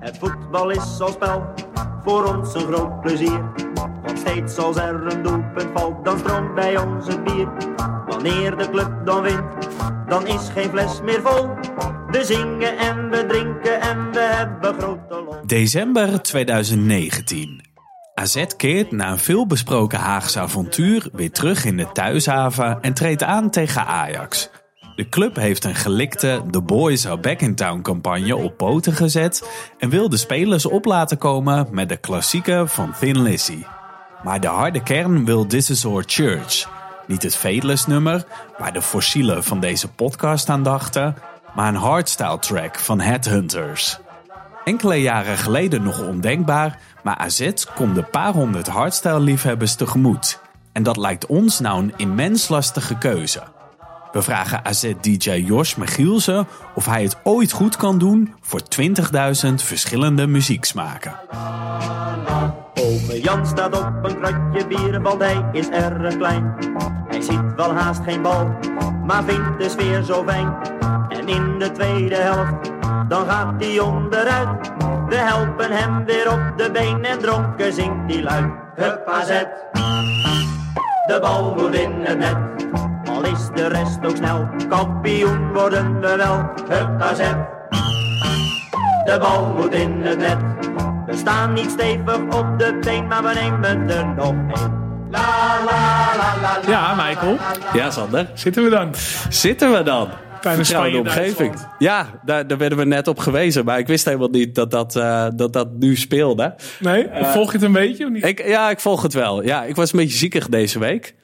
Het voetbal is als spel, voor ons een groot plezier. Want steeds als er een doelpunt valt, dan stroomt bij ons bier. Wanneer de club dan wint, dan is geen fles meer vol. We zingen en we drinken en we hebben grote lol. December 2019. AZ keert na een veelbesproken Haagse avontuur weer terug in de thuishaven en treedt aan tegen Ajax. De club heeft een gelikte The Boys Are Back in Town campagne op poten gezet en wil de spelers op laten komen met de klassieke van Thin Lizzy. Maar de harde kern wil This Is Our Church. Niet het Fateless nummer, waar de fossielen van deze podcast aan dachten, maar een hardstyle track van Headhunters. Enkele jaren geleden nog ondenkbaar, maar AZ komt de paar honderd hardstyle-liefhebbers tegemoet. En dat lijkt ons nou een immens lastige keuze. We vragen AZ-DJ Jos Michielsen of hij het ooit goed kan doen voor 20.000 verschillende muzieksmaken. Ome Jan staat op een kratje bier, want hij is erg klein. Hij ziet wel haast geen bal, maar vindt de sfeer zo fijn. En in de tweede helft, dan gaat hij onderuit. We helpen hem weer op de been en dronken zingt hij luid. Hup AZ, de bal moet in het net. Al is de rest ook snel, kampioen worden we wel. Hup AZ, de bal moet in het net. We staan niet stevig op de been, maar we nemen er nog la la la la. Ja, Michael. Ja, Sander. Zitten we dan? Zitten we dan? Tijdens Spanje, omgeving. Duitsland. Ja, daar, daar werden we net op gewezen. Maar ik wist helemaal niet dat dat, eh, dat, dat nu speelde. Nee? Volg je het een beetje of niet? Ik, ja, ik volg het wel. Ja, ik was een beetje ziekig deze week.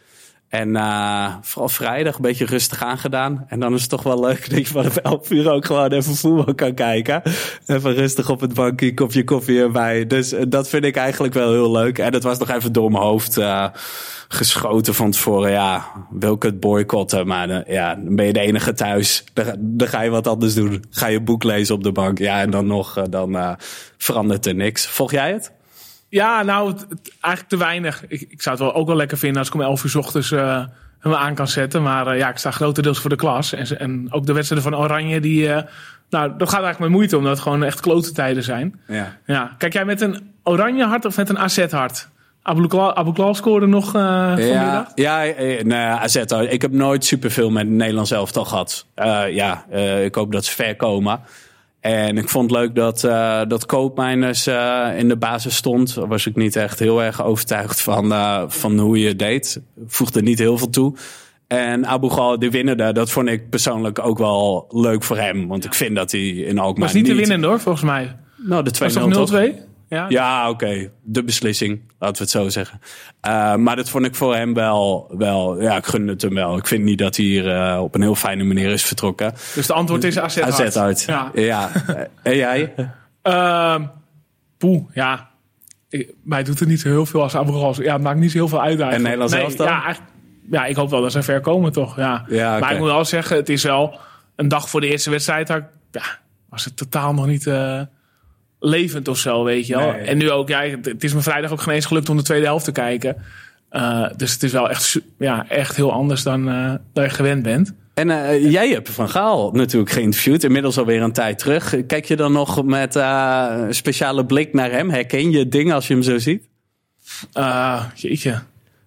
En eh, vooral vrijdag een beetje rustig aangedaan. En dan is het toch wel leuk dat je vanaf 11 uur ook gewoon even voetbal kan kijken. Even rustig op het bankje, kopje koffie erbij. Dus eh, dat vind ik eigenlijk wel heel leuk. En het was nog even door mijn hoofd eh, geschoten van tevoren. Ja, wil ik het boycotten? Maar ja, dan ben je de enige thuis. Dan, ga- dan ga je wat anders doen. Ga je boek lezen op de bank. Ja, en dan nog, dan verandert er niks. Volg jij het? Ja, nou, het- het- eigenlijk te weinig. Ik, ik zou het wel ook wel lekker vinden als ik om 11 uur 's ochtends eh, hem aan kan zetten. Maar eh, ja, ik sta grotendeels voor de klas. En, en ook de wedstrijden van Oranje, die, eh, nou, dat gaat eigenlijk met moeite, omdat het gewoon echt klote tijden zijn. Ja. Ja, kijk jij met een Oranje hart of met een AZ hart? Abu Klal, Abu Klal scoorde nog vanmiddag. Ja, ja eh, nee, AZ. Ik heb nooit superveel met het Nederlands elftal gehad. Eh, ja, ik hoop dat ze ver komen. En ik vond het leuk dat, eh dat Koopmeiners eh, in de basis stond. Daar was ik niet echt heel erg overtuigd van, eh, van hoe je het deed. Voegde niet heel veel toe. En Abu Ghal, de winnende, dat vond ik persoonlijk ook wel leuk voor hem. Want ik vind dat hij in Alkmaar was niet te winnen hoor, volgens mij. Nou, de 2-0 Was toch 0-2? Ja. Ja, oké. De beslissing, laten we het zo zeggen. Eh, maar dat vond ik voor hem wel, wel... Ja, ik gun het hem wel. Ik vind niet dat hij hier eh, op een heel fijne manier is vertrokken. Dus de antwoord is AZ hart. AZ. Ja. ja. En jij? Ehm poeh, ja. Ik- mij doet het niet zo heel veel als Abu Ghal. Ja, het maakt niet zo heel veel uit eigenlijk. En Nederlands nee, elftal? Ja, eigenlijk- ja, ik hoop wel dat ze ver komen toch. Ja. Ja. Maar ik moet wel zeggen, het is wel een dag voor de eerste wedstrijd. Ja, was het totaal nog niet eh, levend of zo, weet je wel. Nee. En nu ook, ja, het is me vrijdag ook geen eens gelukt om de tweede helft te kijken. Eh, dus het is wel echt, ja, echt heel anders dan, eh, dan je gewend bent. En eh, jij hebt Van Gaal natuurlijk geïnterviewd. Inmiddels alweer een tijd terug. Kijk je dan nog met eh, een speciale blik naar hem? Herken je dingen als je hem zo ziet? Eh, jeetje.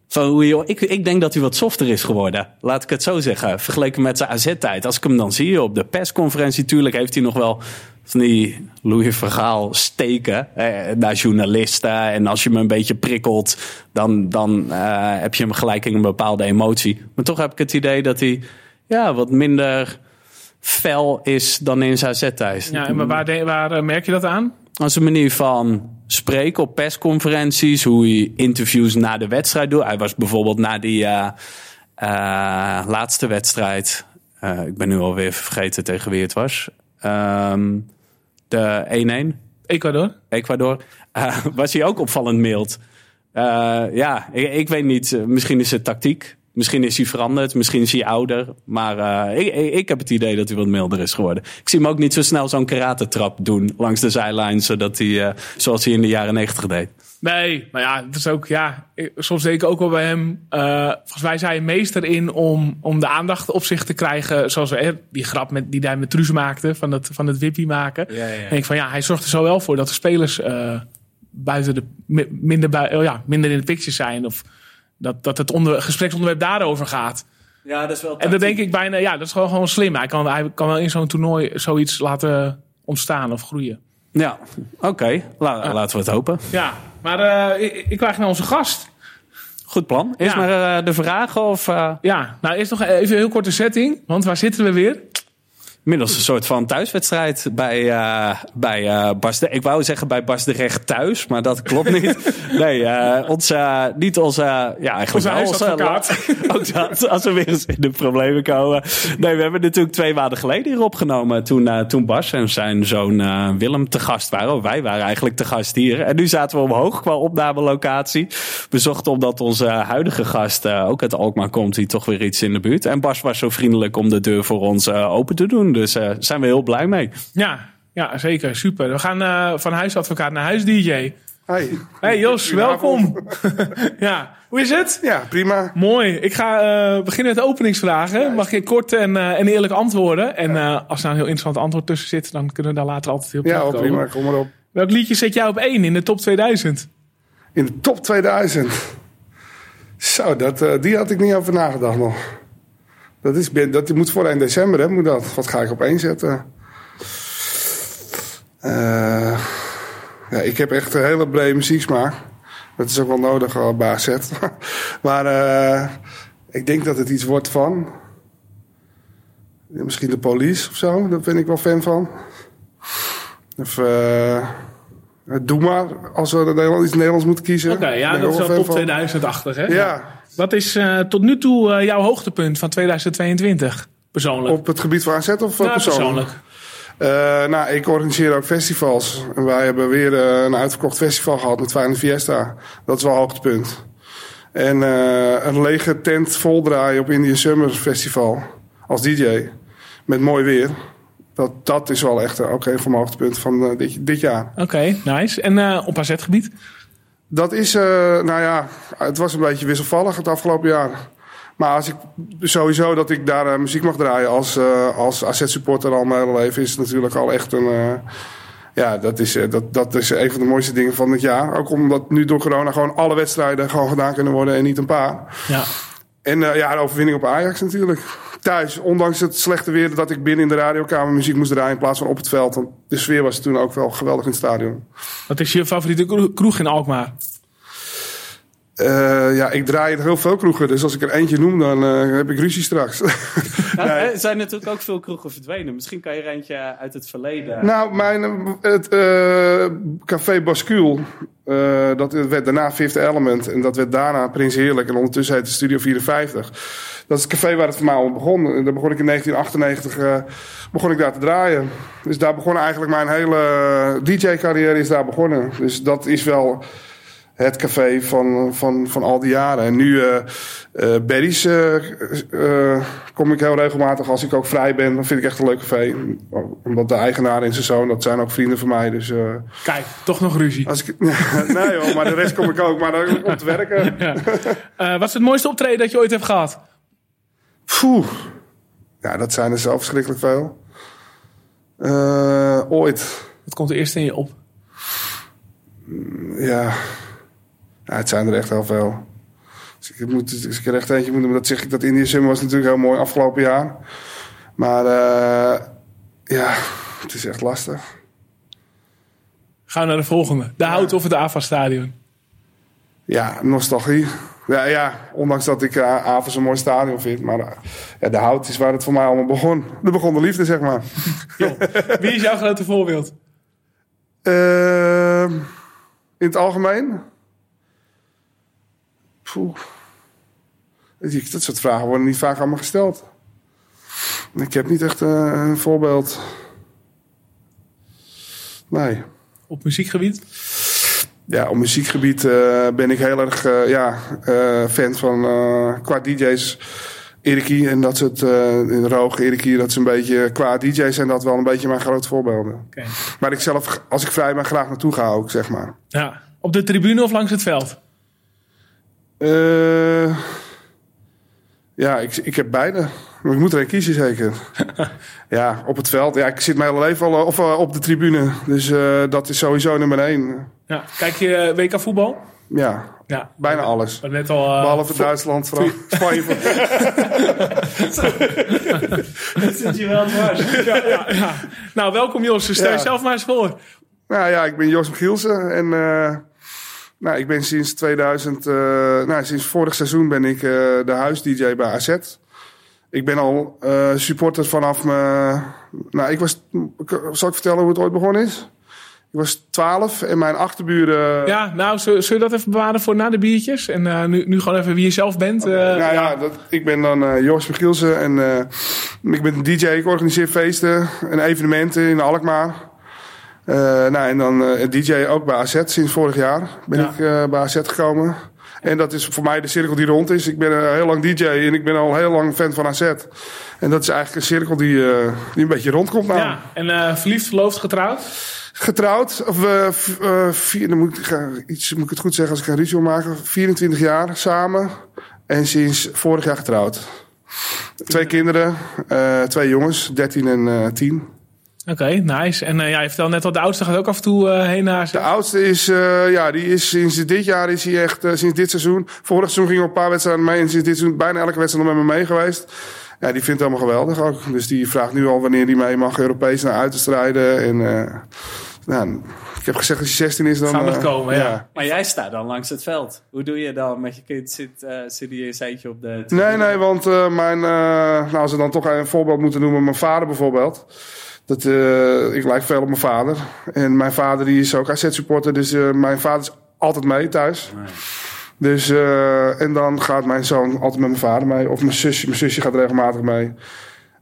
Van ik, ik denk dat hij wat softer is geworden. Laat ik het zo zeggen. Vergeleken met zijn AZ-tijd. Als ik hem dan zie op de persconferentie. Tuurlijk heeft hij nog wel van die Louis Vergaal steken. Eh, naar journalisten. En als je hem een beetje prikkelt. Dan, dan eh, heb je hem gelijk in een bepaalde emotie. Maar toch heb ik het idee dat hij ja, wat minder fel is dan in zijn AZ-tijd. Ja, maar waar, de- waar eh, merk je dat aan? Als een manier van spreken op persconferenties, hoe hij interviews na de wedstrijd doet. Hij was bijvoorbeeld na die eh, laatste wedstrijd, ik ben nu alweer vergeten tegen wie het was, Ehm, de 1-1, Ecuador? Ecuador, eh, was hij ook opvallend mild. Eh, ja, ik, ik weet niet, eh, misschien is het tactiek. Misschien is hij veranderd, misschien is hij ouder. Maar uh, ik, ik, ik, heb het idee dat hij wat milder is geworden. Ik zie hem ook niet zo snel zo'n karate-trap doen langs de zijlijn, zodat hij, uh, zoals hij in de jaren negentig deed. Nee, maar ja, het is ook, ja, soms denk ik ook wel bij hem. Uh, volgens mij zei hij meester in om, om de aandacht op zich te krijgen. Zoals die grap met, die hij met Truus maakte, van het, van het wippie maken. Ja, ja. En ik van ja, hij zorgt er zo wel voor dat de spelers uh, buiten de, minder, oh ja, minder in de picture zijn. Of dat, dat het onder, gespreksonderwerp daarover gaat. Ja, dat is wel. En dan denk ik bijna, ja, dat is gewoon, gewoon slim. Hij kan, hij kan wel in zo'n toernooi zoiets laten ontstaan of groeien. Ja, oké. La, Laten we het hopen. Ja, maar uh, ik, ik krijg naar onze gast. Goed plan. Is ja. maar uh, de vragen of... Uh... Ja, nou eerst nog even een heel korte setting. Want waar zitten we weer? Inmiddels een soort van thuiswedstrijd bij, uh, bij uh, Bas de, Ik wou zeggen bij Bas de Recht thuis, maar dat klopt niet. nee, uh, onze, niet onze... Ja, eigenlijk onze huisadvocaat. ook dat, als we weer eens in de problemen komen. Nee, we hebben natuurlijk twee maanden geleden hier opgenomen. Toen, toen Bas en zijn zoon Willem te gast waren. Wij waren eigenlijk te gast hier. En nu zaten we omhoog qua opnamelocatie. We zochten omdat onze huidige gast ook uit Alkmaar komt. Die toch weer iets in de buurt. En Bas was zo vriendelijk om de deur voor ons open te doen. Dus daar uh, zijn we heel blij mee. Ja, ja zeker. Super. We gaan uh, van huisadvocaat naar huis-DJ. Hey. Hey Jos, welkom. ja, hoe is het? Ja, prima. Mooi. Ik ga uh, beginnen met de openingsvragen. Ja, Mag je kort en, uh, en eerlijk antwoorden? En uh, als er nou een heel interessant antwoord tussen zit, dan kunnen we daar later altijd heel Ja, oh, prima. Kom maar op. Welk liedje zet jij op één in de top 2000? In de top 2000? Zo, dat, die had ik niet over nagedacht nog. Dat, is, dat moet voor 1 december, hè, moet dat. Wat ga ik op één zetten? Uh, ja, ik heb echt een hele brede muzieksmaak. Dat is ook wel nodig al bij AZ. maar uh, ik denk dat het iets wordt van... Misschien de police of zo. Daar ben ik wel fan van. Of... Uh, Doe maar, als we iets Nederlands moeten kiezen. Oké, okay, ja, dat is wel top 2080, hè? Ja. Wat is uh, tot nu toe uh, jouw hoogtepunt van 2022, persoonlijk? Op het gebied van AZ of nou, persoonlijk? persoonlijk. Nou, ik organiseer ook festivals. En wij hebben weer een uitverkocht festival gehad met Feyenoord Fiesta. Dat is wel hoogtepunt. En een lege tent voldraaien op Indian Summer Festival als DJ. Met mooi weer. Dat, dat is wel echt ook een van mijn hoogtepunten van dit, dit jaar. Oké, okay, nice. En op AZ-gebied? Dat is, uh, nou ja, het was een beetje wisselvallig het afgelopen jaar. Maar als ik sowieso dat ik daar uh, muziek mag draaien als, uh, als AZ-supporter al mijn hele leven, is het natuurlijk al echt een. ja, dat is, dat, dat is een van de mooiste dingen van het jaar. Ook omdat nu door corona gewoon alle wedstrijden gewoon gedaan kunnen worden en niet een paar. Ja. En ja, de overwinning op Ajax natuurlijk thuis, ondanks het slechte weer, dat ik binnen in de radiokamer muziek moest draaien in plaats van op het veld. Want de sfeer was toen ook wel geweldig in het stadion. Wat is je favoriete kroeg in Alkmaar? Uh, ja, ik draai heel veel kroegen. Dus als ik er eentje noem, dan uh, heb ik ruzie straks. Nou, nee. Er zijn natuurlijk ook veel kroegen verdwenen. Misschien kan je er eentje uit het verleden... Nou, mijn, het uh, Café Bascule, dat werd daarna Fifth Element. En dat werd daarna Prins Heerlijk. En ondertussen heette Studio 54. Dat is het café waar het voor mij al begon. En daar begon ik in 1998 begon ik daar te draaien. Dus daar begon eigenlijk mijn hele DJ-carrière is daar begonnen. Dus dat is wel het café van, van, van al die jaren. En nu uh, uh, Berry's uh, kom ik heel regelmatig als ik ook vrij ben. Dan vind ik echt een leuk café. Omdat de eigenaar en zijn zoon, dat zijn ook vrienden van mij. Dus, Kijk, toch nog ruzie. Als ik, nee hoor, maar de rest kom ik ook. Maar dan om te werken. Ja. wat is het mooiste optreden dat je ooit hebt gehad? Poeh. Ja, dat zijn er zo verschrikkelijk veel. ooit. Wat komt er eerst in je op? Ja... Ja, het zijn er echt heel veel. Dus ik, moet, dus ik er echt eentje moet noemen, dat zeg ik dat Indië Summer was natuurlijk heel mooi afgelopen jaar. Maar uh, ja, het is echt lastig. Gaan we naar de volgende. De Hout of het AFA Stadion? Ja, nostalgie. Ja, ja, ondanks dat ik uh, AFA een mooi stadion vind. Maar uh, ja, de Hout is waar het voor mij allemaal begon. De begon de liefde, zeg maar. Wie is jouw grote voorbeeld? Ehm, in het algemeen? Poeh. Dat soort vragen worden niet vaak allemaal gesteld. Ik heb niet echt uh, een voorbeeld. Nee. Op muziekgebied? Ja, op muziekgebied eh, ben ik heel erg eh, ja, eh, fan van qua DJ's. Erikie en dat soort uh, Roog, Erikie, dat is een beetje qua DJ's zijn dat wel een beetje mijn grote voorbeelden. Maar ik zelf, als ik vrij ben, graag naartoe ga ook, zeg maar. Ja. Op de tribune of langs het veld? Eh, ja, ik, ik heb beide. Maar ik moet er een kiezen zeker. ja, op het veld. Ja, ik zit mijn hele leven al of, op de tribune. Dus dat is sowieso nummer één. Ja. Kijk je WK voetbal? Ja, Ja. bijna alles. Maar Net al. eh, Behalve Duitsland, Fran- Spanje. Dat zit je wel dwars. ja, ja, ja. Nou, welkom Jos. Stel Ja. jezelf maar eens voor. Nou ja, ik ben Jos Gielsen en eh, nou, ik ben sinds 2000, eh, nou, sinds vorig seizoen ben ik eh, de huis-dj bij AZ. Ik ben al eh, supporter vanaf mijn, nou ik was, zal ik vertellen hoe het ooit begonnen is? Ik was 12 en mijn achterburen... Ja, nou, zullen we dat even bewaren voor na de biertjes? En eh, nu, nu gewoon even wie je zelf bent. eh, nou ja, dat, ik ben dan eh Jos Gielsen en ik ben een DJ. Ik organiseer feesten en evenementen in Alkmaar. Nou, en dan DJ ook bij AZ sinds vorig jaar ben Ja. ik bij AZ gekomen. En dat is voor mij de cirkel die rond is. Ik ben heel lang DJ en ik ben al heel lang fan van AZ. En dat is eigenlijk een cirkel die, die een beetje rondkomt nou. ja. En verliefd, verloofd, getrouwd? Getrouwd, of eh, eh, vier, dan moet ik, ga- iets, moet ik het goed zeggen als ik een wil maken. 24 jaar samen en sinds vorig jaar getrouwd. Twee kinderen, eh, twee jongens, 13 en eh 10. Oké, nice. En eh, ja, je vertelde net al, de oudste gaat ook af en toe eh, heen naar... De oudste is, eh, ja, die is sinds dit jaar is hij echt, eh, sinds dit seizoen. Vorig seizoen ging hij op een paar wedstrijden mee en sinds dit seizoen bijna elke wedstrijd nog met me mee geweest. Ja, die vindt het allemaal geweldig ook. Dus die vraagt nu al wanneer hij mee mag Europees naar uit te strijden. En eh, nou, ik heb gezegd als hij 16 is dan... Gaat nog eh, komen, ja. Maar jij staat dan langs het veld. Hoe doe je dan met je kind? Zit, eh zit hier een op de... Nee, nee, want eh, mijn, eh, nou, als we dan toch een voorbeeld moeten noemen, mijn vader bijvoorbeeld. Dat, eh, ik lijk veel op mijn vader. En mijn vader die is ook AZ-supporter, dus eh, mijn vader is altijd mee thuis. Dus, eh, en dan gaat mijn zoon altijd met mijn vader mee. Of mijn zusje, mijn zusje gaat regelmatig mee.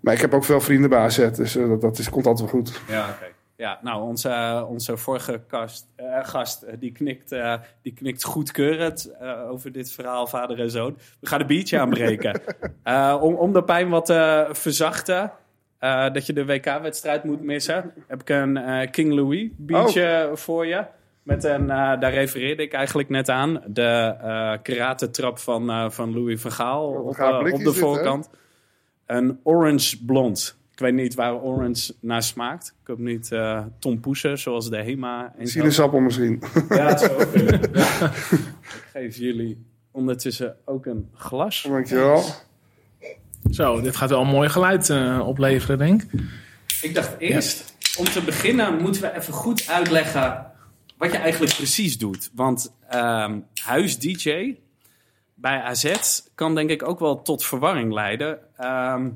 Maar ik heb ook veel vrienden bij AZ, dus dat, dat is, komt altijd wel goed. Ja, oké. Ja, nou, onze, onze vorige kast, eh, gast eh, die, knikt, eh, die knikt goedkeurend eh, over dit verhaal, vader en zoon. We gaan een biertje aanbreken. Eh, om, om de pijn wat te verzachten, eh, dat je de WK-wedstrijd moet missen, heb ik een eh, King Louis biertje voor je. Met een, eh, daar refereerde ik eigenlijk net aan, de eh karate-trap van, eh, van Louis van Gaal Wat een op, eh, op de dit, voorkant. Een orange blond. Ik weet niet waar orange naar smaakt. Ik hoop niet eh Tom Poesen, zoals de HEMA. En zo. Sinaasappel misschien. Ja, dat zou ook kunnen. Ja. Ik geef jullie ondertussen ook een glas. Dankjewel. Zo, dit gaat wel een mooi geluid eh, opleveren, denk ik. Ik dacht eerst, om te beginnen moeten we even goed uitleggen wat je eigenlijk precies doet. Want ehm huis-dj bij AZ kan denk ik ook wel tot verwarring leiden. Ehm,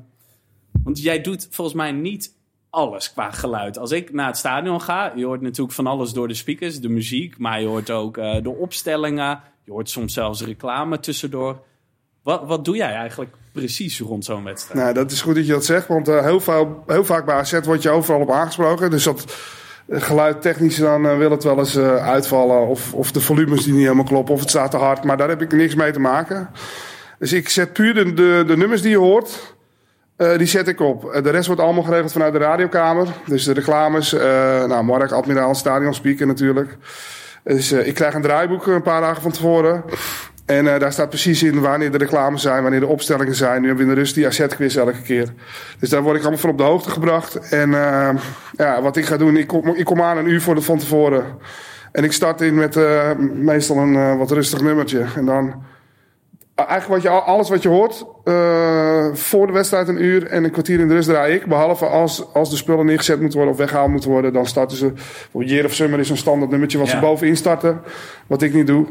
want jij doet volgens mij niet alles qua geluid. Als ik naar het stadion ga, je hoort natuurlijk van alles door de speakers, de muziek, maar je hoort ook eh, de opstellingen. Je hoort soms zelfs reclame tussendoor. Wat, wat doe jij eigenlijk precies rond zo'n wedstrijd? Nou, dat is goed dat je dat zegt, want eh, heel, veel, heel vaak bij AZ word je overal op aangesproken. Dus dat eh, geluidtechnisch dan wil het wel eens uitvallen. Of, of de volumes die niet helemaal kloppen, of het staat te hard. Maar daar heb ik niks mee te maken. Dus ik zet puur de, de, de nummers die je hoort, eh, die zet ik op. Eh, de rest wordt allemaal geregeld vanuit de radiokamer. Dus de reclames, eh nou, Mark Admiraal, Stadion Speaker natuurlijk. Dus ik krijg een draaiboek een paar dagen van tevoren. En daar staat precies in wanneer de reclames zijn, wanneer de opstellingen zijn. Nu hebben we in de rust die AZ-quiz elke keer. Dus daar word ik allemaal van op de hoogte gebracht. En ja, wat ik ga doen, ik kom, ik kom aan een uur voor de, van tevoren. En ik start in met meestal een wat rustig nummertje. En dan eigenlijk wat je, al- alles wat je hoort eh, voor de wedstrijd een uur en een kwartier in de rust draai ik. Behalve als, als de spullen neergezet moeten worden of weggehaald moeten worden. Dan starten ze, Year of Summer is een standaard nummertje wat Ja. ze bovenin starten. Wat ik niet doe.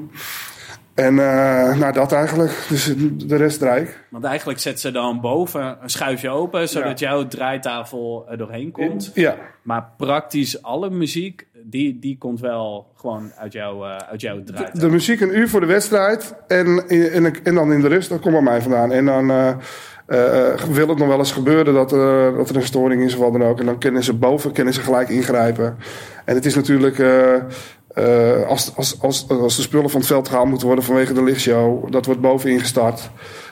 En eh, nou, dat eigenlijk. Dus de rest draai ik. Want eigenlijk zet ze dan boven een schuifje open, zodat jouw draaitafel er doorheen komt. Ja, Maar praktisch alle muziek, die, die komt wel gewoon uit, jouw uh, uit jouw draaitafel. de muziek een uur voor de wedstrijd. En, en, en dan in de rust, dat komt bij mij vandaan. En dan eh, eh, wil het nog wel eens gebeuren dat, eh, dat er een storing is of wat dan ook. En dan kunnen ze boven kunnen ze gelijk ingrijpen. En het is natuurlijk... eh, als, als, als, als de spullen van het veld gehaald moeten worden vanwege de lichtshow, dat wordt bovenin gestart.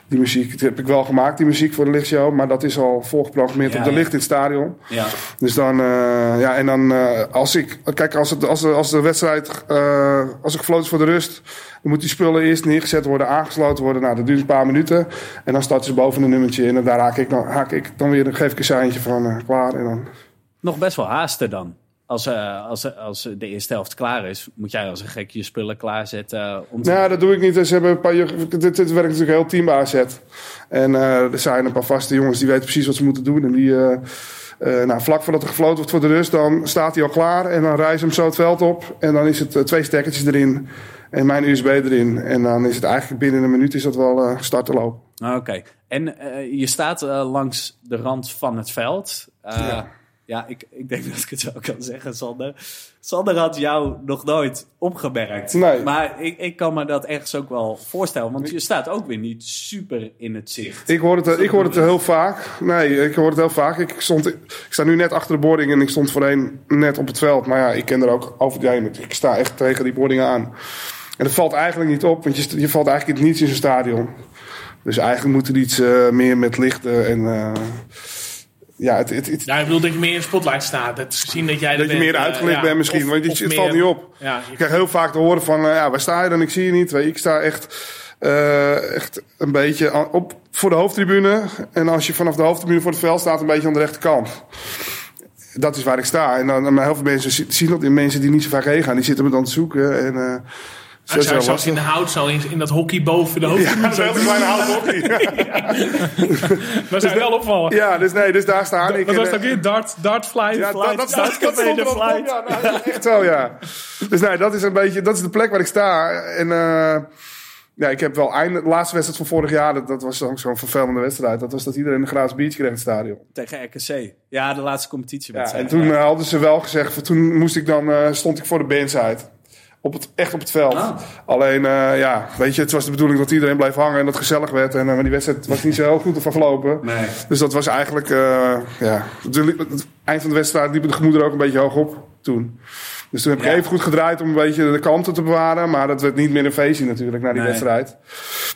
Die muziek, die heb ik wel gemaakt, die muziek voor de lichtshow, maar dat is al voorgeprogrammeerd Ja, op de ja. licht in het stadion. Ja. Dus dan, eh, ja, en dan eh, als ik, kijk, als, het, als, de, als de wedstrijd, als er gefloten is voor de rust, dan moeten die spullen eerst neergezet worden, aangesloten worden. Nou, dat duurt een paar minuten. En dan starten ze boven een nummertje in en daar haak ik dan, haak ik dan weer, dan geef ik een seintje van klaar. En dan, Nog best wel haasten dan. Als, eh, als, als de eerste helft klaar is, moet jij als een gek je spullen klaarzetten. Om te... Nou, dat doe ik niet. Ze hebben een paar, dit, dit werkt natuurlijk heel team AZ. En eh, er zijn een paar vaste jongens die weten precies wat ze moeten doen. En die, eh, eh, nou, vlak voordat er gefloten wordt voor de rust, dan staat hij al klaar. En dan ze hem zo het veld op. En dan is het eh, twee stekkertjes erin. En mijn USB erin. En dan is het eigenlijk binnen een minuut is dat wel eh starten lopen. Ah, Oké. En eh, je staat eh, langs de rand van het veld. Eh, ja. Ja. ik, ik denk dat ik het zo kan zeggen, Sander. Sander had jou nog nooit opgemerkt. Nee. Maar ik, ik kan me dat ergens ook wel voorstellen. Want je staat ook weer niet super in het zicht. Ik hoor het, eh, ik hoor het heel vaak. Nee, ik hoor het heel vaak. Ik, stond, ik sta nu net achter de boarding en ik stond voorheen net op het veld. Maar ja, ik ken er ook over die heen. Ik sta echt tegen die boarding aan. En dat valt eigenlijk niet op, want je, je valt eigenlijk niets in zo'n stadion. Dus eigenlijk moet er iets eh, meer met lichten en... eh, ja, het, het, het- Ja, ik bedoel dat je meer in de spotlight staat. Dat zien dat jij dat je bent, meer eh, uitgelicht ja. bent misschien, Of- want je, het meer- valt niet op. Ja, Ik krijg heel vaak te horen van, eh, ja, waar sta je dan? Ik zie je niet. Je, ik sta echt, eh, echt een beetje op, voor de hoofdtribune. En als je vanaf de hoofdtribune voor het veld staat, een beetje aan de rechterkant. Dat is waar ik sta. En dan, maar heel veel mensen zi- zien dat in mensen die niet zo vaak heen gaan. Die zitten me dan te zoeken. En, eh, dus dat is jij wel zoals in de hout zo in, in dat hockey boven de hoofd. Ja, dat is een kleine houten hockey. Dat zou wel opvallen. Ja, dus nee, dus daar sta ik. Wat En, was eh, dat weer? Dart, dart flight? Ja, flight, dat, dat, dat, dat de er flight. Ja, nou, echt zo, ja. Dus nee, dat is een beetje, dat is de plek waar ik sta. En eh, ja, ik heb wel einde, de laatste wedstrijd van vorig jaar, dat, dat was ook zo'n vervelende wedstrijd. Dat was dat iedereen een gratis biertje kreeg in het stadion. Tegen RKC. Ja, de laatste Ja, competitiewedstrijd. en toen eh, hadden ze wel gezegd, toen moest ik dan, eh, stond ik voor de bandside. Op het, echt op het veld. Ah. Alleen, eh, ja, weet je, het was de bedoeling dat iedereen bleef hangen en dat het gezellig werd. En, eh, maar die wedstrijd was niet zo heel goed verlopen. Nee. Dus dat was eigenlijk, eh, ja, het, het eind van de wedstrijd liepen de gemoederen ook een beetje hoog op toen. Dus toen heb ik Ja. even goed gedraaid om een beetje de kanten te bewaren. Maar dat werd niet meer een feestje natuurlijk na die Nee. wedstrijd.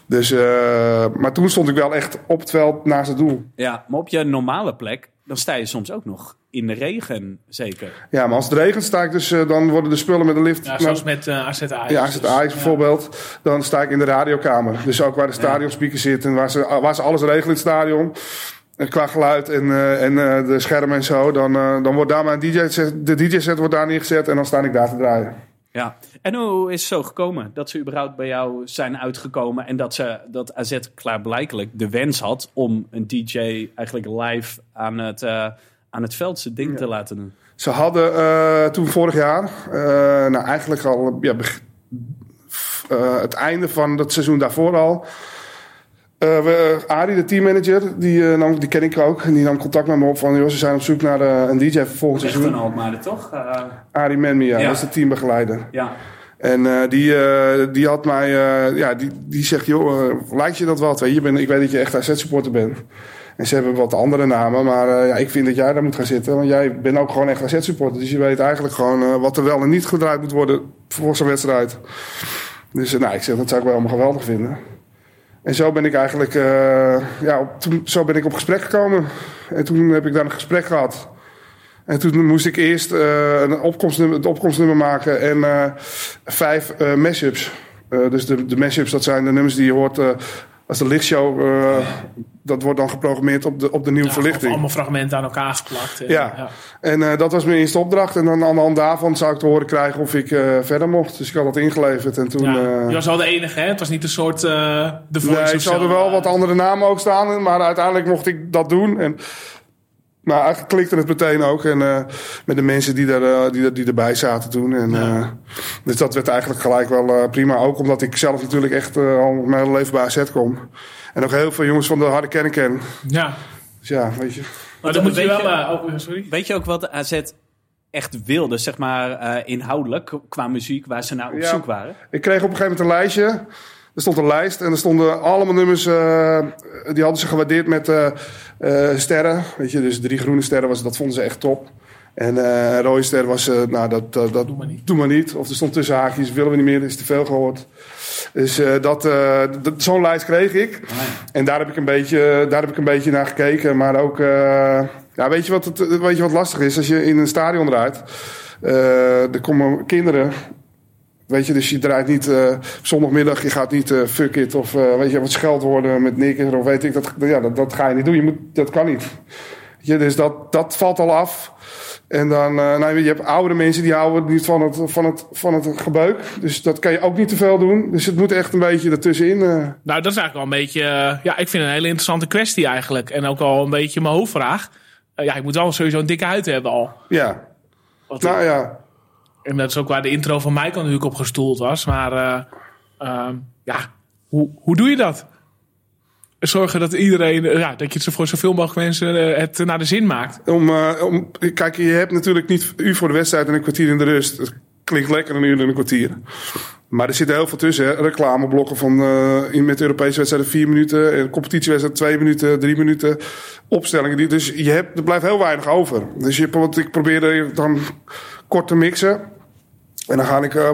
Dus, eh, maar toen stond ik wel echt op het veld naast het doel. Ja, maar op je normale plek, dan sta je soms ook nog in de regen, zeker. Ja, maar als het regent sta ik dus, eh, dan worden de spullen met de lift... Ja, zoals met eh AZ Ajax. Ja, als het Ajax bijvoorbeeld, dan sta ik in de radiokamer. Dus ook waar de stadionspeaker zit en waar ze, waar ze alles regelen in het stadion. En qua geluid en, eh, en eh, de schermen en zo. Dan, dan wordt daar mijn DJ set, de DJ-set wordt daar neergezet en dan sta ik daar te draaien. Ja. En hoe is het zo gekomen dat ze überhaupt bij jou zijn uitgekomen en dat, ze, dat AZ klaarblijkelijk de wens had om een DJ eigenlijk live aan het, eh, aan het veld zijn ding te laten doen? Ze hadden eh, toen vorig jaar, eh, nou eigenlijk al ja, het einde van het seizoen daarvoor al. Eh we, Arie, de teammanager, die, eh, nam, die ken ik ook. En die nam contact met me op van, joh, ze zijn op zoek naar eh, een DJ voor volgend Echt een seizoen. Alkmaar, toch? Arie Menmi, ja, dat is de teambegeleider. ja. En die, eh, die had mij, ja, die, die zegt, joh, lijkt je dat wat? Je, bent- ik weet dat je echt AZ-supporter bent. En ze hebben wat andere namen, maar ja, ik vind dat jij daar moet gaan zitten. Want jij bent ook gewoon echt AZ-supporter. Dus je weet eigenlijk gewoon wat er wel en niet gedraaid moet worden voor zo'n wedstrijd. Dus nou, ik zeg, dat zou ik wel helemaal geweldig vinden. En zo ben ik eigenlijk, eh, ja, op, zo ben ik op gesprek gekomen. En toen heb ik daar een gesprek gehad. En toen moest ik eerst eh, een opkomstnummer, het opkomstnummer maken en eh, vijf mashups. Eh, dus de, de mashups, dat zijn de nummers die je hoort als de lichtshow. eh, dat wordt dan geprogrammeerd op de, op de nieuwe Ja, verlichting. allemaal fragmenten aan elkaar geplakt. en, Ja. En eh, dat was mijn eerste opdracht. En dan aan de hand daarvan zou ik te horen krijgen of ik eh, verder mocht. Dus ik had dat ingeleverd. En toen. Ja. Je was wel de enige, hè? Het was niet een soort The Voice Nee, zou er wel wat andere namen ook staan. Maar uiteindelijk mocht ik dat doen. En, maar eigenlijk klikte het meteen ook. En eh, met de mensen die, er, eh, die, die erbij zaten toen. En, eh, dus dat werd eigenlijk gelijk wel prima. Ook omdat ik zelf natuurlijk echt eh, al mijn hele leven bij AZ kom. En ook heel veel jongens van de harde kern ken. Ja. Dus ja, weet je. Maar dan moet je wel... oh, sorry. Weet je ook wat de AZ echt wilde, zeg maar eh, inhoudelijk, qua muziek, waar ze naar op Ja. zoek waren? Ik kreeg op een gegeven moment een lijstje. Er stond een lijst en er stonden allemaal nummers. eh, die hadden ze gewaardeerd met eh, eh, sterren. Weet je, dus drie groene sterren was, dat vonden ze echt top. En uh, Royster was, nou dat, dat, dat doe, maar niet. Of er stond tussen haakjes, willen we niet meer, is te veel gehoord. Dus dat, dat zo'n lijst kreeg ik. Ah, en daar heb ik, een beetje, daar heb ik een beetje naar gekeken. Maar ook, ja, weet, je wat het, weet je wat lastig is? Als je in een stadion draait, er komen kinderen Weet je, dus je draait niet uh, zondagmiddag, je gaat niet uh, fuck it of uh, weet je, wat scheld worden met nikker of weet ik. Dat, ja, dat, dat, ga je niet doen. Je moet, dat kan niet. Je, dus dat, dat valt al af. En dan, nou, je hebt oudere mensen die houden niet van het, van, het, van het gebeuk. Dus dat kan je ook niet te veel doen. Dus het moet echt een beetje ertussenin. Nou, dat is eigenlijk wel een beetje, ja, ik vind het een hele interessante kwestie eigenlijk. En ook al een beetje mijn hoofdvraag. ja, ik moet wel sowieso een dikke huid hebben al. Ja. Wat nou ja, en dat is ook waar de intro van Michael natuurlijk op gestoeld was. Maar uh, ja, hoe, hoe doe je dat? Zorgen dat iedereen, eh, ja, dat je het voor zoveel mogelijk mensen uh, het naar de zin maakt. Om, om, kijk, je hebt natuurlijk niet u voor de wedstrijd en een kwartier in de rust. Het klinkt lekker een uur en een kwartier. Maar er zitten heel veel tussen. Reclameblokken van in, met Europese wedstrijden vier minuten. En competitiewedstrijden twee minuten, drie minuten. Opstellingen. Die, dus je hebt, er blijft heel weinig over. Dus je, ik probeerde dan kort te mixen. En dan ga ik, uh,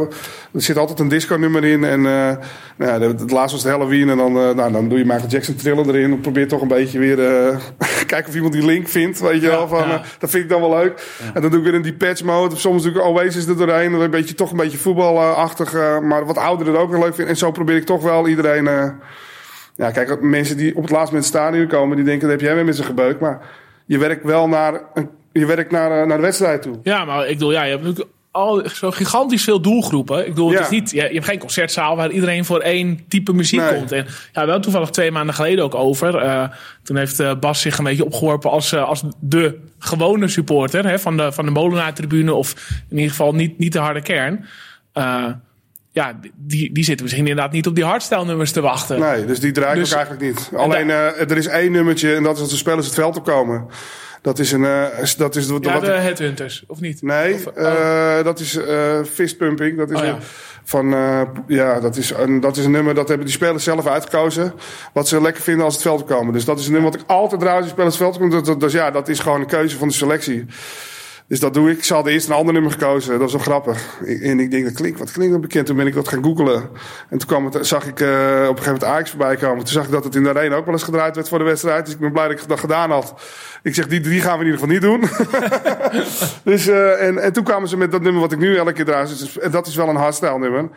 er zit altijd een disco-nummer in. En uh, nou ja, het laatste was de Halloween. En dan, uh, nou, dan doe je Michael Jackson trillen erin. En probeer toch een beetje weer kijken of iemand die link vindt. Weet je ja, wel, van, ja. dat vind ik dan wel leuk. Ja. En dan doe ik weer een Deep mode. Of soms doe ik Oasis er doorheen. Dan een beetje, toch een beetje voetbalachtig. maar wat ouderen ook wel leuk vinden. En zo probeer ik toch wel iedereen... ja, kijk, mensen die op het laatste moment het stadion komen... die denken, dat heb jij weer met zijn gebeuk. Maar je werkt wel naar... Een, je werkt naar, naar de wedstrijd toe. Ja, maar ik bedoel, ja, je hebt natuurlijk al zo gigantisch veel doelgroepen. Ik bedoel, het is niet, je, je, hebt geen concertzaal waar iedereen voor één type muziek komt. En ja, wel toevallig twee maanden geleden ook over. Uh, toen heeft uh, Bas zich een beetje opgeworpen als, uh, als de gewone supporter hè, van de, van de Molenaar-tribune. Of in ieder geval niet, niet de harde kern. ja, die, die zitten misschien inderdaad niet op die hardstyle-nummers te wachten. Nee, dus die draaien dus, ook eigenlijk niet. Alleen, er is één nummertje en dat is als de spelers het veld opkomen. Dat is een. Uh, dat is de, ja, de Headhunters, of niet? Nee, of, uh, dat is uh, Fistpumping. Dat is oh, ja. van. ja, dat is, een, dat is een nummer dat hebben die spelers zelf uitgekozen. Wat ze lekker vinden als het veld komen. Dus dat is een nummer wat ik altijd draai als die spelers het veld komen. Dus ja, dat is gewoon een keuze van de selectie. Dus dat doe ik. Ze hadden eerst een ander nummer gekozen. Dat was wel grappig. En ik denk, dat klinkt, wat klinkt dat bekend? Toen ben ik dat gaan googelen. En toen kwam het, zag ik uh, op een gegeven moment Ajax voorbij komen. Toen zag ik dat het in de arena ook wel eens gedraaid werd voor de wedstrijd. Dus ik ben blij dat ik dat gedaan had. Ik zeg, die drie gaan we in ieder geval niet doen. dus, uh, en, en toen kwamen ze met dat nummer wat ik nu elke keer draai. Dus, dat is wel een hardstyle nummer.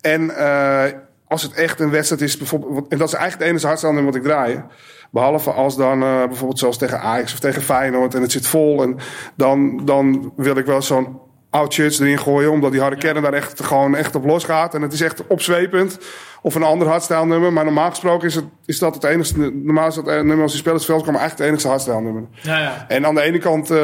En uh, als het echt een wedstrijd is, bijvoorbeeld... En dat is eigenlijk het enige hardstyle nummer wat ik draai. Behalve als dan uh, bijvoorbeeld zoals tegen Ajax of tegen Feyenoord en het zit vol. En dan, dan wil ik wel zo'n oud shirts erin gooien. Omdat die harde kern daar echt gewoon echt op los gaat. En het is echt opzwepend. Of een ander hardstyle nummer. Maar normaal gesproken is, het, is dat het enige. Normaal is dat nummer als spelers veld komen eigenlijk het enige hardstyle nummer. Ja, ja. En aan de ene kant uh,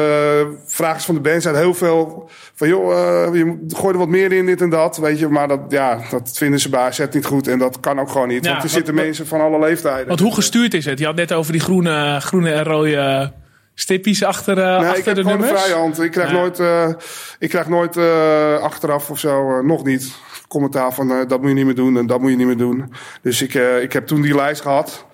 vragen ze van de band zijn heel veel. Van joh, uh, je gooi er wat meer in, dit en dat. Weet je, maar dat, ja, dat vinden ze bij zet niet goed. En dat kan ook gewoon niet. want er zitten mensen van alle leeftijden. Want hoe gestuurd is het? Je had net over die groene, groene en rode stippies achter, uh, nee, achter ik heb de nummers? Vrije hand. Ik krijg nooit, uh, ik krijg nooit uh, achteraf of zo, nog niet, commentaar van dat moet je niet meer doen en dat moet je niet meer doen. Dus ik, ik heb toen die lijst gehad.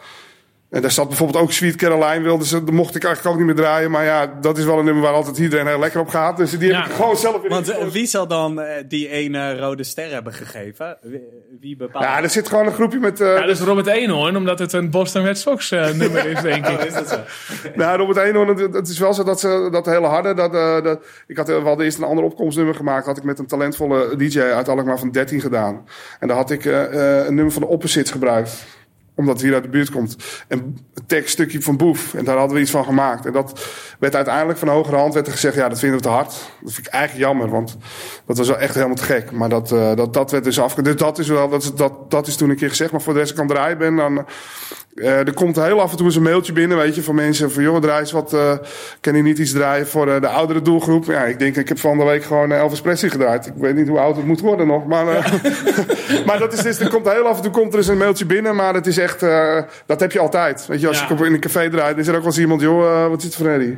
En daar zat bijvoorbeeld ook Sweet Caroline wilde ze, dat mocht ik eigenlijk ook niet meer draaien. Maar ja, dat is wel een nummer waar altijd iedereen heel lekker op gaat. Dus die heb ik gewoon zelf in Want uh, wie zal dan uh, die ene rode ster hebben gegeven? Wie, wie bepaalt Ja, er zit gewoon een groepje met... Uh, ja, dat is Robert Eenhoorn, omdat het een Boston Red Sox nummer is, denk ik. oh, is dat zo? nou, Robert Eenhoorn, het is wel zo dat ze dat hele harde... Dat, dat, ik had wel eerst een ander opkomstnummer gemaakt. had ik met een talentvolle DJ uit Alkmaar van 13 gedaan. En daar had ik een nummer van de Opposites gebruikt omdat het hier uit de buurt komt. Een tekststukje van Boef. En daar hadden we iets van gemaakt. En dat werd uiteindelijk van hogere hand werd er gezegd... ja, dat vinden we te hard. Dat vind ik eigenlijk jammer, want dat was wel echt helemaal te gek. Maar dat, uh, dat, dat werd dus afge... Dus dat is wel... Dat, dat, dat is toen een keer gezegd. Maar voor de rest, ik kan draaien ben, dan... Uh, er komt heel af en toe eens een mailtje binnen, weet je, van mensen van jongen, draai wat, uh, kan je niet iets draaien voor de oudere doelgroep? Ja, ik denk, ik heb van de week gewoon Elvis Presley gedraaid. Ik weet niet hoe oud het moet worden nog, maar, maar dat is dus, er komt heel af en toe komt er eens een mailtje binnen, maar het is echt, dat heb je altijd. Weet je, als ik in een café draai, is er ook wel eens iemand, joh, wat is het voor Eddie?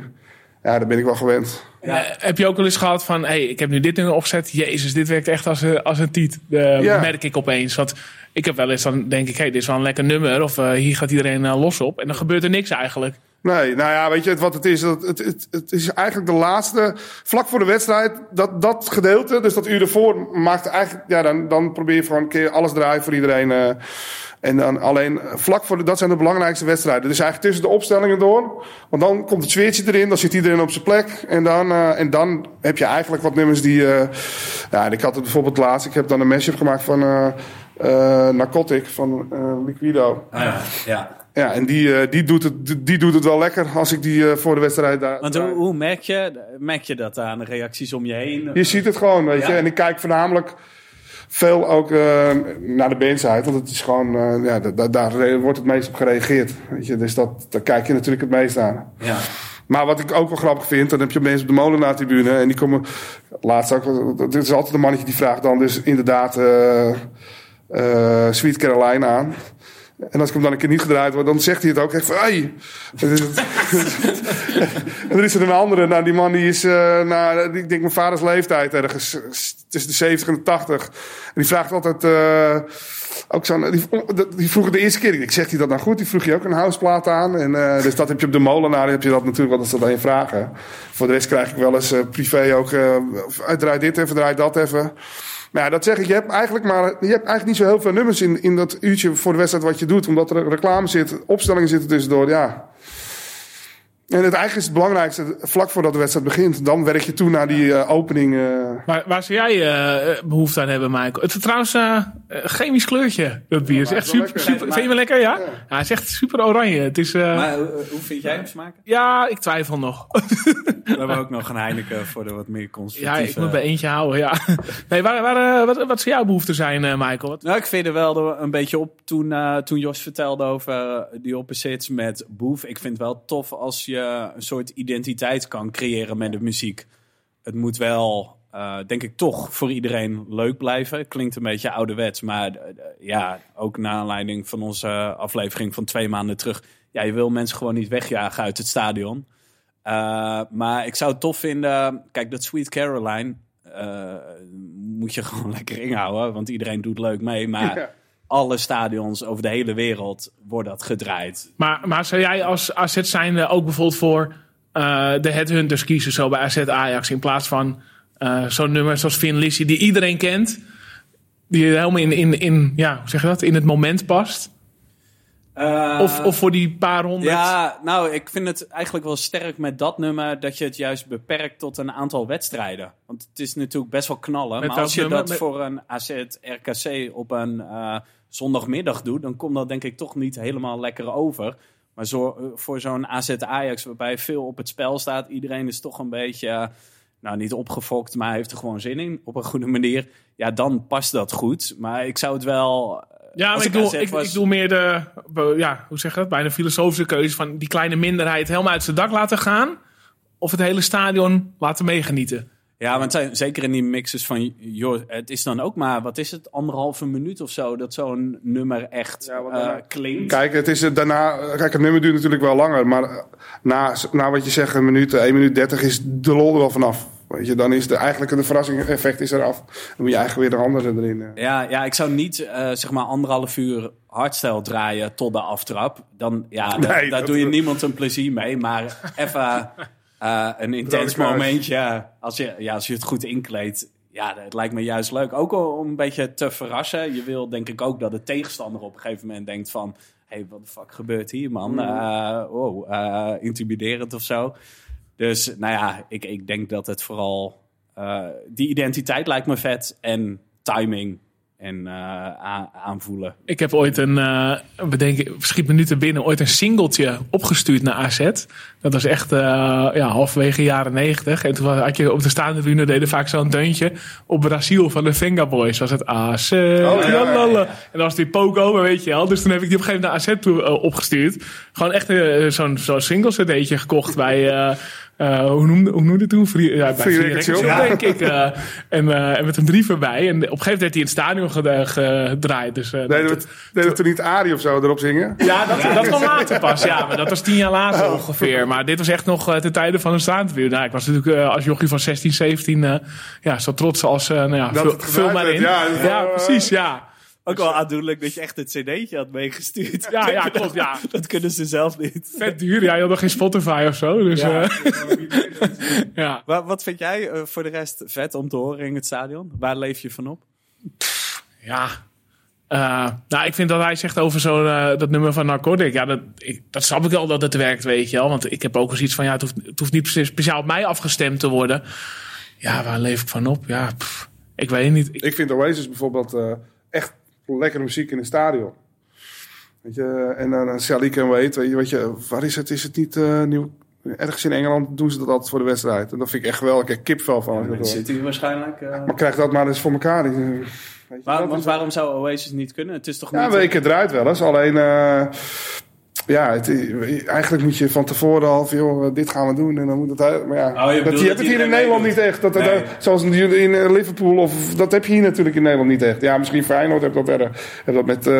Ja, daar ben ik wel gewend. Ja. heb je ook wel eens gehad van, hey, ik heb nu dit nu opgezet. Jezus, dit werkt echt als een, als een tiet. Uh, merk ik opeens. Want ik heb wel eens dan denk ik, hey, dit is wel een lekker nummer. Of uh, hier gaat iedereen los op. En dan gebeurt er niks eigenlijk. Nee, nou ja, weet je wat het is? Het, het, het, het is eigenlijk de laatste, vlak voor de wedstrijd, dat, dat gedeelte, dus dat uur ervoor, maakt eigenlijk, ja, dan, dan probeer je gewoon een keer alles draaien voor iedereen. En dan alleen vlak voor de, dat zijn de belangrijkste wedstrijden. Dus eigenlijk tussen de opstellingen door. Want dan komt het sfeertje erin, dan zit iedereen op zijn plek. En dan, eh, en dan heb je eigenlijk wat nummers die. eh, ja, en ik had het bijvoorbeeld laatst, ik heb dan een mashup gemaakt van eh eh, Narcotic van eh, Liquido. ja. ja. Ja, en die, eh, die, doet het, die doet het wel lekker als ik die eh, voor de wedstrijd daar. Want hoe, hoe merk, je, merk je dat aan de reacties om je heen? Je ziet het gewoon, weet je. En ik kijk voornamelijk veel ook eh, naar de bandside. Want het is gewoon, eh, ja, da- da- daar wordt het meest op gereageerd. Weet je. Dus dat, daar kijk je natuurlijk het meest aan. Ja. Maar wat ik ook wel grappig vind, dan heb je mensen op de molenaar-tribune. En die komen, laatst ook, dit is altijd een mannetje die vraagt dan dus inderdaad eh, Sweet Caroline aan. En als ik hem dan een keer niet gedraaid word, dan zegt hij het ook echt van... Hey. en er is er een andere, nou die man die is, eh nou, ik denk mijn vaders leeftijd ergens, tussen de 70 en de 80. En die vraagt altijd, eh, ook zo'n, die, die vroeg de eerste keer, ik zeg hij dat nou goed? Die vroeg je ook een houseplaat aan. En, eh, dus dat heb je op de molenaar, heb je dat natuurlijk wel, dat ze je vragen. Voor de rest krijg ik wel eens privé ook, eh, draai dit even, draai dat even. Nou dat zeg ik. Je hebt eigenlijk maar, je hebt eigenlijk niet zo heel veel nummers in, in dat uurtje voor de wedstrijd wat je doet. Omdat er reclame zit, opstellingen zitten tussendoor. Ja. En het eigenlijk is het belangrijkste, vlak voordat de wedstrijd begint. Dan werk je toe naar die eh, opening. eh. Waar, waar zou jij eh, behoefte aan hebben, Michael? Het is trouwens een chemisch kleurtje, dat bier. Het is echt super, lekker. super, vind je me lekker, ja? Ja, het is echt super oranje. Het is, eh, Maar hoe, hoe vind jij hem smaken? ja, ik twijfel nog. We hebben ook nog een Heineken voor de wat meer ja, conservatieve... ik moet bij eentje houden, ja. Nee, waar, waar, wat, wat zou jouw behoefte zijn, eh, Michael? Wat, Nou, ik vind er wel een beetje op toen, eh, toen Jos vertelde over die opposites met Boef. Ik vind het wel tof als je een soort identiteit kan creëren met de muziek. Het moet wel, eh, denk ik, toch voor iedereen leuk blijven. Klinkt een beetje ouderwets, maar eh, eh, ja, ook naar aanleiding van onze aflevering van twee maanden terug. Ja, je wil mensen gewoon niet wegjagen uit het stadion. Maar ik zou het tof vinden. Kijk, dat Sweet Caroline. Moet je gewoon lekker inhouden. Want iedereen doet leuk mee. Maar. Alle stadions over de hele wereld wordt dat gedraaid. maar, maar zou jij als AZ zijnde ook bijvoorbeeld voor eh, de headhunters kiezen, zo bij AZ Ajax, in plaats van eh, zo'n nummer zoals Finn Lissy, die iedereen kent, die helemaal in, in, in, ja, hoe zeg je dat, in het moment past? Uh, Of, of voor die paar honderd? Ja, nou, ik vind het eigenlijk wel sterk met dat nummer dat je het juist beperkt tot een aantal wedstrijden. Want het is natuurlijk best wel knallen. Met maar als je nummer? dat Met- voor een AZ RKC op een eh, zondagmiddag doet, dan komt dat denk ik toch niet helemaal lekker over. Maar zo, eh, voor zo'n AZ Ajax, waarbij veel op het spel staat, iedereen is toch een beetje, eh, nou niet opgefokt, maar heeft er gewoon zin in op een goede manier. Ja, dan past dat goed. Maar ik zou het wel. eh, Ja, maar ik ik, was- ik doe meer de, ja, hoe zeg je dat? Bijna filosofische keuze van die kleine minderheid helemaal uit zijn dak laten gaan. Of het hele stadion laten meegenieten. Ja, want zijn- zeker in die mixes van, joh, het is dan ook maar, wat is het, anderhalve minuut of zo, dat zo'n nummer echt Ja, eh, klinkt. Kijk, het is eh, daarna. Kijk, het nummer duurt natuurlijk wel langer. Maar eh, na, na wat je zegt, een minuut, eh, 1 minuut 30 is de lol er wel vanaf. Weet je, dan is de, eigenlijk de verrassing effect is eraf. Dan moet je eigenlijk weer de andere erin. Ja, ja, ik zou niet zeg maar anderhalf uur hardstyle draaien tot de aftrap. Dan, ja, da- daar doe je niemand een plezier mee. Maar even eh, een intens kruis. momentje, als je, ja, als je het goed inkleedt. Ja, het lijkt me juist leuk. Ook om een beetje te verrassen. Je wil denk ik ook dat de tegenstander op een gegeven moment denkt van... Hé, hey, wat de fuck gebeurt hier, man? Eh, intimiderend of zo. Dus nou ja, ik, ik denk dat het vooral... die identiteit lijkt me vet. En timing en eh, aanvoelen. Ik heb ooit een, eh we denken, schiet me nu te binnen, ooit een singeltje opgestuurd naar AZ. Dat was echt eh, ja, halverwege jaren negentig. En toen had je op de staande tribune deden vaak zo'n deuntje. Op Brazil van de Venga Boys was het AZ. ja, ja, ja. En dan was die Pogo, weet je wel. Dus toen heb ik die op een gegeven moment naar AZ toe, eh, opgestuurd. Gewoon echt eh, zo'n zo'n single cd'tje gekocht bij... eh, hoe noemde, hoe noemde het toen? Free, ja, bij Free Free Records Records, Shop. denk ik. eh, en, eh, en met een brief erbij. En op een gegeven moment werd hij in het stadion ged- gedraaid. Dus, Deden dat- we toen niet Ari of zo erop zingen? ja, dat, dat kwam later pas. Ja, maar dat was tien jaar later ongeveer. Maar dit was echt nog uh, ten tijde van een staandvuur. Nou, ik was natuurlijk als jochie van 16, 17 uh, ja, zo trots als nou ja, Dat vul, maar in. ja. ja, precies, ja. Ook wel aandoenlijk dat je echt het cd'tje had meegestuurd. Ja, ja, klopt, ja. Dat kunnen ze zelf niet. Vet duur. Ja, je had nog geen Spotify of zo. Dus, Ja. ja. ja. Wat, wat vind jij eh, voor de rest vet om te horen in het stadion? Waar leef je van op? Ja. Eh, nou, ik vind dat hij zegt over zo eh, dat nummer van Narcotic. Ja, dat, ik, dat snap ik wel dat het werkt, weet je wel. Want ik heb ook eens iets van, ja, het hoeft, het hoeft niet precies speciaal op mij afgestemd te worden. Ja, waar leef ik van op? Ja, pff, ik weet niet. Ik- Ik vind Oasis bijvoorbeeld eh, echt lekkere muziek in het stadion. Weet je, en dan uh, Sally Can Wait, weet je, weet je, waar is het? Is het niet eh, nieuw? Ergens in Engeland doen ze dat altijd voor de wedstrijd. En dat vind ik echt geweldig. Ik heb kipvel van. hoor. City waarschijnlijk. eh. Maar krijg dat maar eens voor elkaar. Want waarom zou Oasis niet kunnen? Het is toch Ja, niet... weken draait wel eens. Alleen, eh, ja, het, eigenlijk moet je van tevoren al van, joh, dit gaan we doen. En dan moet het uit. Maar ja, Oh, je dat, je hebt het hier in Nederland niet echt. Dat, dat- zoals in, Liverpool, of dat heb je hier natuurlijk in Nederland niet echt. Ja, misschien Feyenoord heeft dat verder. Heeft dat met eh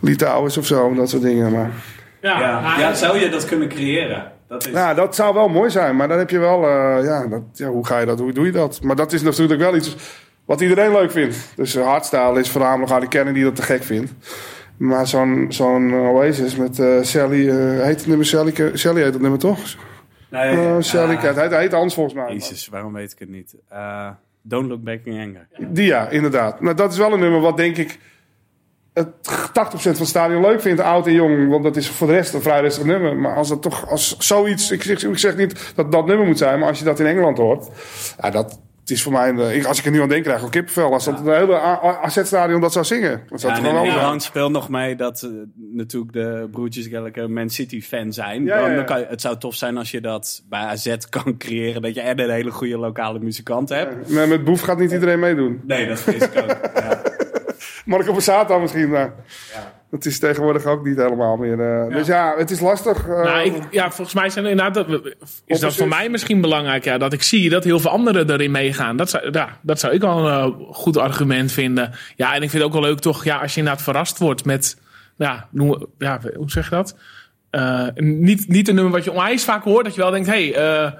Litouwers of zo, en dat soort dingen. Maar, ja, Ja, zou je dat kunnen creëren? Dat is... nou, dat zou wel mooi zijn. Maar dan heb je wel, eh, ja, dat, ja, hoe ga je dat, hoe doe je dat? Maar dat is natuurlijk wel iets wat iedereen leuk vindt. Dus uh, hardstyle is voornamelijk Harry Kennen die dat te gek vindt. Maar zo'n zo'n eh, Oasis met eh, Sally, eh, heet het nummer Sally? Sally heet het nummer toch? nee, Eh, Sally, ah, Cat. hij, hij heet anders volgens mij. Jezus, waarom weet ik het niet? Eh, don't look back in anger. Die ja, inderdaad. Nou, dat is wel een nummer wat denk ik het 80% van het stadion leuk vindt, oud en jong. Want dat is voor de rest een vrij rustig nummer. Maar als dat toch, als zoiets, ik zeg, ik zeg niet dat dat nummer moet zijn, maar als je dat in Engeland hoort, ja, dat het is voor mij, een, ik- als ik er nu aan denk, krijg ik ook kippenvel. Als dat een hele AZ-stadion dat zou zingen. Dat zou Ja, en speelt nog mee dat eh, natuurlijk de broertjes Gallagher Man City fan zijn. Ja, Dan, ja, ja. dan kan je- het zou tof zijn als je dat bij AZ kan creëren. Dat je en een hele goede lokale muzikant hebt. Maar met Boef gaat niet iedereen meedoen. Nee, dat vrees ik ook. Ja. Marco Borsato misschien. maar Dat is tegenwoordig ook niet helemaal meer. eh, Dus ja, het is lastig. eh, Nou, ik, ja, volgens mij zijn er inderdaad, dat, is dat voor mij misschien belangrijk, ja, dat ik zie dat heel veel anderen erin meegaan. Dat zou, ja, dat zou ik wel een eh, goed argument vinden. Ja, en ik vind het ook wel leuk toch, ja, als je inderdaad verrast wordt met, ja, noem, ja hoe zeg je dat? Niet, niet een nummer wat je onwijs vaak hoort, dat je wel denkt, hé, hey,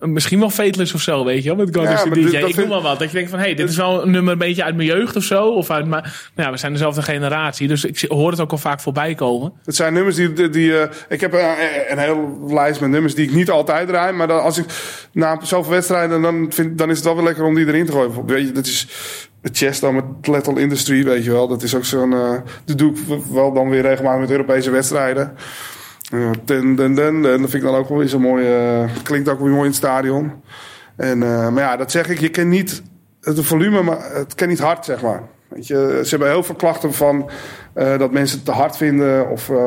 misschien wel Fateless of zo, weet je wel, met God Ja, maar DJ. ik noem wel wat. Dat je denkt van, hé, hey, dit is wel een nummer een beetje uit mijn jeugd of zo. Of uit mijn, nou ja, we zijn dezelfde generatie, dus ik hoor het ook al vaak voorbij komen. Het zijn nummers die. die, eh, ik heb een, een hele lijst met nummers die ik niet altijd draai. Maar dan, als ik na zoveel wedstrijden. Dan, vind, dan is het wel weer lekker om die erin te gooien. Weet je, dat is. Het chess dan met Little Industry, weet je wel. Dat is ook zo'n. eh dat doe ik wel dan weer regelmatig met Europese wedstrijden. Den, den. Dat vind ik dan ook wel zo mooi. eh, klinkt ook weer mooi in het stadion. En, eh, maar ja, dat zeg ik. Je kent niet het volume, maar het kent niet hard, zeg maar. Weet je, ze hebben heel veel klachten van eh, dat mensen het te hard vinden. Of, eh,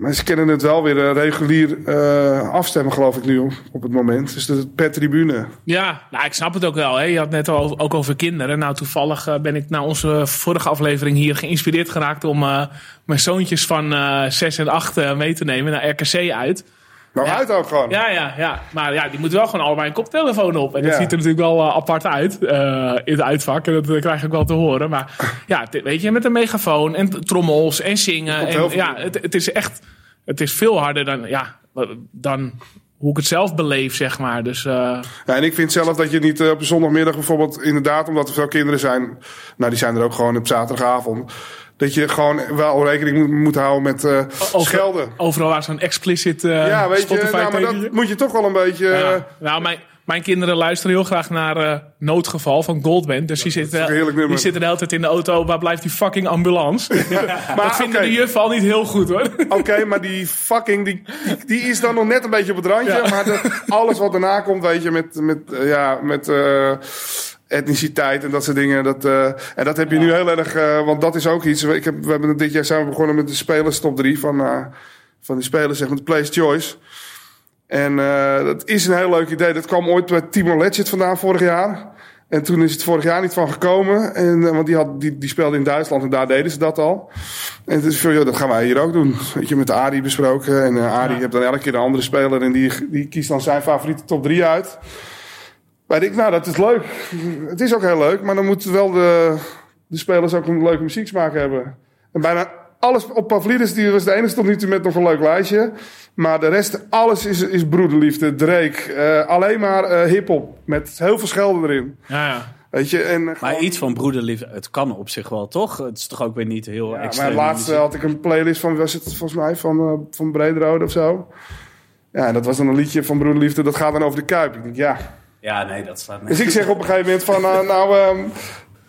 maar ze kennen het wel weer eh, regulier eh, afstemmen, geloof ik nu op, het moment. Dus de, per tribune. Ja, nou, ik snap het ook wel. Hè. Je had net ook over kinderen. Nou, toevallig eh, ben ik na onze vorige aflevering hier geïnspireerd geraakt om mijn zoontjes van eh 6 en 8 eh, mee te nemen naar RKC uit. Nou, Ja. uit ook gewoon. Ja, ja, ja. Maar ja, die moeten wel gewoon allebei een koptelefoon op. En dat Ja. ziet er natuurlijk wel eh, apart uit eh, in het uitvak. En dat eh, krijg ik wel te horen. Maar ja, weet je, met een megafoon en trommels en zingen. En, veel ja, het, het is echt, het is veel harder dan, ja, dan hoe ik het zelf beleef, zeg maar. Dus Ja, en ik vind zelf dat je niet op zondagmiddag bijvoorbeeld, inderdaad, omdat er veel kinderen zijn, nou die zijn er ook gewoon op zaterdagavond, dat je gewoon wel rekening moet, moet houden met Over- schelden. Overal waar zo'n explicit eh Ja, weet je, Spotify nou, maar tekentje. dat moet je toch wel een beetje. Ja. eh, Nou, mijn, mijn kinderen luisteren heel graag naar Noodgeval van Goldband. Dus die, zitten, die zitten de hele tijd in de auto. Waar blijft die fucking ambulance? maar dat vinden de juffen al niet heel goed hoor. Oké, maar die fucking, die, die, is dan nog net een beetje op het randje. Ja. Maar de- alles wat daarna komt, weet je, met, met, ja, met etniciteit en dat soort dingen. Dat, eh, en dat heb je nu heel erg, eh, want dat is ook iets. Ik heb, we hebben dit jaar zijn we begonnen met de spelers top 3 van, eh, van die spelers, zeg maar, de Place Choice. En dat is een heel leuk idee. Dat kwam ooit bij Timo Letchert vandaan vorig jaar. En toen is het vorig jaar niet van gekomen. En, want die, had, die, die speelde in Duitsland en daar deden ze dat al. En het is joh, dat gaan wij hier ook doen. Weet je, met Arie besproken. En uh, Arie Ja. heeft dan elke keer een andere speler. En die, die kiest dan zijn favoriete top 3 uit. Weet ik, nou, dat is leuk. Het is ook heel leuk. Maar dan moeten wel de, de spelers ook een leuke muzieksmaak hebben. En bijna alles op Pavlidis, die was de enige tot nu toe met nog een leuk lijstje. Maar de rest, alles is, is broederliefde, Drake. eh, alleen maar eh hip-hop. Met heel veel schelden erin. Ja, ja. Weet je, en Maar iets van broederliefde, het kan op zich wel, toch? Het is toch ook weer niet heel Ja, extreem. maar laatst had ik een playlist van, was het volgens mij van, eh van Brederode of zo. Ja, en dat was dan een liedje van Broederliefde, dat gaat dan over de Kuip. Ik denk, ja. Ja, nee, dat slaat Dus niet. ik zeg op een gegeven moment van, eh, nou, ehm,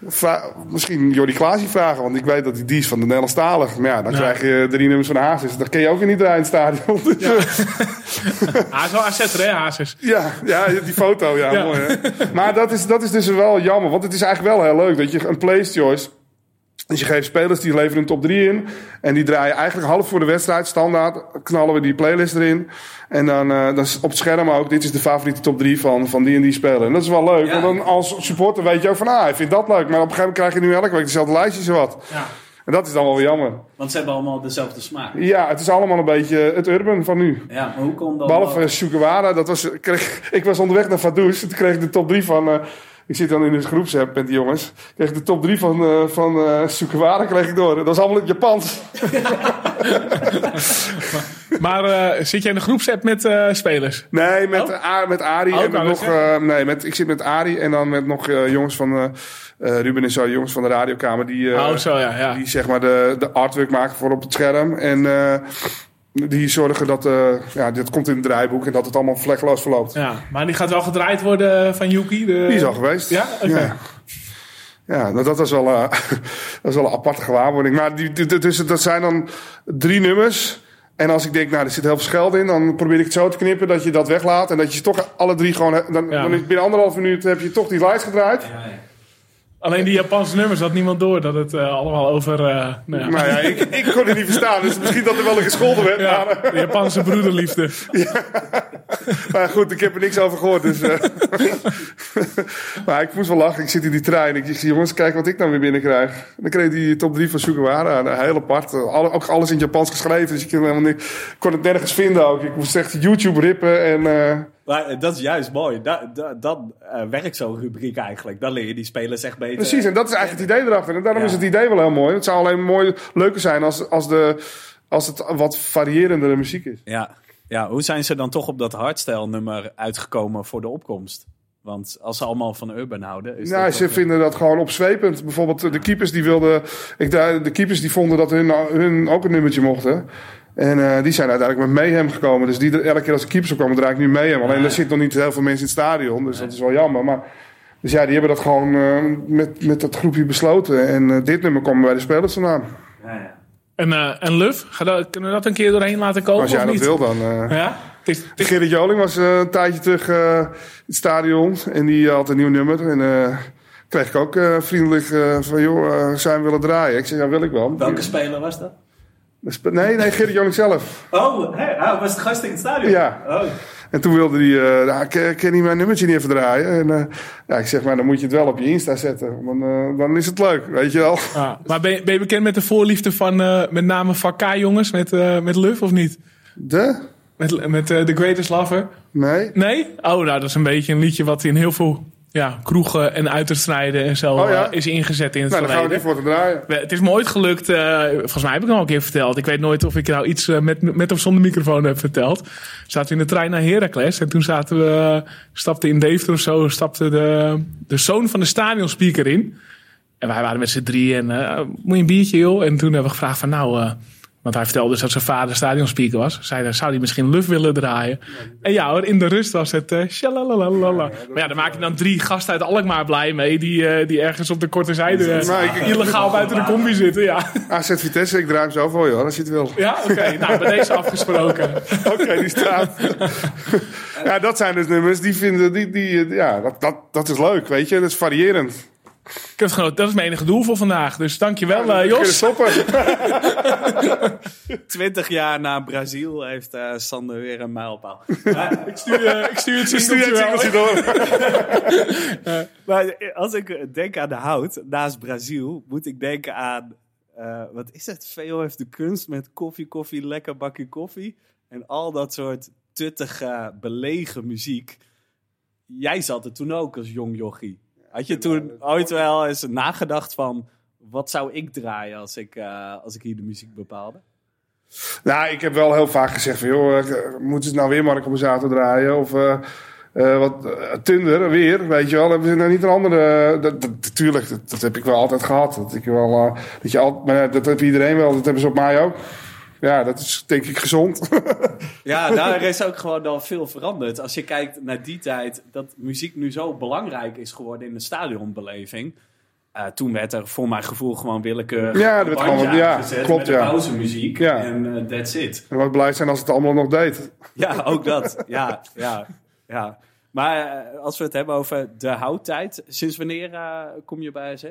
vra- misschien Jordi Klaasie vragen, want ik weet dat hij die is van de Nederlandstalig. Maar ja, dan Ja. krijg je drie nummers van Hazes. Dat ken je ook draaien in het stadion. Dus, ja. Hij is wel AZ, hè, Hazes. Ja, ja, die foto, ja, Ja. mooi hè. Maar dat is, dat is dus wel jammer, want het is eigenlijk wel heel leuk dat je een place choice... Dus je geeft spelers die leveren een top 3 in. En die draaien eigenlijk half voor de wedstrijd, standaard, knallen we die playlist erin. En dan, eh, dan is op het scherm ook, dit is de favoriete top 3 van, van die en die speler. En dat is wel leuk, Ja. want dan als supporter weet je ook van, ah, ik vind dat leuk. Maar op een gegeven moment krijg je nu elke week dezelfde lijstjes en wat. Ja. En dat is dan wel weer jammer. Want ze hebben allemaal dezelfde smaak. Ja, het is allemaal een beetje het urban van nu. Ja, maar hoe kon dat? Behalve Sugawara, dat was, kreeg, ik was onderweg naar en Toen kreeg ik de top 3 van. eh, ik zit dan in een groepsapp met die jongens. Kreeg de top 3 van, eh van Sugawara kreeg ik door. Dat was allemaal in het Japans. Maar eh, zit jij in de groepsapp met spelers? Nee, met, Oh? A- met Ari Oh, en met nog. nee, met, ik zit met Ari en dan met nog jongens van. Ruben en zo, jongens van de radiokamer. Die, oh, zo ja. ja. die zeg maar de, de artwork maken voor op het scherm. En die zorgen dat. eh, ja, dit komt in het draaiboek en dat het allemaal vlekkeloos verloopt. ja. Maar die gaat wel gedraaid worden van Yuki. De... Die is al geweest. Ja? Oké. Ja. Ja, nou, dat was wel, eh, dat is wel een aparte gewaarwording. Maar die, die- dus dat zijn dan drie nummers. En als ik denk, nou, er zit heel veel scheld in, dan probeer ik het zo te knippen dat je dat weglaat. En dat je toch alle drie gewoon. Dan, Ja. binnen anderhalf minuut heb je toch die lijst gedraaid. Alleen die Japanse nummers had niemand door dat het eh, allemaal over. eh, nou ja. Nou ja, ik, ik kon het niet verstaan. Dus misschien dat er wel een gescholden werd. Ja, Maar, de Japanse broederliefde. maar goed, ik heb er niks over gehoord. Dus, eh. maar ik moest wel lachen. Ik zit in die trein. Ik zeg, jongens, kijk wat ik nou weer binnenkrijg. Dan kreeg die top 3 van Sugawara. Heel apart. Alle, ook alles in Japans geschreven. Dus ik kon, helemaal niet, kon het nergens vinden ook. Ik moest echt YouTube rippen. En, Maar eh, dat is juist mooi. Da, da, dan eh, werkt zo'n rubriek eigenlijk. Dan leer je die spelers echt beter. precies, en dat is eigenlijk het idee erachter. En daarom Ja. is het idee wel heel mooi. Het zou alleen mooi, leuker zijn als, als, de, als het wat variërendere muziek is. Ja. ja, hoe zijn ze dan toch op dat hardstyle nummer uitgekomen voor de opkomst? Want als ze allemaal van Urban houden... Is dat ze vinden dat gewoon opzwepend. Bijvoorbeeld de keepers die wilden. Ik, de keepers die vonden dat hun, hun ook een nummertje mochten. En eh, die zijn uiteindelijk met Mayhem gekomen. Dus die, elke keer als de keepers opkomen, draai ik nu Mayhem. Alleen er zitten nog niet heel veel mensen in het stadion. Dus dat is wel jammer. Maar, dus ja, die hebben dat gewoon eh, met, met dat groepje besloten. En eh, dit nummer komt bij de spelers vandaan. Ja, ja. En, eh en Luf, dat, kunnen we dat een keer doorheen laten komen? Als jij of dat niet? wil, dan. eh. Ja? Gerrit Joling was eh, een tijdje terug eh, in het stadion. En die had een nieuw nummer. En eh kreeg ik ook eh, vriendelijk eh, van... joh, zou je hem willen draaien? Ik zei, ja, wil ik wel. Welke speler was dat? Dus- Nee, nee, Gerrit Joling zelf. Oh, hè, hij was de gast in het stadion? Ja. Oh. En toen wilde hij, eh nou, kan, kan hij mijn nummertje niet even draaien? En eh, ja, ik zeg, maar dan moet je het wel op je Insta zetten. Dan, eh, dan is het leuk, weet je wel. ah, maar ben je, ben je bekend met de voorliefde van eh, met name van K-jongens met, eh, met Luf of niet? De? Met, met eh, The Greatest Lover? Nee? Nee? Oh, nou, dat is een beetje een liedje wat in heel veel ja, kroegen en uiterstrijden en zo Oh, ja? eh, is ingezet in het Nou, dan gaan we voor te draaien. Het is me ooit gelukt, eh, volgens mij heb ik het al een keer verteld. Ik weet nooit of ik nou iets eh, met, met of zonder microfoon heb verteld. Zaten we in de trein naar Heracles en toen zaten we, stapte in Deventer of zo, stapte de, de zoon van de stadionspeaker in. En wij waren met z'n drie en eh, moet je een biertje joh? En toen hebben we gevraagd van nou, want hij vertelde dus dat zijn vader stadionspeaker was. Zei hij, zou hij misschien Luf willen draaien? En ja hoor, in de rust was het shalalalala. Maar ja, daar maak je dan drie gasten uit Alkmaar blij mee. Die, eh, die ergens op de korte zijde illegaal buiten de combi zitten. Ja, AZ Vitesse, ik draai hem zo voor je hoor, als je het wil. ja oké. Nou, bij deze afgesproken. Oké, die staat. ja, dat zijn dus nummers die vinden, die, die, eh, ja, dat, dat, dat is leuk, weet je. Dat is variërend. Ik heb het genoten. Dat is mijn enige doel voor vandaag. Dus dankjewel Dan eh Jos. stoppen. Twintig jaar na Brazil heeft eh, Sander weer een mijlpaal. Maar, Ik stuur, je- ik stuur het singeltje wel. door. maar als ik denk aan de hout, naast Brazil, moet ik denken aan... eh, wat is het? Veo heeft de kunst met koffie, koffie, lekker bakje koffie. En al dat soort tuttige, belegen muziek. Jij zat er toen ook als jong jochie. Had je toen ooit wel eens nagedacht van... Wat zou ik draaien als ik, eh, als ik hier de muziek bepaalde? Nou, ik heb wel heel vaak gezegd van, joh, eh, moeten ze nou weer Marco Borsato draaien? Of, eh, wat uh, Tinder weer, weet je wel. Hebben ze nou niet een andere... dat, dat, natuurlijk, dat, dat, heb ik wel altijd gehad. Dat, ik wel, uh, dat, je al, maar dat heeft iedereen wel. Dat hebben ze op mij ook. Ja, dat is denk ik gezond. ja, daar is ook gewoon al veel veranderd. Als je kijkt naar die tijd, dat muziek nu zo belangrijk is geworden in de stadionbeleving. Uh, toen werd er voor mijn gevoel gewoon willekeurig ja, werd gewoon, ja, klopt, met ja. pauzemuziek Ja. en uh, that's it. En wat blij zijn als het allemaal nog deed. Ja, ook dat. Ja, ja, ja. Maar uh, als we het hebben over de houdtijd, sinds wanneer kom je bij AZ?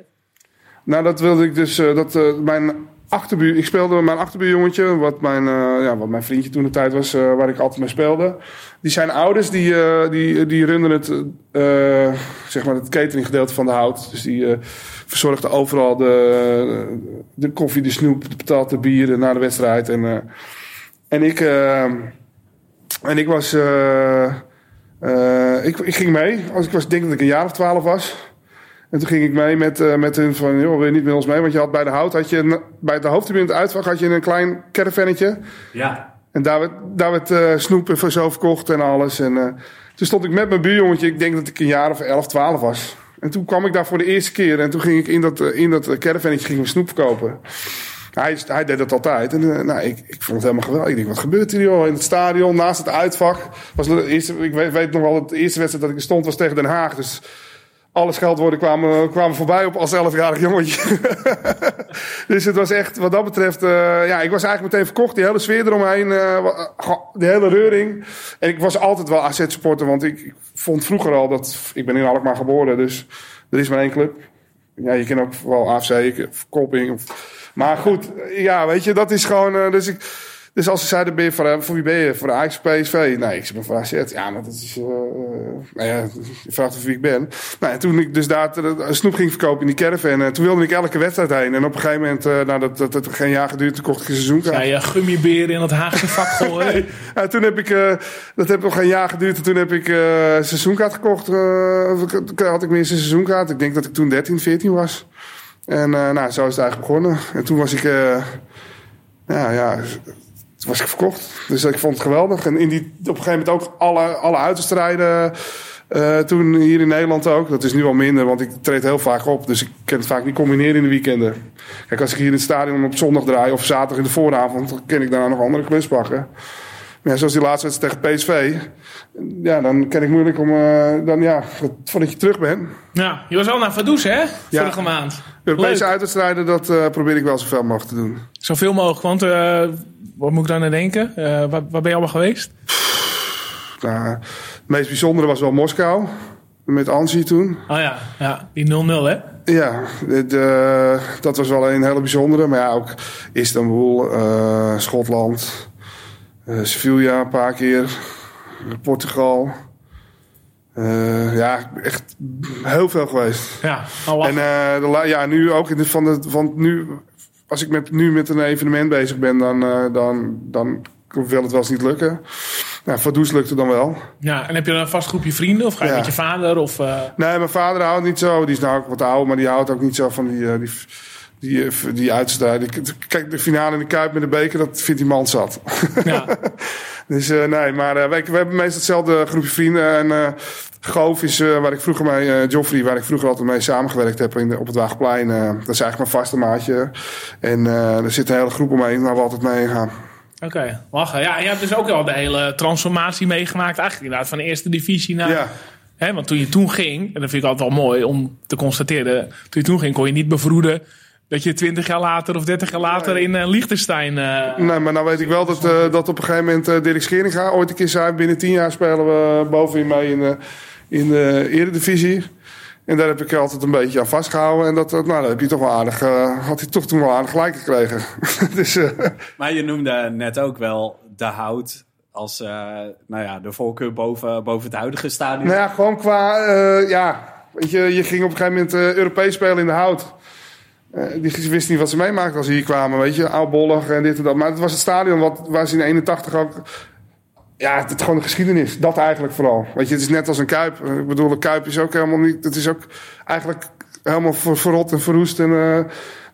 Nou, dat wilde ik dus. Dat, mijn achterbuur, ik speelde met mijn achterbuurjongetje, wat mijn, ja, wat mijn vriendje toen de tijd was, waar ik altijd mee speelde. Die zijn ouders, die, die, die runnen het, zeg maar het cateringgedeelte van de hout. Dus die verzorgden overal de, de koffie, de snoep, de patat, de bieren na de wedstrijd. En, en ik. en ik was. Uh, ik, ik, ging mee. Als ik was, denk dat ik een jaar of twaalf was. En toen ging ik mee met, uh, met hun van, joh, wil je niet met ons mee? Want je had bij de hout, had je een, bij de hoofdtribune in het uitvak, had je een klein caravannetje. Ja. En daar werd, daar werd uh, snoep en zo verkocht en alles. En toen stond ik met mijn buurjongetje, ik denk dat ik een jaar of elf, twaalf was. En toen kwam ik daar voor de eerste keer. En toen ging ik in dat, in dat caravannetje ging snoep verkopen. Hij, hij, deed dat altijd. En uh, nou, ik, ik vond het helemaal geweldig. Ik denk, wat gebeurt hier joh? In het stadion, naast het uitvak. Was de eerste, ik weet, weet nog wel, dat de eerste wedstrijd dat ik stond was tegen Den Haag. Dus alle scheldwoorden kwamen, kwamen voorbij op als 11-jarig jongetje. dus het was echt, wat dat betreft, uh, ja, ik was eigenlijk meteen verkocht. Die hele sfeer eromheen, uh, de hele reuring. En ik was altijd wel AZ-supporter, want ik, ik, vond vroeger al dat, ik ben in Alkmaar geboren, dus er is maar één club. Ja, je kent ook wel AFC, Kopping. Maar goed, ja, weet je, dat is gewoon. Uh, dus, ik, dus als ze zeiden: ben je voor, voor wie ben je? Voor de Ajax PSV? Nee, ik ben voor AZ. Ja, maar dat is. Uh, nou ja, je vraagt of wie ik ben. Nou, en toen ik dus daar een snoep ging verkopen in die caravan. En toen wilde ik elke wedstrijd heen. En op een gegeven moment, uh, nou, dat, dat, dat geen jaar geduurd, toen kocht ik een seizoenkaart. Ja, je gummibeer in het Haagse vak gooien. nee. ja, toen heb ik, uh, dat heeft nog geen jaar geduurd. En toen heb ik een seizoenkaart gekocht. had ik mijn eerste seizoenkaart. Ik denk dat ik toen 13, 14 was. En nou, zo is het eigenlijk begonnen. En toen was ik, ja, ja, toen was ik verkocht. Dus ik vond het geweldig. En in die, op een gegeven moment ook alle, alle uitstrijden. Uh, toen hier in Nederland ook. Dat is nu al minder, want ik treed heel vaak op. Dus ik kan het vaak niet combineren in de weekenden. Kijk, als ik hier in het stadion op zondag draai of zaterdag in de vooravond, dan kan ik daarna nog andere klus pakken. Maar ja, zoals die laatste wedstrijd tegen PSV. Ja, dan ken ik moeilijk om. Uh, dan ja, voordat je terug bent. Ja, je was al naar Vaduz, hè? Ja. Vorige maand. Europese uitwedstrijden, dat uh, probeer ik wel zoveel mogelijk te doen. Zoveel mogelijk, want uh, wat moet ik dan aan denken? waar, waar ben je allemaal geweest? Nou, het meest bijzondere was wel Moskou. Met Anzi toen. Oh ja, ja die 0-0 hè? Ja, de, de, dat was wel een hele bijzondere. Maar ja, ook Istanbul, Schotland. Uh, Sevilla een paar keer. Portugal. Uh, ja, echt heel veel geweest. Ja, oh, en uh, de, ja, nu ook in de, van de, van nu, als ik met, nu met een evenement bezig ben, dan, uh, dan, dan wil het wel eens niet lukken. Nou, Vaduz lukte dan wel. Ja, en heb je dan een vast groepje vrienden of ga je ja. met je vader? Of, Nee, mijn vader houdt niet zo. Die is nou ook wat ouder, maar die houdt ook niet zo van die, die die, die uitstrijd. Kijk, de finale in de Kuip met de beker, dat vindt die man zat. Ja. dus uh, nee, maar uh, wij, we hebben meestal hetzelfde groepje vrienden. En uh, Goof is waar ik vroeger mee, Joffrey, waar ik vroeger altijd mee samengewerkt heb in de, op het Waagplein. dat is eigenlijk mijn vaste maatje. En er zit een hele groep omheen waar we altijd mee gaan. Oké, okay, lachen. Ja, je hebt dus ook al de hele transformatie meegemaakt. Eigenlijk inderdaad van de eerste divisie naar... Ja. Hè, want toen je toen ging, en dat vind ik altijd wel mooi om te constateren. Toen je toen ging, kon je niet bevroeden dat je twintig jaar later of dertig jaar later in uh, Liechtenstein... Uh, nee, maar nou weet ik wel dat, uh, dat op een gegeven moment uh, Dirk Scheringa ooit een keer zei... binnen tien jaar spelen we bovenin mee in, de, in de eredivisie. En daar heb ik altijd een beetje aan vastgehouden. En dat, nou, dat heb je toch wel aardig... had hij toch toen wel aardig gelijk gekregen. dus, maar je noemde net ook wel de hout als nou ja, de voorkeur boven, boven het huidige stadion. Nou ja, gewoon qua... ja, weet je, je ging op een gegeven moment Europees spelen in de hout... Uh, die wisten niet wat ze meemaakten als ze hier kwamen, weet je. Oudbollig en dit en dat. Maar het was het stadion wat, waar ze in 81 ook... Ja, het is gewoon de geschiedenis. Dat eigenlijk vooral. Weet je, het is net als een Kuip. Ik bedoel, de Kuip is ook helemaal niet... Het is ook eigenlijk helemaal ver, verrot en verroest. En uh,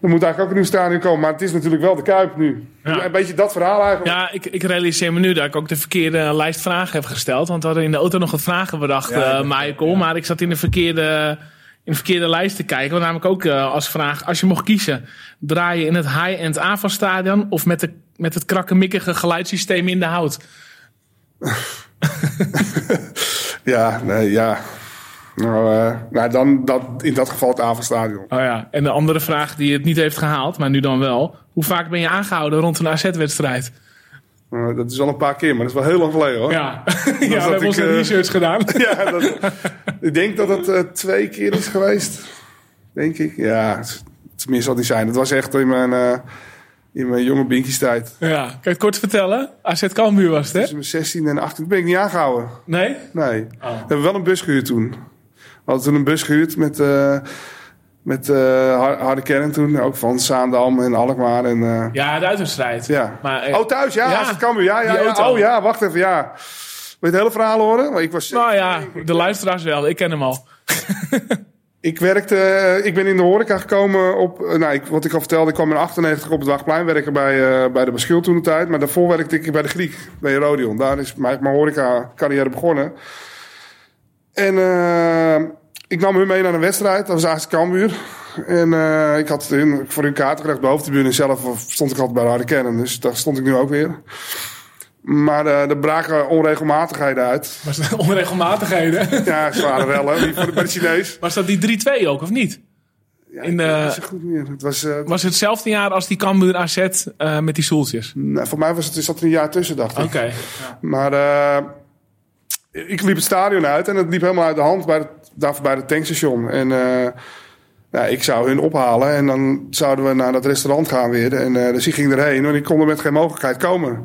Er moet eigenlijk ook een nieuw stadion komen. Maar het is natuurlijk wel de Kuip nu. Ja. Een beetje dat verhaal eigenlijk. Ja, ik, ik realiseer me nu dat ik ook de verkeerde lijst vragen heb gesteld. Want we hadden in de auto nog wat vragen bedacht, Ja, eh, Michael. Maar ik zat in de verkeerde, in de verkeerde lijst te kijken. Want namelijk ook eh, als vraag, als je mocht kiezen. Draai je in het high-end AVA-stadion of met, de, met het krakkemikkige geluidssysteem in de hout? Ja, nee, ja. Nou, eh, nou dan dat, in dat geval het avondstadion. Oh ja, en de andere vraag die het niet heeft gehaald, maar nu dan wel. Hoe vaak ben je aangehouden rond een AZ-wedstrijd? Eh, dat is al een paar keer, maar dat is wel heel lang geleden hoor. Ja, ja we dat hebben onze eh, research gedaan. Ja, dat, ik denk dat het eh, twee keer is geweest. Denk ik. Ja, meer zal niet zijn. Het was echt in mijn, in mijn jonge binkies-tijd. Ja, kan je het kort vertellen? AZ Cambuur was het, hè? Tussen mijn 16 en 18 ben ik niet aangehouden. Nee? Nee. We hebben wel een bus gehuurd toen. We hadden toen een bus gehuurd met, met har- harde kern toen. Ook van Zaandam en Alkmaar. En, eh, Ja, de uitwedstrijd. ja. Maar, eh, oh, thuis, ja. het kan. Ja, ja, ja. Oh ja, wacht even, ja. Wil je het hele verhaal horen? Want Ik was Nou ja, de luisteraars wel. Ik ken hem al. Ik werkte, ik ben in de horeca gekomen op, nou, ik, wat ik al vertelde, ik kwam in 98 op het Wachtplein werken bij, bij de Baschil toen de tijd. Maar daarvoor werkte ik bij de Griek, bij Rodion. Daar is mijn, mijn horeca carrière begonnen. En ik nam hun mee naar een wedstrijd, dat was AZ Cambuur. En eh, ik had hun, voor hun kaarten gelegd bij de hoofdtribune. Zelf stond ik altijd bij de harde kennen, dus daar stond ik nu ook weer. Maar eh, er braken onregelmatigheden uit. Was dat onregelmatigheden? Ja, ze waren wel, hè, voor de, bij de Chinees. Was dat die 3-2 ook, of niet? Ja, In het niet zo goed meer. Het was, eh, Was het hetzelfde jaar als die Cambuur AZ met die stoeltjes? Nou, voor mij was het, zat er een jaar tussen, dacht ik. Oké. Maar ik liep het stadion uit en het liep helemaal uit de hand bij het, bij het tankstation. En eh, ik zou hun ophalen en dan zouden we naar dat restaurant gaan weer. En eh, dus ik ging erheen en ik kon er met geen mogelijkheid komen.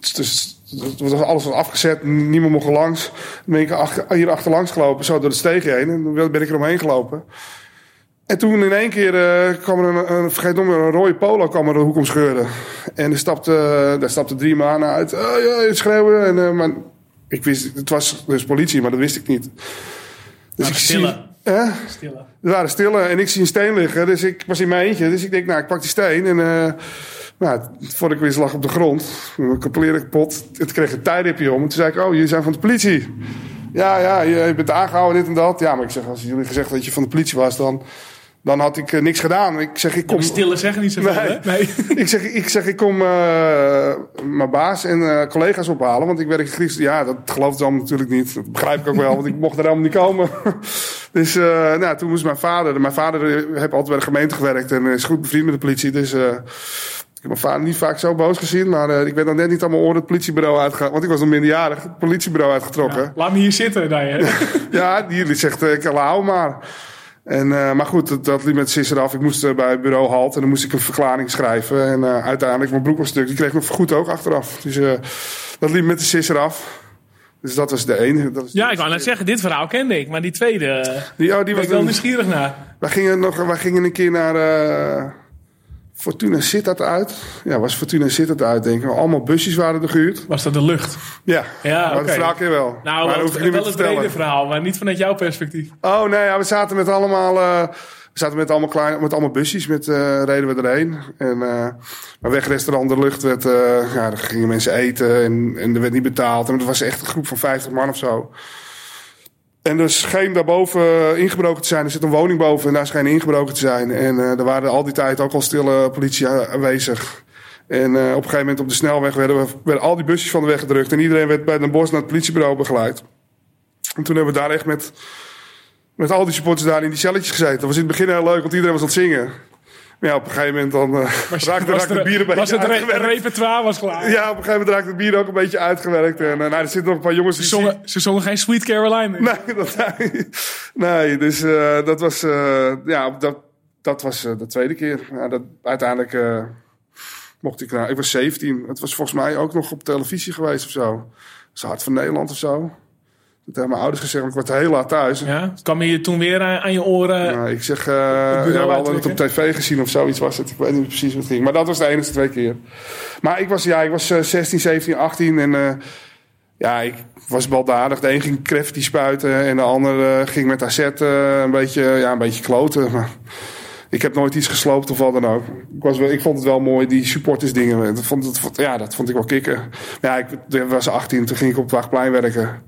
Dus, dus het was alles was afgezet, niemand mocht er langs. Dan ben ik achter, hier achterlangs gelopen, zo door de steeg heen. En dan ben ik er omheen gelopen. En toen in één keer eh, kwam er een, een, vergeet nog een rode polo kwam er de hoek om scheuren. En er stapte, daar stapten drie mannen uit. Oh, ja, schreeuwen. En, maar ik wist, het was dus politie, maar dat wist ik niet. Dus stille. Hè? Stille. Er waren stille en ik zie een steen liggen. Dus ik was in mijn eentje. Dus ik denk, nou, ik pak die steen. En eh nou, voordat ik wist lag op de grond. Mijn kleren kapot. Het kreeg een tijdripje om. En toen zei ik, oh, jullie zijn van de politie. Ja, ja, je, je bent aangehouden, dit en dat. Ja, maar ik zeg, als jullie gezegd dat je van de politie was, dan, dan had ik eh, niks gedaan. Ik zeg, ik kom... Stille zeggen niet zoveel, Nee. hè? Nee. ik, zeg, ik zeg, ik kom eh, mijn baas en eh, collega's ophalen. Want ik werk Grieks. Ja, dat gelooft ze allemaal natuurlijk niet. Dat begrijp ik ook wel, want ik mocht er helemaal niet komen. dus nou, toen moest mijn vader... Mijn vader heeft altijd bij de gemeente gewerkt en is goed bevriend met de politie. Dus ik heb mijn vader niet vaak zo boos gezien. Maar ik ben dan net niet aan mijn oren het politiebureau uitgegaan. Want ik was nog minderjarig, het politiebureau uitgetrokken. Laat me hier zitten, dan je. Ja, die, die zegt, ik hou maar. En, eh, maar goed, dat, dat liep met sisser af. Ik moest eh, bij het bureau halt en dan moest ik een verklaring schrijven. En eh, uiteindelijk, mijn broek was stuk. Die kreeg ik nog vergoed ook achteraf. Dus dat liep met de sisser af. Dus dat was de ene. Dat is Ja, ik wou net zeggen, dit verhaal kende ik. Maar die tweede Die, oh, die was ik wel een- nieuwsgierig naar. wij, gingen nog, wij gingen een keer naar Fortuna Sittard uit. Ja, was Fortuna Sittard uit, denk ik. Allemaal busjes waren er gehuurd. Was dat de lucht? Ja, Ja, maar dat ken je wel. Nou, maar dat wel, hoef ik niet meer wel te het brede verhaal, maar niet vanuit jouw perspectief. Oh nee, ja, we zaten met allemaal, eh, we zaten met allemaal, klein, met allemaal busjes, met, eh, reden we erheen. En eh maar wegrestaurant de lucht werd, ja, er gingen mensen eten en, en er werd niet betaald. En het was echt een groep van 50 man of zo. En er scheen daarboven eh, ingebroken te zijn. Er zit een woning boven en daar scheen ingebroken te zijn. En eh er waren al die tijd ook al stille politie aanwezig. En eh, op een gegeven moment op de snelweg werden, we, werden al die busjes van de weg gedrukt. En iedereen werd bij Den Bosch naar het politiebureau begeleid. En toen hebben we daar echt met, met al die supporters daar in die celletjes gezeten. Dat was in het begin heel leuk, want iedereen was aan het zingen. Maar ja, op een gegeven moment dan raakte, raakte het bier een beetje was het re- repertoire was klaar. Ja, op een gegeven moment raakte het bier ook een beetje uitgewerkt. En eh, nou, er zitten nog een paar jongens Ze, die zongen, ze zongen geen Sweet Caroline. Nee, dat, nee dus eh, dat was, ja, dat, dat was de tweede keer. Ja, dat, uiteindelijk mocht ik naar, ik was 17. Het was volgens mij ook nog op televisie geweest of zo. Is Hart van Nederland of zo. Dat hebben mijn ouders gezegd, want ik was heel laat thuis. Ja, kwam je toen weer aan, aan je oren? Nou, ik zeg, ja, we hadden het op tv gezien of zoiets was het. Ik weet niet precies wat het ging. Maar dat was de enige twee keer. Maar ik was, ja, ik was eh, 16, 17, 18 en eh, ja, ik was baldadig. De een ging crafty spuiten en de ander eh, ging met AZ een, beetje, ja, een beetje kloten. Maar ik heb nooit iets gesloopt of wat dan ook. Ik, was wel, ik vond het wel mooi, die supporters dingen. Dat vond, het, ja, dat vond ik wel kicken. Ja, ik, ik was 18, toen ging ik op het Waagplein werken.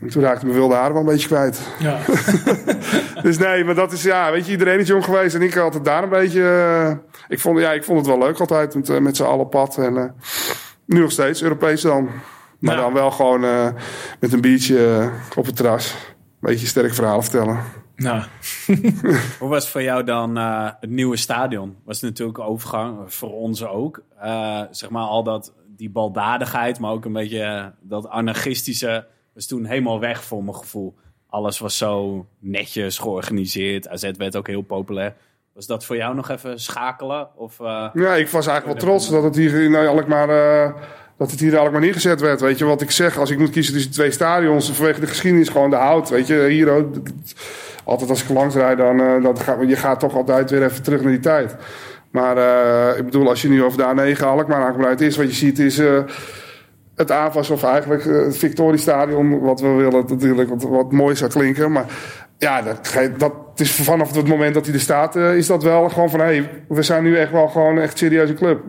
En toen raakte ik mijn wilde haren wel een beetje kwijt. Ja. Dus nee, maar dat is, ja, weet je, iedereen is jong geweest. En ik had het daar een beetje... eh, ik, vond, ja, ik vond het wel leuk altijd, met, eh, met z'n allen op pad. En eh, nu nog steeds, Europees dan. Maar Ja. dan wel gewoon eh, met een biertje op het terras. Een beetje sterk verhaal vertellen. nou, Hoe was voor jou dan eh, het nieuwe stadion? Was natuurlijk overgang, voor ons ook. Eh, zeg maar al dat, die baldadigheid, maar ook een beetje dat anarchistische... was toen helemaal weg voor mijn gevoel. Alles was zo netjes georganiseerd. AZ werd ook heel populair. Was dat voor jou nog even schakelen? Of, eh, Ja, ik was eigenlijk wel trots dat het hier in Alkmaar, eh dat het hier in Alkmaar neergezet werd. Weet je wat ik zeg? Als ik moet kiezen tussen twee stadions, vanwege de geschiedenis gewoon de hout. Weet je, hier ook. Altijd als ik langs rijd, dan, eh, dan gaat, je gaat toch altijd weer even terug naar die tijd. Maar eh, ik bedoel, als je nu over de A9 Alkmaar aangebreid is, wat je ziet is... het aanvas of eigenlijk eh, het Victoriestadion, wat we willen natuurlijk, wat, wat mooi zou klinken. Maar ja, dat, dat is vanaf het moment dat hij er staat, eh, is dat wel gewoon van, hé, hey, we zijn nu echt wel gewoon echt serieuze club.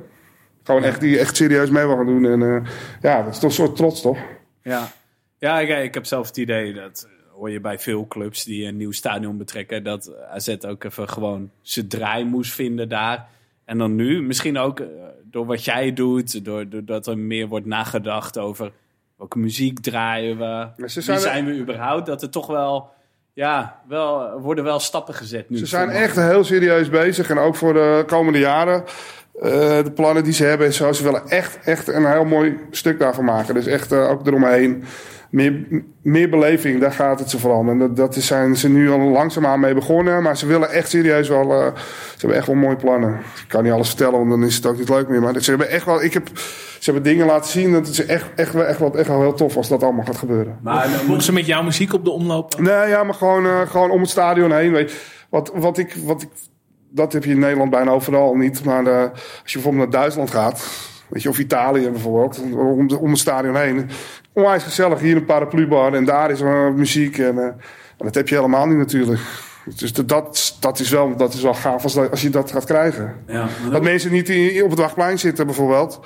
Gewoon echt die echt serieus mee wil gaan doen. En eh, ja, dat is toch een soort trots, toch? Ja, ja ik, ik heb zelf het idee dat hoor je bij veel clubs die een nieuw stadion betrekken, dat AZ ook even gewoon zijn draai moest vinden daar. En dan nu, misschien ook eh, door wat jij doet, door, doordat er meer wordt nagedacht over welke muziek draaien we, wie zijn, zijn we überhaupt, dat er toch wel, ja, wel, worden wel stappen gezet nu. ze zijn echt heel serieus bezig. En ook voor de komende jaren. eh, de plannen die ze hebben en zo. Ze willen echt, echt een heel mooi stuk daarvan maken. Dus echt eh, ook eromheen. Meer, meer beleving, daar gaat het ze vooral om. En dat, dat zijn ze nu al langzaamaan mee begonnen. Maar ze willen echt serieus wel... eh, ze hebben echt wel mooie plannen. Ik kan niet alles vertellen, want dan is het ook niet leuk meer. Maar ze hebben echt wel... Ik heb, ze hebben dingen laten zien. Dat is echt, echt, wel- echt, wel, echt wel heel tof als dat allemaal gaat gebeuren. Maar mochten ze met jouw muziek op de omloop? Nee, ja, maar gewoon, eh, gewoon om het stadion heen. Weet je. Wat, wat, ik, wat ik, dat heb je in Nederland bijna overal niet. Maar eh, als je bijvoorbeeld naar Duitsland gaat, weet je, of Italië bijvoorbeeld, om, de- om het stadion heen. Onwijs gezellig, hier een paraplubar en daar is er muziek. En, eh, en dat heb je helemaal niet natuurlijk. Dus dat, dat, dat, is wel, dat is wel gaaf als, dat- als je dat gaat krijgen. Ja, maar Dat mensen niet in- op het wachtplein zitten bijvoorbeeld.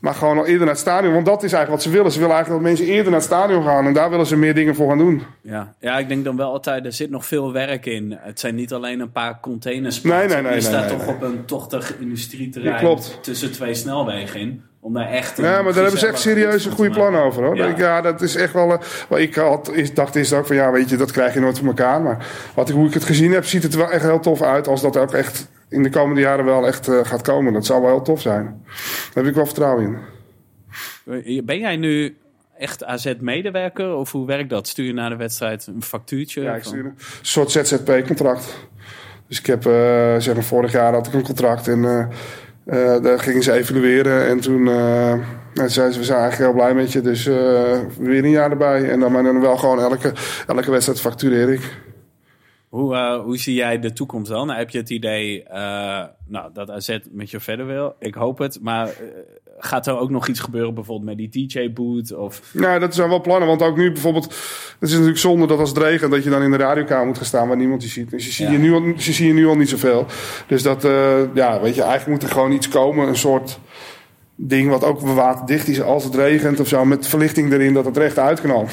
Maar gewoon al eerder naar het stadion. Want dat is eigenlijk wat ze willen. Ze willen eigenlijk dat mensen eerder naar het stadion gaan. En daar willen ze meer dingen voor gaan doen. Ja. ja, ik denk dan wel altijd, er zit nog veel werk in. Het zijn niet alleen een paar containers. Nee, nee, nee, Je staat nee, toch nee. op een tochtig industrieterrein Ja, tussen twee snelwegen in. Om daar echt... Ja, maar daar hebben ze echt serieus een goede plan over hoor. Ja. Ja. dat is echt wel. eh, wat ik had, is, dacht eerst ook van ja, weet je, dat krijg je nooit voor elkaar. Maar wat ik, hoe ik het gezien heb, ziet het er wel echt heel tof uit. Als dat ook echt in de komende jaren wel echt eh, gaat komen. Dat zou wel heel tof zijn. Daar heb ik wel vertrouwen in. Ben jij nu echt AZ-medewerker? Of hoe werkt dat? Stuur je na de wedstrijd een factuurtje? Ja, ik stuur een soort ZZP-contract. Dus ik heb, eh, zeg maar, vorig jaar had ik een contract en eh, eh, daar gingen ze evalueren. En toen eh, zeiden ze, we zijn eigenlijk heel blij met je, dus eh, weer een jaar erbij. En dan, maar dan wel gewoon elke, elke wedstrijd factureer ik. Hoe, eh, hoe zie jij de toekomst dan? Heb je het idee eh, nou, dat AZ met je verder wil? Ik hoop het. Maar eh, gaat er ook nog iets gebeuren bijvoorbeeld met die DJ-boot? Of... Nou, dat zijn wel plannen, want ook nu bijvoorbeeld... Het is natuurlijk zonde dat als het regent, dat je dan in de radiokamer moet gaan staan waar niemand je ziet. Dus je zie Ja. je nu, al- je zie je nu al niet zoveel. Dus dat, ja, weet je, eigenlijk moet er gewoon iets komen, een soort ding wat ook waterdicht is als het regent of zo, met verlichting erin dat het recht uitknalt.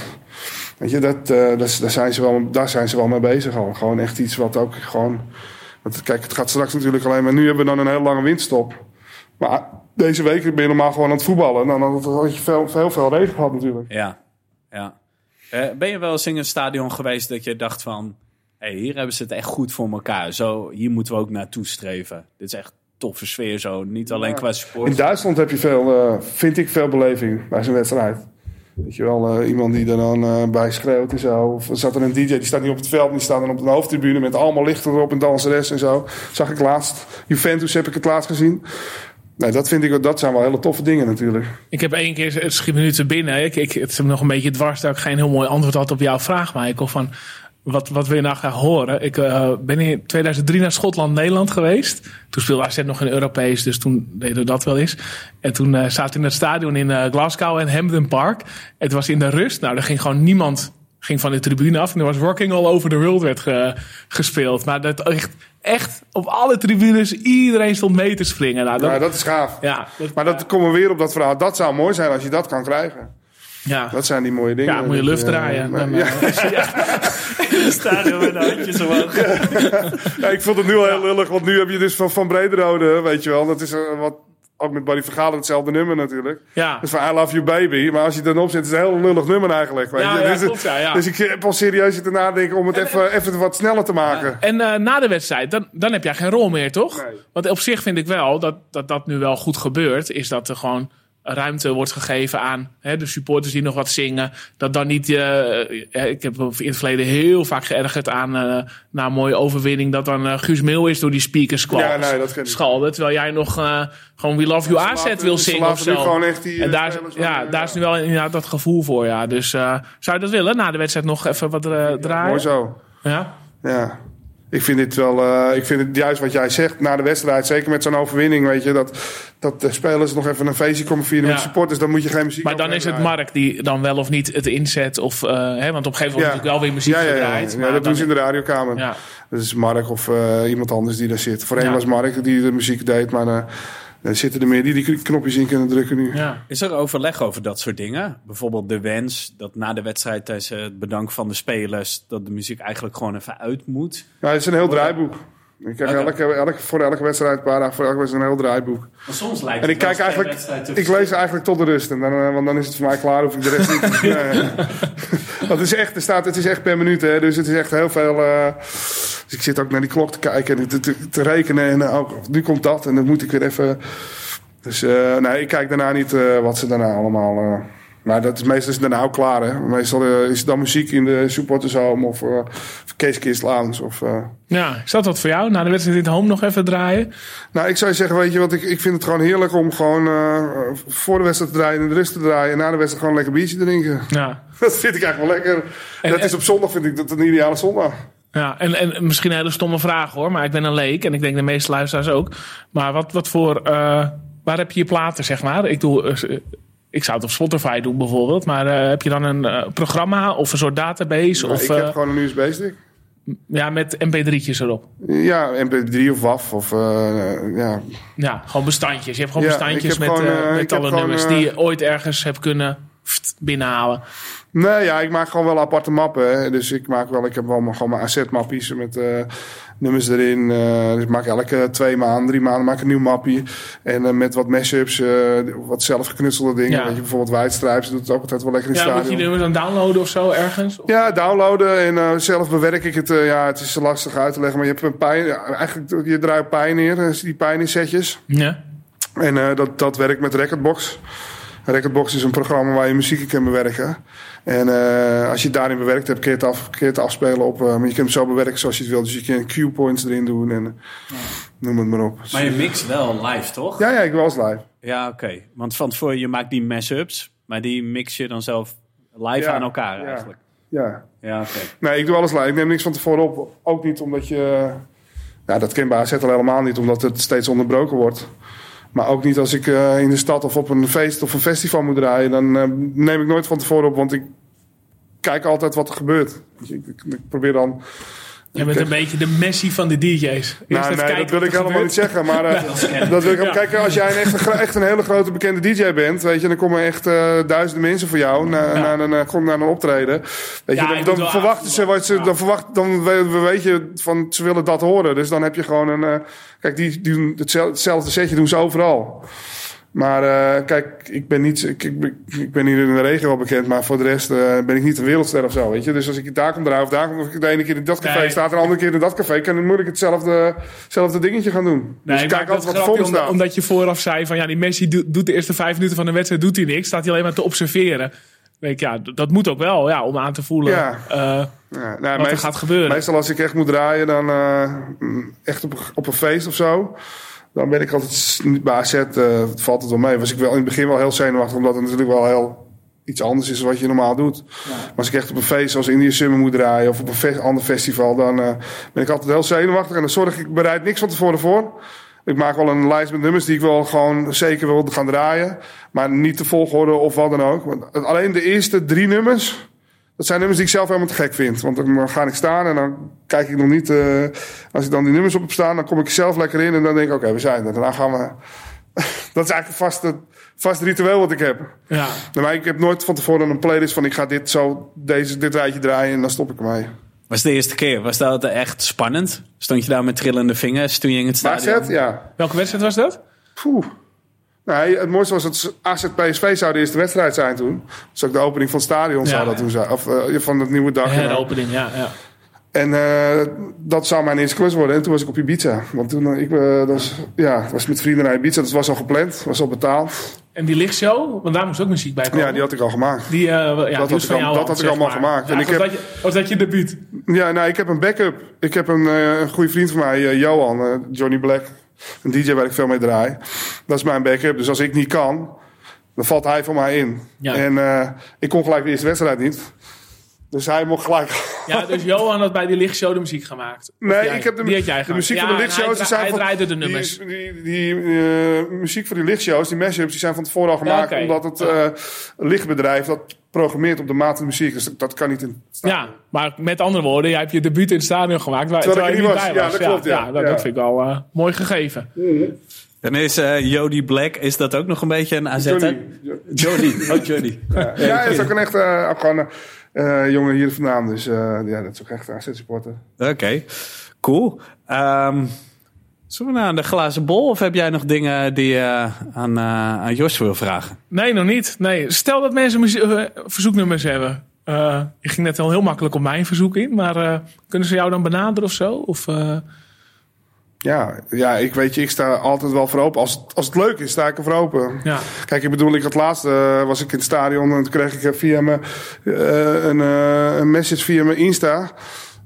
Weet je, dat, eh, dat, daar, zijn ze wel, daar zijn ze wel mee bezig al. Gewoon echt iets wat ook gewoon... Want kijk, het gaat straks natuurlijk alleen maar... Nu hebben we dan een hele lange windstop. Maar deze week ben je normaal gewoon aan het voetballen. Dan had je veel, veel, veel regen gehad natuurlijk. Ja, ja. Eh, ben je wel eens in een stadion geweest dat je dacht van... Hey, hier hebben ze het echt goed voor elkaar. Zo, hier moeten we ook naartoe streven. Dit is echt toffe sfeer zo. Niet alleen qua In support. Duitsland heb je veel, eh, vind ik veel beleving bij zo'n wedstrijd. Weet je wel, eh, iemand die er dan eh, bij schreeuwt en zo. Of zat er een DJ, die staat niet op het veld, die staat dan op de hoofdtribune met allemaal lichten erop en danseres en zo. Zag ik laatst. Juventus heb ik het laatst gezien. Nee, dat vind ik, dat zijn wel hele toffe dingen natuurlijk. Ik heb één keer, het schiet me nu te binnen. Ik, ik, het is nog een beetje dwars dat ik geen heel mooi antwoord had op jouw vraag, Michael. Van wat, wat wil je nou graag horen? Ik eh, ben in 2003 naar Schotland, Nederland geweest. Toen speelde AZ nog in Europees, dus toen deden we dat wel eens. En toen eh zaten we in het stadion in eh, Glasgow en Hampden Park. Het was in de rust. Nou, er ging gewoon niemand ging van de tribune af en er was Rocking All Over the World werd ge- gespeeld. Maar dat echt, echt op alle tribunes, iedereen stond mee te springen. Nou, dat, Ja, dat is gaaf. ja, dat- Maar dat komen we weer op dat verhaal. Dat zou mooi zijn als je dat kan krijgen. Ja. Dat zijn die mooie dingen. ja, moet je lucht eh, draaien. maar- Dan, ja. eh, Staren we de handjes omhoog. Ja, ik vond het nu al heel lullig, want nu heb je dus van, van Brederode, weet je wel. Dat is eh, wat, ook met Barry Vergalen hetzelfde nummer natuurlijk. ja. Dat is van I Love You Baby. Maar als je het dan opzet, is het een heel lullig nummer eigenlijk. Weet Ja, je? ja, dus, klopt, ja, ja. dus ik heb al serieus zitten nadenken om het even, even wat sneller te maken. En eh, na de wedstrijd, dan, dan heb jij geen rol meer, toch? Nee. Want op zich vind ik wel dat, dat dat nu wel goed gebeurt. Is dat er gewoon ruimte wordt gegeven aan hè, de supporters die nog wat zingen. Dat dan niet... eh, eh, ik heb in het verleden heel vaak geërgerd aan... eh na een mooie overwinning... dat dan Guus Meeuwis door die speakers kwam. Ja, nee, dat ken ik. Schalde, terwijl jij nog gewoon We Love You laten- wil zingen of zo. gewoon echt die, en daar, is- ja, daar is nu wel inderdaad dat gevoel voor, ja. Dus zou je dat willen? Na de wedstrijd nog even wat draaien? Mooi zo. Ja? Ja. Ik vind dit wel, eh, ik vind het juist wat jij zegt na de wedstrijd, zeker met zo'n overwinning, weet je, dat, dat de spelers nog even een feestje komen vieren Ja. met supporters, dan moet je geen muziek Maar dan is het Mark die dan wel of niet het inzet. Of, eh, hè, want op een gegeven moment Ja. natuurlijk wel weer muziek ja, ja, ja, gedraaid. ja, maar dat doen ze in de radiokamer. ja. Dat is Mark of eh, iemand anders die daar zit. Voorheen was Mark die de muziek deed, maar er zitten er meer die die knopjes in kunnen drukken nu. Ja. Is er overleg over dat soort dingen? Bijvoorbeeld de wens dat na de wedstrijd tijdens het bedank van de spelers... dat de muziek eigenlijk gewoon even uit moet. Ja, het is een heel draaiboek. Ik krijg elke, elke, voor elke wedstrijd, een paar dagen voor elke wedstrijd, een heel draaiboek. Maar soms lijkt En ik kijk eigenlijk, ik lees eigenlijk tot de rust. En dan, eh, want dan is het voor mij klaar, hoef ik de rest niet te nee. Want het is echt, er staat, het is echt per minuut, hè, dus het is echt heel veel. eh, dus ik zit ook naar die klok te kijken en te, te, te rekenen. En eh, ook, nu komt dat en dan moet ik weer even. Dus eh, nee, ik kijk daarna niet eh, wat ze daarna allemaal. Maar dat is meestal is daarna ook klaar. Hè. Meestal eh, is het dan muziek in de supporters home of Lounge. Of, eh, ja, is dat wat voor jou? Na de wedstrijd in het home nog even draaien? Nou, ik zou je zeggen, weet je wat, ik, ik vind het gewoon heerlijk om gewoon voor de wedstrijd te draaien, in de rust te draaien en na de wedstrijd gewoon lekker biertje te drinken. Ja. Dat vind ik eigenlijk wel lekker. En- dat is op zondag, vind ik dat een ideale zondag. Ja, en, en misschien een hele stomme vraag hoor, maar ik ben een leek en ik denk de meeste luisteraars ook. Maar wat, wat voor, waar heb je je platen, zeg maar? Ik, doe, ik zou het op Spotify doen bijvoorbeeld, maar eh, heb je dan een eh, programma of een soort database? Of, ik eh, heb gewoon een USB-stick. ja, met mp3'tjes erop. Ja, MP3 of WAF. Of, eh, ja. Ja, gewoon bestandjes. Je hebt gewoon Ja, bestandjes heb met, gewoon, eh, eh, met alle gewoon, nummers eh, die je ooit ergens hebt kunnen pft, binnenhalen. Nee, ja, ik maak gewoon wel aparte mappen. Hè. Dus ik maak wel, ik heb wel mijn- gewoon mijn asset-mappies met eh, nummers erin. eh, dus ik maak elke twee maanden, drie maanden maak ik een nieuw mappie. En eh, met wat mashups, eh wat zelfgeknutselde dingen. Ja. Weet je, bijvoorbeeld White Stripes doet het ook altijd wel lekker in het Ja, moet je stadion. nummers dan downloaden of zo ergens? Of- Ja, downloaden en zelf bewerk ik het. ja, het is lastig uit te leggen, maar je hebt een pijn. ja, eigenlijk, je draait pijn neer, die pijn in setjes. Ja. En dat, dat werkt met Recordbox. Recordbox is een programma waar je muziek in kan bewerken. En eh, als je het daarin bewerkt hebt, kun je het, af, kun je het afspelen op. eh, maar je kunt het zo bewerken zoals je het wilt. Dus je kunt cue points erin doen en eh, noem het maar op. Maar je mixt wel live, toch? Ja, ja, ik was live. Ja, oké. Want van tevoren, je maakt die mashups, maar die mix je dan zelf live Ja, aan elkaar ja. eigenlijk. Ja. Ja, oké. Nee, ik doe alles live. Ik neem niks van tevoren op. Ook niet omdat je... Ja, dat ken bij AZ al helemaal niet, omdat het steeds onderbroken wordt. Maar ook niet als ik eh, in de stad of op een feest of een festival moet draaien. Dan eh, neem ik nooit van tevoren op, want ik kijk altijd wat er gebeurt. Dus ik, ik, ik probeer dan... Je bent een beetje de Messi van de DJ's. Eerst Nou, nee, dat wil ik helemaal niet zeggen. Maar eh, dat wil ik, Ja. kijk, als jij een echt, een gro- echt een hele grote bekende DJ bent, weet je, dan komen echt eh, duizenden mensen voor jou naar, naar, een, gewoon naar een optreden. Weet je, Ja, dan, verwachten ze wat ze, dan verwacht, dan we- we weet je van ze willen dat horen. Dus dan heb je gewoon een, eh, kijk, die, die doen hetzelfde setje doen ze overal. Maar eh, kijk, ik ben, niet, ik, ik, ik ben hier in de regio wel bekend, maar voor de rest eh, ben ik niet een wereldster of zo, weet je. Dus als ik daar kom draaien of daar kom, of ik de ene keer in dat café Nee. sta en de andere keer in dat café, kan, dan moet ik hetzelfde, hetzelfde dingetje gaan doen. Nee, dus ik kijk altijd wat er voor me staat. omdat je vooraf zei van ja, die Messi doet, doet de eerste vijf minuten van de wedstrijd doet hij niks. Staat hij alleen maar te observeren. Weet ik, ja, dat moet ook wel, ja, om aan te voelen Ja. eh, Ja, nou, wat er meestal- gaat gebeuren. Meestal als ik echt moet draaien, dan mm, echt op, op een feest of zo. Dan ben ik altijd bij AZ, eh, valt het wel mee. Was ik wel in het begin wel heel zenuwachtig, omdat het natuurlijk wel heel iets anders is dan wat je normaal doet. Maar als ik echt op een feest zoals Indië Summer moet draaien of op een ander festival, dan eh, ben ik altijd heel zenuwachtig. En dan zorg ik, ik bereid niks van tevoren voor. Ik maak wel een lijst met nummers die ik wel gewoon zeker wil gaan draaien. Maar niet de volgorde of wat dan ook. Want alleen de eerste drie nummers, Dat zijn nummers die ik zelf helemaal te gek vind. Want dan ga ik staan en dan kijk ik nog niet... eh, als ik dan die nummers op heb staan, dan kom ik er zelf lekker in. En dan denk ik, oké, we zijn er. Daarna gaan we... dat is eigenlijk een vast, vast ritueel wat ik heb. Ja. Maar ik heb nooit van tevoren een playlist van... ik ga dit zo, deze, dit rijtje draaien en dan stop ik ermee. Was de eerste keer? Was dat echt spannend? Stond je daar met trillende vingers toen je in het Maar stadion? AZ, ja. Welke wedstrijd was dat? Poeh. Nee, het mooiste was dat AZ PSV zou de eerste wedstrijd zijn toen. Dus ook de opening van het stadion zou Ja. dat toen zijn. Of eh, van het nieuwe dak. Heropening, ja. ja. En eh, dat zou mijn eerste klus worden. En toen was ik op Ibiza. Want toen eh, ik dat was, ja, was met vrienden naar Ibiza. Dat was al gepland. was al betaald. En die lichtshow, want daar moest ook muziek bij komen. Ja, die had ik al gemaakt. Die, ja, had die was ik van al- jou dat had ik allemaal maar. gemaakt. En Ja, ik was, heb- dat je, was dat je debuut? Ja, nou, ik heb een backup. Ik heb een, goede vriend van mij, Johan, Johnny Black. Een DJ waar ik veel mee draai. Dat is mijn backup. Dus als ik niet kan, dan valt hij voor mij in. Ja. En eh, ik kon gelijk de eerste wedstrijd niet. Dus hij mocht gelijk. Ja, dus Johan had bij die lichtshow de muziek gemaakt. Of Nee, jij? ik heb de, die had jij de gemaakt. muziek Ja, van de lichtshows. Hij, die hij van- draaide de die- nummers. Die, die, eh, muziek voor die lichtshows, die mashups, die zijn van tevoren al gemaakt. Omdat het eh, lichtbedrijf dat programmeert op de maat van de muziek. Dus dat, dat kan niet in. Ja, maar met andere woorden, jij hebt je debuut in het stadion gemaakt. Waar, Terwijl terwijl, ik je er niet was. was. Ja, dat klopt, ja. dat, Ja. dat vind ik al eh, mooi gegeven. Dan is eh Jody Black, is dat ook nog een beetje een AZ? Johnny. Jody. Oh, Jody. Ja, hij is ook een echte uh, eh, jongen hier vandaan. Dus eh, ja, dat is ook echt een AZ-supporter. Oké, cool. Ehm, zullen we naar de glazen bol? Of heb jij nog dingen die je aan, eh, aan Jos wil vragen? Nee, nog niet. Nee. Stel dat mensen verzoeknummers hebben. Eh, je ging net al heel makkelijk op mijn verzoek in. Maar eh, kunnen ze jou dan benaderen of zo? Of, eh, Ja, ja, ik weet je, ik sta altijd wel voor open. Als het, als het leuk is, sta ik er voor open. ja. Kijk, ik bedoel, ik had laatst eh, was ik in het stadion en toen kreeg ik eh, via me eh, een, een message via mijn Insta.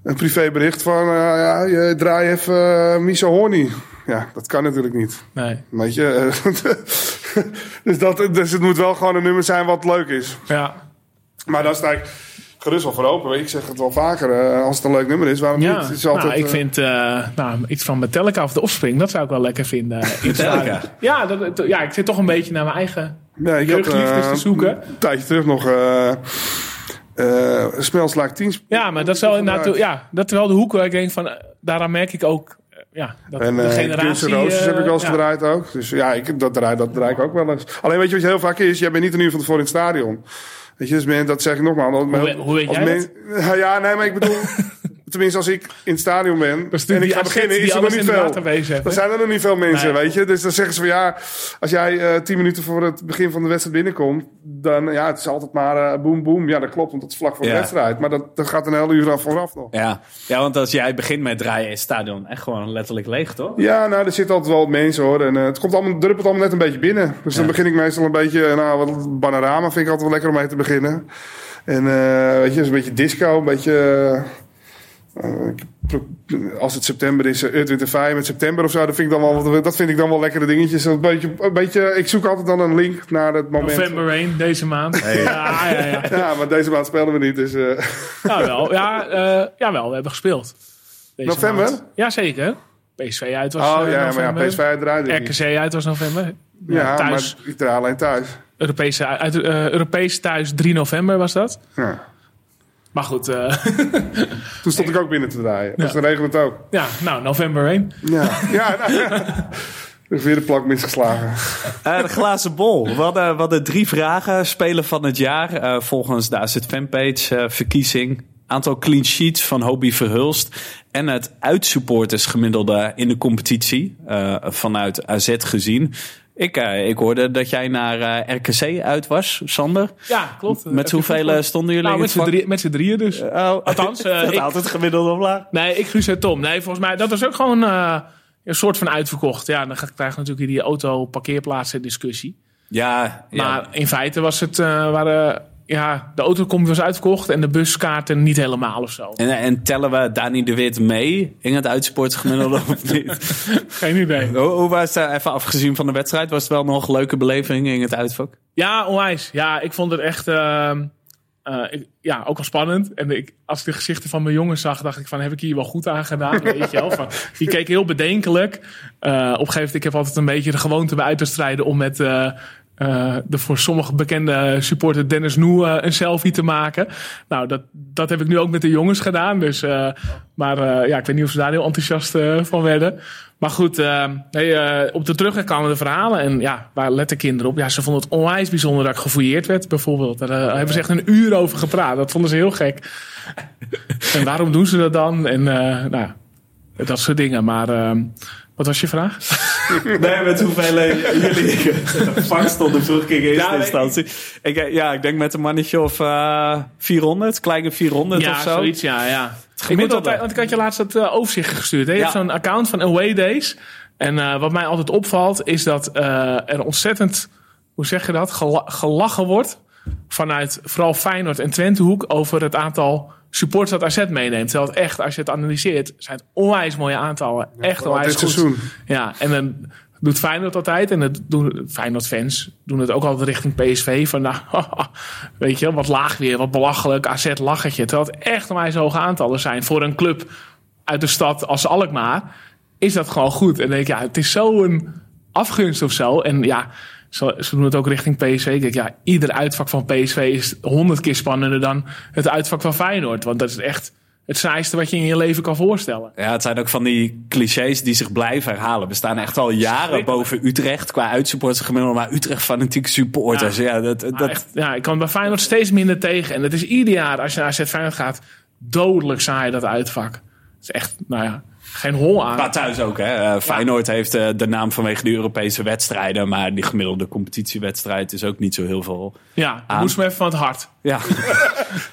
Een privébericht van, ja, je draai even uh, Miso Horny. Ja, dat kan natuurlijk niet. Nee. Weet je? dus, dat, dus het moet wel gewoon een nummer zijn wat leuk is. Ja. Maar dan sta ik gerust wel voor open. Ik zeg het wel vaker. eh, als het een leuk nummer is, waarom Ja, niet? Het is altijd, nou, ik eh, vind eh, nou, iets van Metallica of de Offspring, dat zou ik wel lekker vinden. Metallica? Ja, dat, ja, ik zit toch een beetje naar mijn eigen Ja, ik had, jeugdliefdes te zoeken. Een tijdje terug nog eh eh Smells Like Teen Spirit. Ja, maar dat is wel inderdaad, ja, dat is wel de hoek waar ik denk van, daaraan merk ik ook, ja, dat En de uh, generatie... Roses heb ik wel eens ja. gedraaid ook. Dus ja, ik, dat, draai, dat draai ik ook wel eens. Alleen weet je wat je heel vaak is? Jij bent niet een uur van tevoren in het stadion. Weet je, dus men, dat zeg ik nogmaals. Als- Hoe- hoe weet jij men- Ja, nee, maar ik bedoel... tenminste, als ik in het stadion ben Dat is en ik ga beginnen, is er nog niet in veel. Dan zijn er nog niet veel mensen, Nee. weet je. Dus dan zeggen ze van ja, als jij eh, tien minuten voor het begin van de wedstrijd binnenkomt, dan ja, het is altijd maar eh boem boem. Ja, dat klopt, want dat is vlak voor Ja. de wedstrijd. Maar dat, dat gaat een hele uur af vooraf nog. Ja. ja, want als jij begint met draaien is het stadion echt gewoon letterlijk leeg, toch? Ja, nou, er zitten altijd wel wat mensen hoor. En eh, het komt allemaal, druppelt allemaal net een beetje binnen. Dus dan begin ik meestal een beetje, nou, wat panorama vind ik altijd wel lekker om mee te beginnen. En eh, weet je, is een beetje disco, een beetje. eh, eh, ik pro- als het september is, uh, Earth, Wind Fire met september of zo, dat vind ik dan wel, dat vind ik dan wel lekkere dingetjes. Een beetje, een beetje, ik zoek altijd dan een link naar het moment. November Rain deze maand. Ja, ja, ja. Ja, maar deze maand spelen we niet, dus... eh, Jawel, ja, eh, jawel, we hebben gespeeld. Deze November? maand. Jazeker. PSV uit was oh eh, ja, maar ja, november. PSV niet. RKC uit was november. Ja, Ja, thuis, maar ik draai alleen thuis. Europese, uit, eh, Europees thuis 3 november was dat. Ja. Maar goed, eh, Toen stond ik ook binnen te draaien. Dus dan regelt het ook. ja, nou, november 1. Ja, ja, nou, ja. Er weer de plak misgeslagen. Eh, de glazen bol. We hadden, we hadden drie vragen. Speler van het jaar eh, volgens de AZ fanpage eh, verkiezing. Aantal clean sheets van Hobie Verhulst. En het uitsupportersgemiddelde in de competitie. eh, vanuit AZ gezien. Ik, eh, ik hoorde dat jij naar eh, RKC uit was, Sander. Ja, klopt. Met hoeveel eh, stonden jullie Nou, in met het z'n drie- met z'n drieën dus. Oh, Althans, dat ik- haalt het gemiddelde omlaag. Nee, ik, Guus en Tom. Nee, volgens mij, dat was ook gewoon een soort van uitverkocht. Ja, dan krijg je natuurlijk die auto-parkeerplaatsen discussie. Ja, ja. Maar in feite was het, waren, ja, de autocombi was uitverkocht en de buskaarten niet helemaal of zo. En, en tellen we Dani de Wit mee in het uitsportgemiddelde of niet? Geen idee. Hoe, hoe was het, eh, even afgezien van de wedstrijd, was het wel nog een leuke beleving in het uitvak? Ja, onwijs. Ja, ik vond het echt, ehm, eh, ik- ja, ook wel spannend. En ik, als ik de gezichten van mijn jongens zag, dacht ik van, heb ik hier wel goed aan gedaan? Weet je wel? Van, die keek heel bedenkelijk. Eh, op een gegeven moment, ik heb altijd een beetje de gewoonte bij uit te strijden om met... eh, eh, de voor sommige bekende supporter Dennis Noe eh, een selfie te maken. Nou, dat, dat heb ik nu ook met de jongens gedaan. Dus, eh, maar ja, ik weet niet of ze daar heel enthousiast van werden. Maar goed, nee, op de terugweg kwamen de verhalen. En ja, waar letten kinderen op? Ja, ze vonden het onwijs bijzonder dat ik gefouilleerd werd, bijvoorbeeld. Daar hebben ze echt een uur over gepraat. Dat vonden ze heel gek. en waarom doen ze dat dan? En nou, ja, dat soort dingen. Maar wat was je vraag? Nee, met hoeveel eh, jullie vangst stonden vroeg ik in eerste Ja, instantie. Ik, eh, ja, ik denk met een mannetje of eh 400, kleine 400 ja, of zo. zoiets, ja, ja. Ik moet altijd, want ik had je laatst het eh, overzicht gestuurd. Hè? Je Ja. hebt zo'n account van Away Days. En eh, wat mij altijd opvalt, is dat eh, er ontzettend, hoe zeg je dat, gela- gelachen wordt vanuit vooral Feyenoord en Twentehoek over het aantal supporters dat AZ meeneemt. Terwijl het echt, als je het analyseert, zijn het onwijs mooie aantallen. echt onwijs dit goed. seizoen. Ja, en dan doet Feyenoord altijd. En dat doen Feyenoord-fans doen het ook altijd richting PSV. Van nou, weet je, wat laag weer, wat belachelijk. AZ lachertje. Terwijl het echt onwijs hoge aantallen zijn voor een club uit de stad als Alkmaar. Is dat gewoon goed. En dan denk ik, ja, het is zo'n afgunst of zo. En ja, ze, doen het ook richting PSV. Ik denk, ja, ieder uitvak van PSV is honderd keer spannender dan het uitvak van Feyenoord. Want dat is echt het saaiste wat je in je leven kan voorstellen. Ja, het zijn ook van die clichés die zich blijven herhalen. We staan echt al jaren boven Utrecht qua uitsupporters gemiddeld. Maar Utrecht fanatieke supporters. Ja, dat, Maar dat, echt, ja, ik kan bij Feyenoord steeds minder tegen. En het is ieder jaar, als je naar AZ Feyenoord gaat, dodelijk saai dat uitvak. Het is echt, nou ja, geen hol aan. maar thuis ook, hè. Eh, Feyenoord heeft eh, de naam vanwege de Europese wedstrijden. Maar die gemiddelde competitiewedstrijd is ook niet zo heel veel. Ja, dat moest me even van het hart. Ja,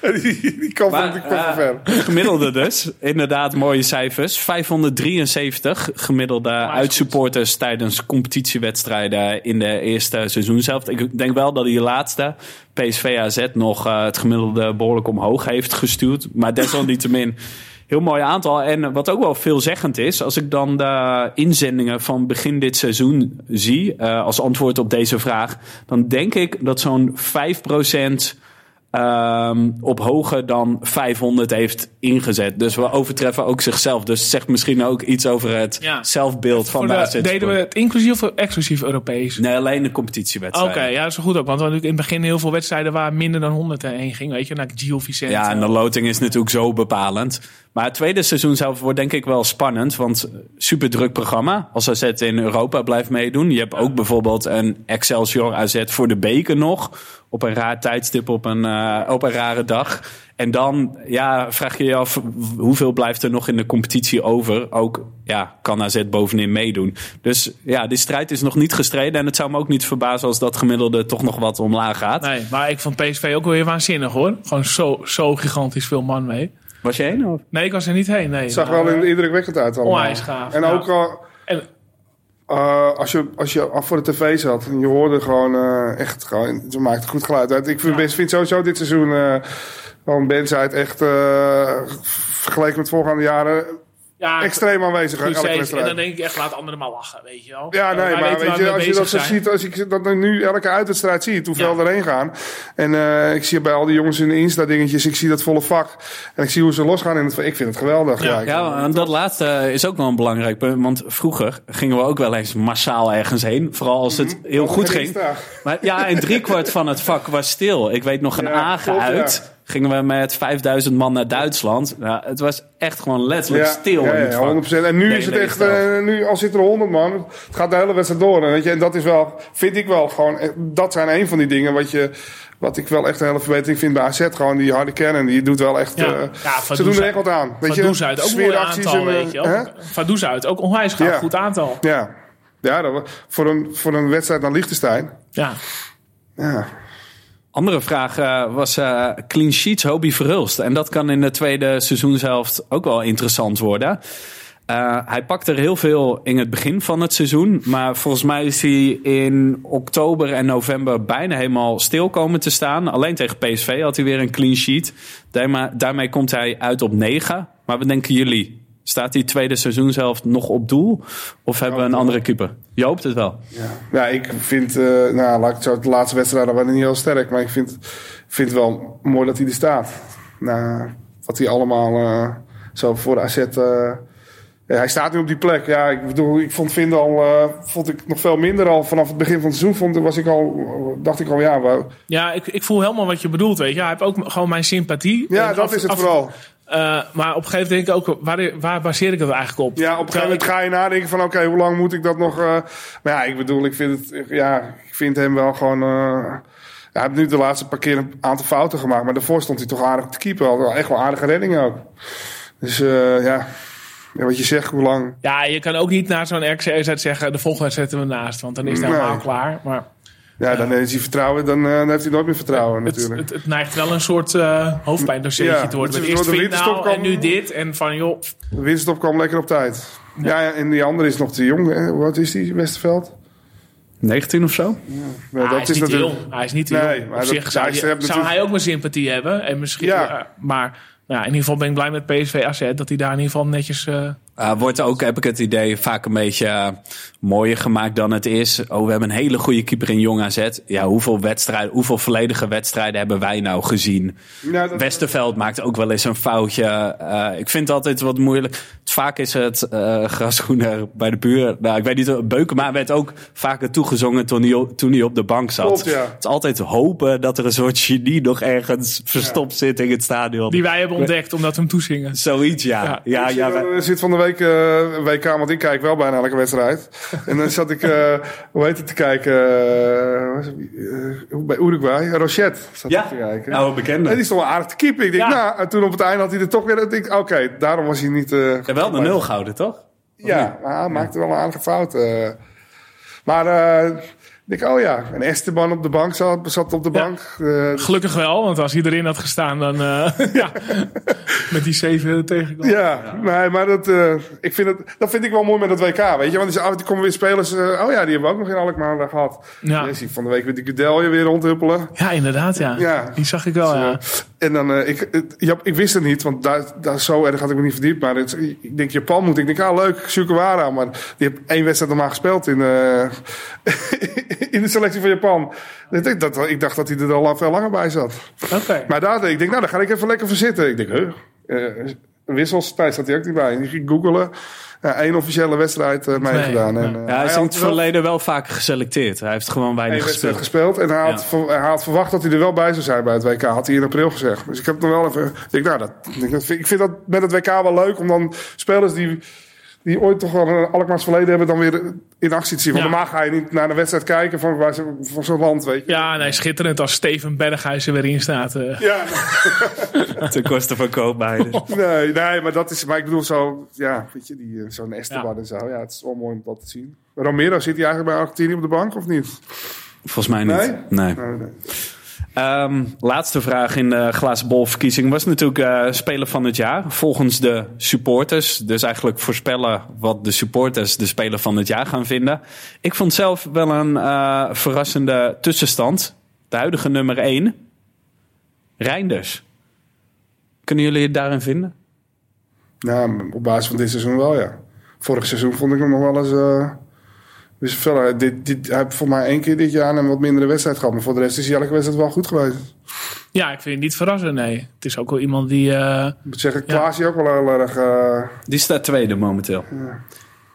die, die kan van, die komt van ver. eh, gemiddelde dus. Inderdaad, mooie cijfers. 573 gemiddelde uitsupporters tijdens competitiewedstrijden in de eerste seizoenshelft. Ik denk wel dat die laatste, PSV AZ, nog het gemiddelde behoorlijk omhoog heeft gestuurd. Maar desalniettemin heel mooi aantal. En wat ook wel veelzeggend is, als ik dan de inzendingen van begin dit seizoen zie, eh, als antwoord op deze vraag, dan denk ik dat zo'n 5% ehm, op hoger dan 500 heeft ingezet. Dus we overtreffen ook zichzelf. Dus het zegt misschien ook iets over het Ja. zelfbeeld van Voor de, de, AZ deden we het inclusief of exclusief Europees? Nee, alleen de Oké, competitiewedstrijd. ja, dat is goed ook. Want we hadden natuurlijk in het begin heel veel wedstrijden waar minder dan 100 heen ging. Weet je, naar Gio Vicente. Ja, en de loting is natuurlijk zo bepalend. Maar het tweede seizoen zelf wordt denk ik wel spannend. Want super druk programma. Als AZ in Europa blijft meedoen. Je hebt ook bijvoorbeeld een Excelsior AZ voor de beker nog. Op een raar tijdstip, op een, eh, op een rare dag. En dan ja, vraag je je af hoeveel blijft er nog in de competitie over. Ook ja, kan AZ bovenin meedoen. Dus ja, die strijd is nog niet gestreden. En het zou me ook niet verbazen als dat gemiddelde toch nog wat omlaag gaat. Nee, maar ik vond PSV ook weer waanzinnig hoor. Gewoon zo, zo gigantisch veel man mee. Was je één? Of? Nee, ik was er niet heen. Nee, Het zag Maar, wel eh, indrukwekkend uit allemaal. Onwijs gaaf, En ja. ook al, en, eh, als, je, als je af voor de tv zat en je hoorde gewoon eh, echt, gewoon, ze maakte goed geluid uit. Ik vind, Ja. vind sowieso dit seizoen eh van Benzheid echt eh, vergeleken met voorgaande jaren ja, extreem aanwezig. elke. En dan denk ik echt, laat anderen maar lachen, weet je wel. Ja, nee, maar weet je, als je dat zo ziet, als ik dat nu elke uitwedstrijd zie, hoeveel Ja. erheen gaan. En eh, ik zie bij al die jongens in de Insta-dingetjes, ik zie dat volle vak. En ik zie hoe ze losgaan in het Ik vind het geweldig. Ja. Ja, en dat laatste is ook wel een belangrijk punt. Want vroeger gingen we ook wel eens massaal ergens heen. Vooral als het heel Ook goed ging. Maar ja, en driekwart van het vak was stil. Ik weet nog een Ja, Agen uit. Gingen we met 5000 man naar Duitsland. Ja, het was echt gewoon letterlijk stil Ja, in het ja, vak. 100%. En nu is het echt, eh, nu al zit er 100 man, het gaat de hele wedstrijd door. En, weet je, en dat is wel, vind ik wel gewoon, eh, dat zijn een van die dingen wat je, wat ik wel echt een hele verbetering vind bij AZ. Gewoon die harde kern en die doet wel echt, Ja. eh, Ja, ze doen er echt wat aan. Weet Van je, Does uit, ook een aantal, en, weet je eh, hè? wel. Van Does uit, ook onwijs gaaf, Ja. goed aantal. Ja, ja dat, voor, een, voor een wedstrijd naar Liechtenstein. Ja. Ja. Andere vraag eh, was eh, clean sheets Hobie Verhulst. En dat kan in de tweede seizoenshelft ook wel interessant worden. Eh, hij pakt er heel veel in het begin van het seizoen. Maar volgens mij is hij in oktober en november bijna helemaal stil komen te staan. Alleen tegen PSV had hij weer een clean sheet. Daarmee, daarmee komt hij uit op 9. Maar wat denken jullie? Staat die tweede seizoenshelft nog op doel? Of hebben we een andere keeper? Je hoopt het wel. Ja. ja, ik vind, eh, nou laat ik het zo, de laatste wedstrijden waren niet heel sterk. Maar ik vind, vind het wel mooi dat hij er staat. Nou, wat hij allemaal eh, zo voor AZ eh, Ja, hij staat nu op die plek. Ja, ik bedoel, ik vond Vind al eh, vond ik nog veel minder al vanaf het begin van het seizoen. Vond, was ik al, dacht ik al, ja. Ja, ik, ik voel helemaal wat je bedoelt, weet je. Hij heeft ook gewoon mijn sympathie. Ja, En dat af- is het af- vooral. Eh, maar op een gegeven moment denk ik ook, waar, waar baseer ik dat eigenlijk op? Ja, op een gegeven moment ga je nadenken van, oké, hoe lang moet ik dat nog... eh, maar ja, ik bedoel, ik vind, het, ja, ik vind hem wel gewoon... ja, hij heeft nu de laatste paar keer een aantal fouten gemaakt. Maar daarvoor stond hij toch aardig te keeper. Had wel echt wel aardige reddingen ook. Dus ja. ja, wat je zegt, hoe lang... Ja, je kan ook niet na zo'n RKC zeggen, de volgende zetten we naast. Want dan is het Nee. helemaal klaar. Maar Ja, dan is hij vertrouwen, dan, eh, dan heeft hij nooit meer vertrouwen het, natuurlijk. het, het neigt wel een soort eh hoofdpijndossiertje Ja, te worden. eerst de nou en kwam- nu dit. En van joh, De winststop kwam lekker op tijd. Ja, ja, en die andere is nog te jong. Hè? Wat is die, Westerveld? 19 of zo? Ja, Ah, hij is, niet te jong. Hij is niet te Nee, jong. maar Op dat- zich zou, hij je- heeft zou natuurlijk- hij ook mijn sympathie hebben. En misschien, Ja. eh, maar nou, in ieder geval ben ik blij met PSV AZ. Dat hij daar in ieder geval netjes... eh, Uh, wordt ook, heb ik het idee, vaak een beetje eh, mooier gemaakt dan het is. Oh, we hebben een hele goede keeper in Jong AZ. Ja, hoeveel wedstrijden, hoeveel volledige wedstrijden hebben wij nou gezien? Dat- Westerveld maakt ook wel eens een foutje. Eh, ik vind het altijd wat moeilijk. Vaak is het eh grasgroener bij de buren. Nou, ik weet niet, Beukema werd ook vaker toegezongen toen hij, op- toen hij op de bank zat. Klopt, ja. Het is altijd hopen dat er een soort genie nog ergens verstopt zit in het stadion. die wij hebben ontdekt omdat we hem toezingen. Zoiets, ja. Ja. Ja, wij- zit, eh, zit van de week eh, een WK, want ik kijk wel bijna elke wedstrijd. en dan zat ik, eh, hoe heet het, te kijken eh, eh, bij Uruguay. Rochet zat Ja, te kijken. oude bekende. En die stond wel aardig te keeper. Ik denk, Ja. nou, en toen op het einde had hij er toch weer. Ik denk, oké, daarom was hij niet... eh, Ja, wel de nul gehouden, toch? Ja, maar hij maakte wel een aardige fout. eh. Maar eh, ik denk, oh ja, en Esteban op de bank zat, zat op de Ja. bank. Eh, Gelukkig wel, want als hij erin had gestaan, dan eh, ja, met die zeven tegenkomen. Ja, nee, maar dat, eh, ik vind het, dat vind ik wel mooi met het WK, weet je. Want er komen weer spelers, oh ja, die hebben we ook nog in Alkmaar eh, gehad. Ja. Ja. zie ik van de week weer die Gudelje weer rondhuppelen. Ja, inderdaad, ja. Ja. Die zag ik wel, ja. En dan, ik, ja, ik wist het niet, want daar, daar zo erg had ik me niet verdiept. Maar het, ik denk Japan moet. Ik denk, ah leuk, Sukawara. Maar die heeft één wedstrijd normaal gespeeld in, in de selectie van Japan. Ik, denk dat, ik dacht dat hij er al veel langer bij zat. Oké. Maar daar, ik denk, nou, daar ga ik even lekker voor zitten. Ik denk, huh, eh, wissels, tijd staat hij ook niet bij. Ik ging googelen. Ja, één officiële wedstrijd eh meegedaan. En, eh, Ja, hij is in het wel verleden wel vaak geselecteerd. Hij heeft gewoon weinig gespeeld. gespeeld. En hij had, Ja. ver- hij had verwacht dat hij er wel bij zou zijn bij het WK. Had hij in april gezegd. Dus ik heb nog wel even... Ik, denk, nou, dat, vind, ik vind dat met het WK wel leuk. Om dan spelers die, die ooit toch wel een Alkmaars verleden hebben... dan weer in actie te zien. Want Ja. normaal ga je niet naar de wedstrijd kijken van, waar ze- van zo'n land, weet je. Ja, nee, schitterend als Steven Berghuis er weer in staat. eh. Ja, Ten koste van nee, nee, maar dat is... Maar ik bedoel zo... Ja, weet je, die, eh, zo'n Esteban en zo. Ja, het is wel mooi om dat te zien. Romero, zit hij eigenlijk bij Argentinië op de bank of niet? Volgens mij niet. Nee? Nee. Nee, nee. Ehm, laatste vraag in de glazen bolverkiezing was natuurlijk eh, speler van het jaar. Volgens de supporters. Dus eigenlijk voorspellen wat de supporters de speler van het jaar gaan vinden. Ik vond zelf wel een eh, verrassende tussenstand. De huidige nummer 1. Reinders. Kunnen jullie het daarin vinden? Nou, op basis van dit seizoen wel, ja. Vorig seizoen vond ik hem nog wel eens... eh dus verder, dit, dit, hij heeft voor mij één keer dit jaar een wat mindere wedstrijd gehad. Maar voor de rest is hij elke wedstrijd wel goed geweest. Ja, ik vind het niet verrassend, nee. Het is ook wel iemand die... eh, Ik moet zeggen, Klaas is ook wel heel erg... eh, Die staat tweede momenteel.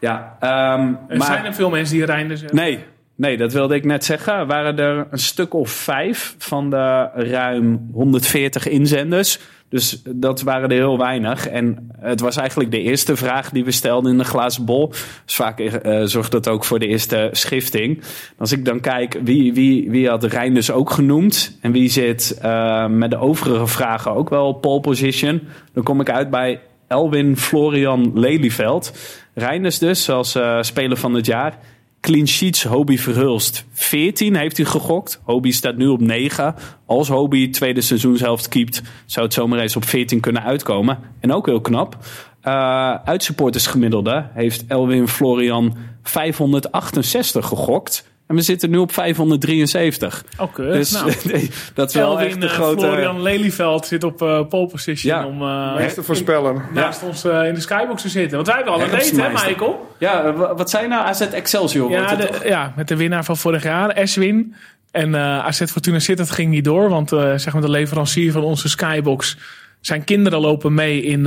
Ja, ehm, er maar... zijn er veel mensen die Reinders hebben. Nee, nee, dat wilde ik net zeggen. Er waren er een stuk of vijf van de ruim 140 inzenders. Dus dat waren er heel weinig. En het was eigenlijk de eerste vraag die we stelden in de glazen bol. Dus vaak eh, zorgt dat ook voor de eerste schifting. Als ik dan kijk, wie, wie, wie had Rijn dus ook genoemd? En wie zit eh, met de overige vragen ook wel op pole position? Dan kom ik uit bij Elwin Florian Lelyveld. Reinders dus als eh, speler van het jaar. Clean sheets, Hobie Verhulst. 14 heeft hij gegokt. Hobie staat nu op 9. Als Hobie tweede seizoenshelft keept, zou het zomaar eens op 14 kunnen uitkomen. En ook heel knap. Uh, uitsupporters gemiddelde heeft Elwin Florian 568 gegokt. En we zitten nu op 573. Oké, Dus nou. dat is wel Elwin, echt de eh, grote... Florian Lelyveld zit op eh pole position Ja. om eh, meeste voorspeller. naast ons eh, in de skybox te zitten. Want wij hebben al een date, hè. Michael? Ja, wa- wat zei nou AZ Excelsior? Ja, de- ja, met de winnaar van vorig jaar, Eswin. En eh AZ Fortuna Sittard ging niet door, want eh, zeg maar de leverancier van onze skybox zijn kinderen lopen mee in,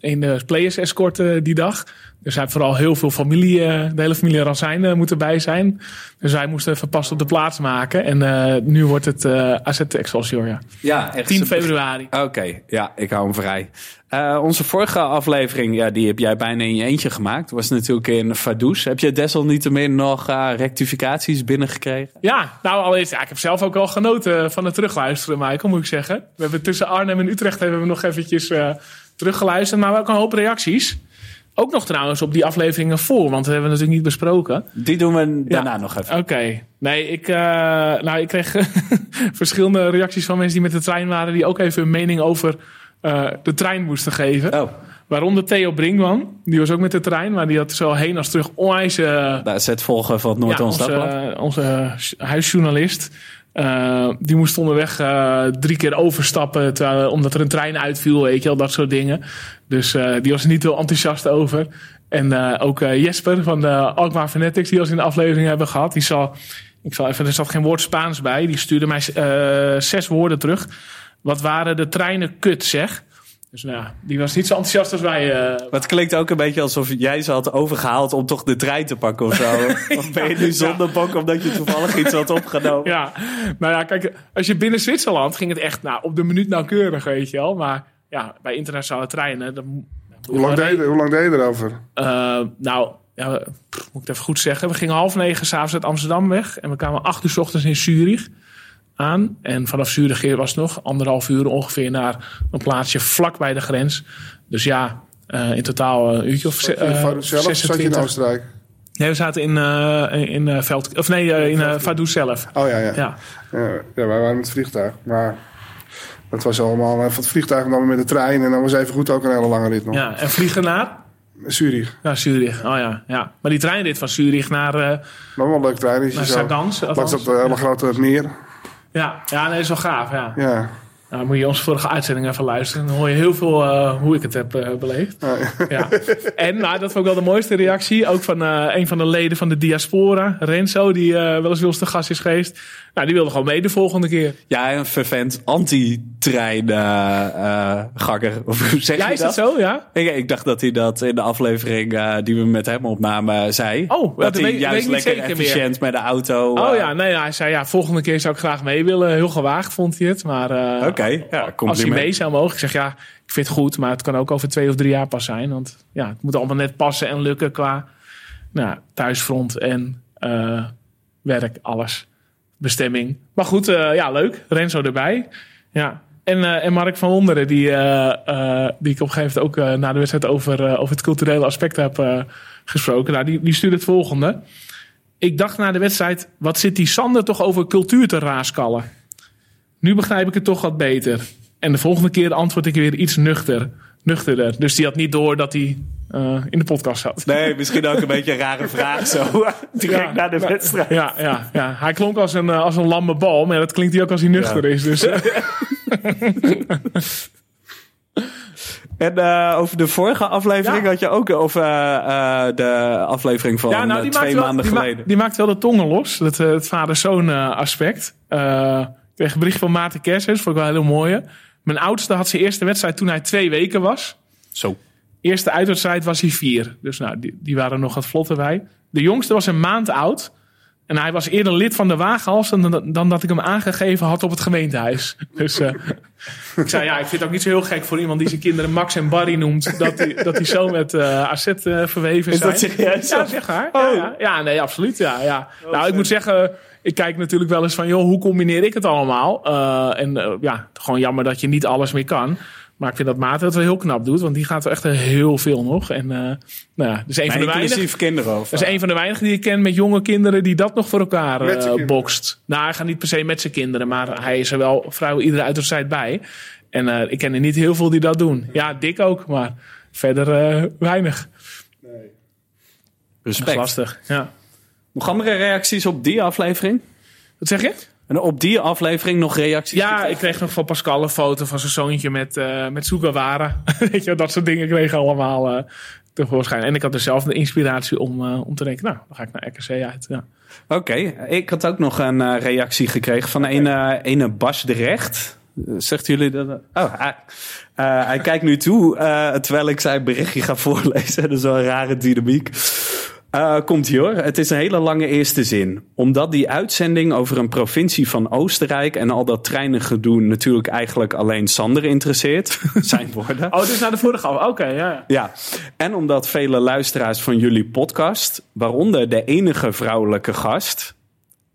in de players escort die dag. Dus hij heeft vooral heel veel familie, eh, de hele familie Rassijn uh, moeten bij zijn. Dus wij moesten even pas op de plaats maken. En uh, nu wordt het uh, AZ Excelsior, ja. Ja, echt. 10 februari. Oké, okay, ja, ik hou hem vrij. Uh, onze vorige aflevering, ja, die heb jij bijna in je eentje gemaakt. Was natuurlijk in Vaduz. Heb je desalniettemin nog uh, rectificaties binnengekregen? Ja, nou allereerst, ja, ik heb zelf ook wel genoten van het terugluisteren, Michael, moet ik zeggen. We hebben tussen Arnhem en Utrecht hebben we nog eventjes teruggeluisterd, maar ook een hoop reacties. Ook nog trouwens op die afleveringen voor, want dat hebben we natuurlijk niet besproken. Die doen we daarna ja. nog even. Oké. Okay. Nee, ik, uh, nou, ik kreeg verschillende reacties van mensen die met de trein waren, die ook even hun mening over uh, de trein moesten geven. Oh. Waaronder Theo Brinkman, die was ook met de trein, maar die had zowel heen als terug onwijs... Uh, Daar zet volgen van het Noord-Ons ja, onze, onze huisjournalist. Uh, die moest onderweg uh, drie keer overstappen terwijl, omdat er een trein uitviel, weet je wel, dat soort dingen. Dus die was er niet heel enthousiast over. En ook Jesper van de Alkmaar Fanatics, die we in de aflevering hebben gehad, die zal, ik zal even, er zat geen woord Spaans bij, die stuurde mij zes woorden terug. Wat waren de treinen kut, zeg. Dus nou ja, die was niet zo enthousiast als wij. Uh... Maar het klinkt ook een beetje alsof jij ze had overgehaald om toch de trein te pakken of zo. of ben je nu zonder bok omdat je toevallig iets had opgenomen? Ja, nou ja, kijk, als je binnen Zwitserland ging het echt nou, op de minuut nauwkeurig, weet je wel. Maar ja, bij internationale treinen... Dan, hoe, lang deed, hoe lang deed je erover? Uh, nou, ja, moet ik het even goed zeggen. We gingen half negen s'avonds uit Amsterdam weg. En we kwamen acht uur s ochtends in Zurich aan. En vanaf Zurich was het nog anderhalf uur ongeveer naar een plaatsje vlak bij de grens. Dus ja, uh, in totaal een uurtje of uh, zelf, zat je in Oostenrijk? Nee, we zaten in, uh, in uh, Veld... Of nee, in uh, Vaduz zelf. Oh ja, ja. Ja, ja, ja wij waren met het vliegtuig. Maar dat was allemaal van het vliegtuig en dan met de trein. En dan was even goed ook een hele lange rit nog. Ja, en vliegen naar? Zurich. Ja, Zurich. Oh ja, ja. Maar die treinrit van Zurich naar... Uh, dat wel een leuk trein. Naar Sagans. Langs dat hele grote meer. Ja, ja nee, dat is wel gaaf. Ja. ja. Nou, moet je onze vorige uitzending even luisteren. Dan hoor je heel veel uh, hoe ik het heb uh, beleefd. Oh, ja. En nou, dat vond ik wel de mooiste reactie. Ook van uh, een van de leden van de diaspora, Renzo, die wel eens wilste gast is geweest. Nou, die wilde gewoon mee de volgende keer. Ja, een vervent anti-trein-gakker. of hoe zeg ja, je is dat? dat zo? Ja? Ik, ik, dacht dat hij dat in de aflevering die we met hem opnamen zei. Oh, dat dat hij weet, juist lekker zeker efficiënt meer. met de auto... Oh ja, nee, hij zei ja, volgende keer zou ik graag mee willen. Heel gewaagd vond hij het. Maar okay, ja, als hij mee zou mogen. Ik zeg ja, ik vind het goed, maar het kan ook over twee of drie jaar pas zijn. Want ja, het moet allemaal net passen en lukken qua nou, thuisfront en uh, werk, alles. Bestemming. Maar goed, uh, ja, leuk. Renzo erbij. Ja. En, uh, en Mark van Wonderen, die, die ik op een gegeven moment ook na de wedstrijd over, over het culturele aspect heb gesproken. Nou, die, die stuurde het volgende. Ik dacht na de wedstrijd, wat zit die Sander toch over cultuur te raaskallen? Nu begrijp ik het toch wat beter. En de volgende keer antwoord ik weer iets nuchter, nuchterder. Dus die had niet door dat hij uh, in de podcast zat. Nee, misschien ook een beetje een rare vraag zo. Direct ja, na de wedstrijd. Ja, ja, ja, hij klonk als een, als een lamme bal. Maar dat klinkt hij ook als hij nuchter ja. is. Dus, En uh, over de vorige aflevering ja. had je ook over uh, de aflevering van ja, nou, twee wel, maanden die geleden. Ma die maakt wel de tongen los, het, het vader-zoon aspect. Uh, kreeg een bericht van Maarten Kersens, vond ik wel heel mooie. Mijn oudste had zijn eerste wedstrijd toen hij twee weken was. Zo. Eerste uitwedstrijd was hij vier. Dus nou, die, die waren nog wat vlotter bij. De jongste was een maand oud. En hij was eerder lid van de waaghals dan, dan dat ik hem aangegeven had op het gemeentehuis. Dus uh, ik zei, ja, ik vind het ook niet zo heel gek voor iemand die zijn kinderen Max en Barry noemt. Dat hij dat die zo met uh, AZ uh, verweven is zijn. Is dat serieus? Ja, zeg maar. Oh. Ja, ja. ja, nee, absoluut. Ja, ja. Oh, nou, ik moet zeggen, ik kijk natuurlijk wel eens van, joh, hoe combineer ik het allemaal? Uh, en ja, gewoon jammer dat je niet alles meer kan. Maar ik vind dat Maarten het wel heel knap doet. Want die gaat er echt heel veel nog. En uh, nou ja, dus een van de weinigen. kinderen Dat is een van de weinigen die ik ken met jonge kinderen die dat nog voor elkaar uh, bokst. Nou, hij gaat niet per se met zijn kinderen. Maar hij is er wel vrijwel iedere uitwedstrijd bij. En uh, ik ken er niet heel veel die dat doen. Ja, dik ook. Maar verder weinig. Nee. Respect. Dat is lastig, ja. Nog andere reacties op die aflevering? Wat zeg je? En op die aflevering nog reacties? Ja, ik kreeg nog van Pascal een foto van zijn zoontje met, uh, met Sugawara. Weet je, dat soort dingen kreeg allemaal uh, tevoorschijn. En ik had er zelf de inspiratie om, uh, om te denken, nou, dan ga ik naar RKC uit. Ja. Oké, okay. ik had ook nog een reactie gekregen van een, ene Bas de Recht. Zegt jullie dat? Oh, hij, hij kijkt nu toe terwijl ik zijn berichtje ga voorlezen. Dat is wel een rare dynamiek. Uh, komt hier hoor. Het is een hele lange eerste zin. Omdat die uitzending over een provincie van Oostenrijk en al dat treinengedoe natuurlijk eigenlijk alleen Sander interesseert. zijn woorden. Oh, dus naar de vorige af. Oké, okay, ja. Ja. En omdat vele luisteraars van jullie podcast, waaronder de enige vrouwelijke gast,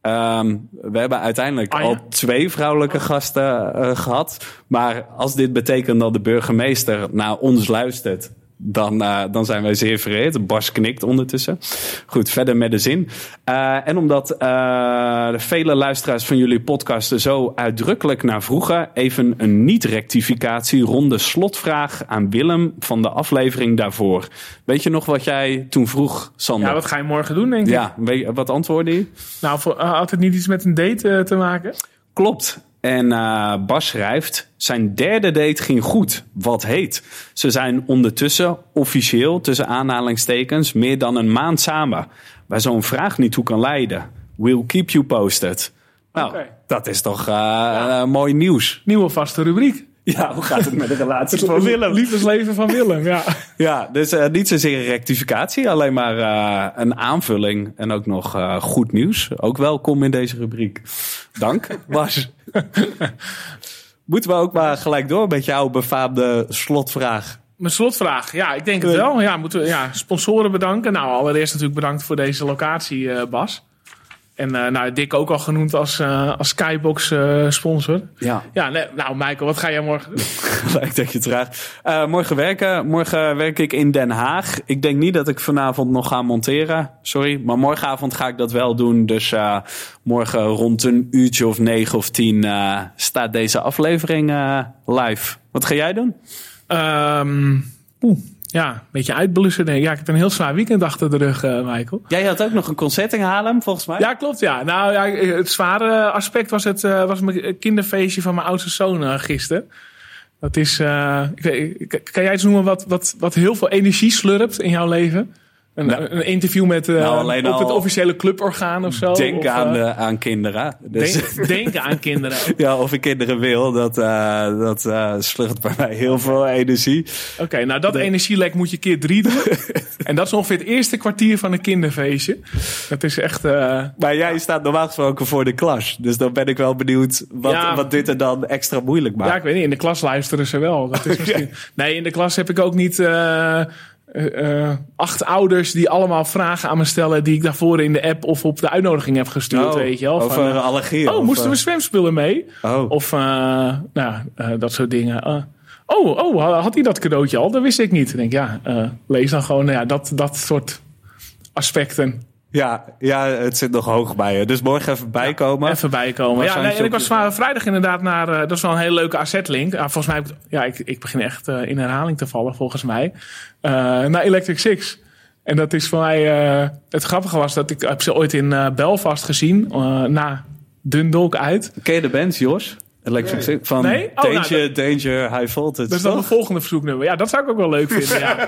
Um, we hebben uiteindelijk Ah, ja? al twee vrouwelijke gasten uh, gehad. Maar als dit betekent dat de burgemeester naar ons luistert, dan, uh, dan zijn wij zeer vereerd. Bas knikt ondertussen. Goed, verder met de zin. Uh, en omdat de vele luisteraars van jullie podcasten zo uitdrukkelijk naar vroegen, even een niet-rectificatie ronde slotvraag aan Willem van de aflevering daarvoor. Weet je nog wat jij toen vroeg, Sander? Ja, wat ga je morgen doen, denk ik? Ja, wat antwoordde je? Nou, voor, had het niet iets met een date te maken? Klopt. En uh, Bas schrijft: Zijn derde date ging goed. Wat heet. Ze zijn ondertussen officieel, tussen aanhalingstekens, meer dan een maand samen. Waar zo'n vraag niet toe kan leiden. We'll keep you posted. Nou, dat is toch uh, ja. mooi nieuws. Nieuwe vaste rubriek. Ja, hoe gaat het met de relatie van Willem? Liefdesleven van Willem, ja. Ja, dus uh, niet zozeer een rectificatie, alleen maar uh, een aanvulling en ook nog uh, goed nieuws. Ook welkom in deze rubriek. Dank, Bas. Moeten we ook maar gelijk door met jouw befaamde slotvraag? Mijn slotvraag, ja, ik denk het wel. Ja, moeten we ja, sponsoren bedanken. Nou, allereerst natuurlijk bedankt voor deze locatie, Bas. En uh, nou, Dick ook al genoemd als, uh, als Skybox uh, sponsor. Ja. Ja, nee, nou Michael, wat ga jij morgen doen? Gelijk dat je het vraagt. morgen werken. Morgen werk ik in Den Haag. Ik denk niet dat ik vanavond nog ga monteren. Sorry. Maar morgenavond ga ik dat wel doen. Dus morgen rond een uurtje of negen of tien staat deze aflevering live. Wat ga jij doen? Um, Oeh. Ja, een beetje uitblussen. Nee, ja, ik heb een heel zwaar weekend achter de rug, uh, Michael. Jij had ook nog een concert in Haarlem, volgens mij? Ja, klopt. Ja. Nou, ja, het zware aspect was het uh, was mijn kinderfeestje van mijn oudste zoon uh, gisteren. Dat is, ik weet, kan jij iets noemen wat, wat, wat heel veel energie slurpt in jouw leven? Een, Nou, een interview met nou, op het officiële cluborgaan of zo. Denk of, aan, uh, aan kinderen. Dus. Denk, denken aan kinderen. ja, of ik kinderen wil, dat, uh, dat slurpt bij mij heel veel energie. Oké, okay, nou dat energielek moet je keer drie doen. en dat is ongeveer het eerste kwartier van een kinderfeestje. Dat is echt... maar jij staat normaal gesproken voor de klas. Dus dan ben ik wel benieuwd wat, Ja. wat dit er dan extra moeilijk maakt. Ja, ik weet niet. In de klas luisteren ze wel. Dat is misschien... Nee, in de klas heb ik ook niet... uh, uh, acht ouders die allemaal vragen aan me stellen die ik daarvoor in de app of op de uitnodiging heb gestuurd, Oh, weet je wel. over Van, uh, allergieën. oh, of, moesten we eh, zwemspullen mee? Oh. Of nou, dat soort dingen. Oh, oh, had hij dat cadeautje al? Dat wist ik niet. Ik denk, ja, lees dan gewoon ja, dat, dat soort aspecten. Ja, ja, het zit nog hoog bij je. Dus morgen even bijkomen. Even bijkomen. Ja, nee, en ik was vrijdag inderdaad naar. eh, dat is wel een hele leuke AZ-link. Ja, volgens mij, ja, ik, ik begin echt eh, in herhaling te vallen, volgens mij. Eh, naar Electric Six. En dat is voor mij. eh, het grappige was dat ik heb ze ooit in eh, Belfast gezien. na Dundalk uit. Ken je de band, Jos? Electric Six? Van Nee? Oh, nou, Danger, Danger, High Voltage. Dat is dan het volgende verzoeknummer. Ja, dat zou ik ook wel leuk vinden. ja.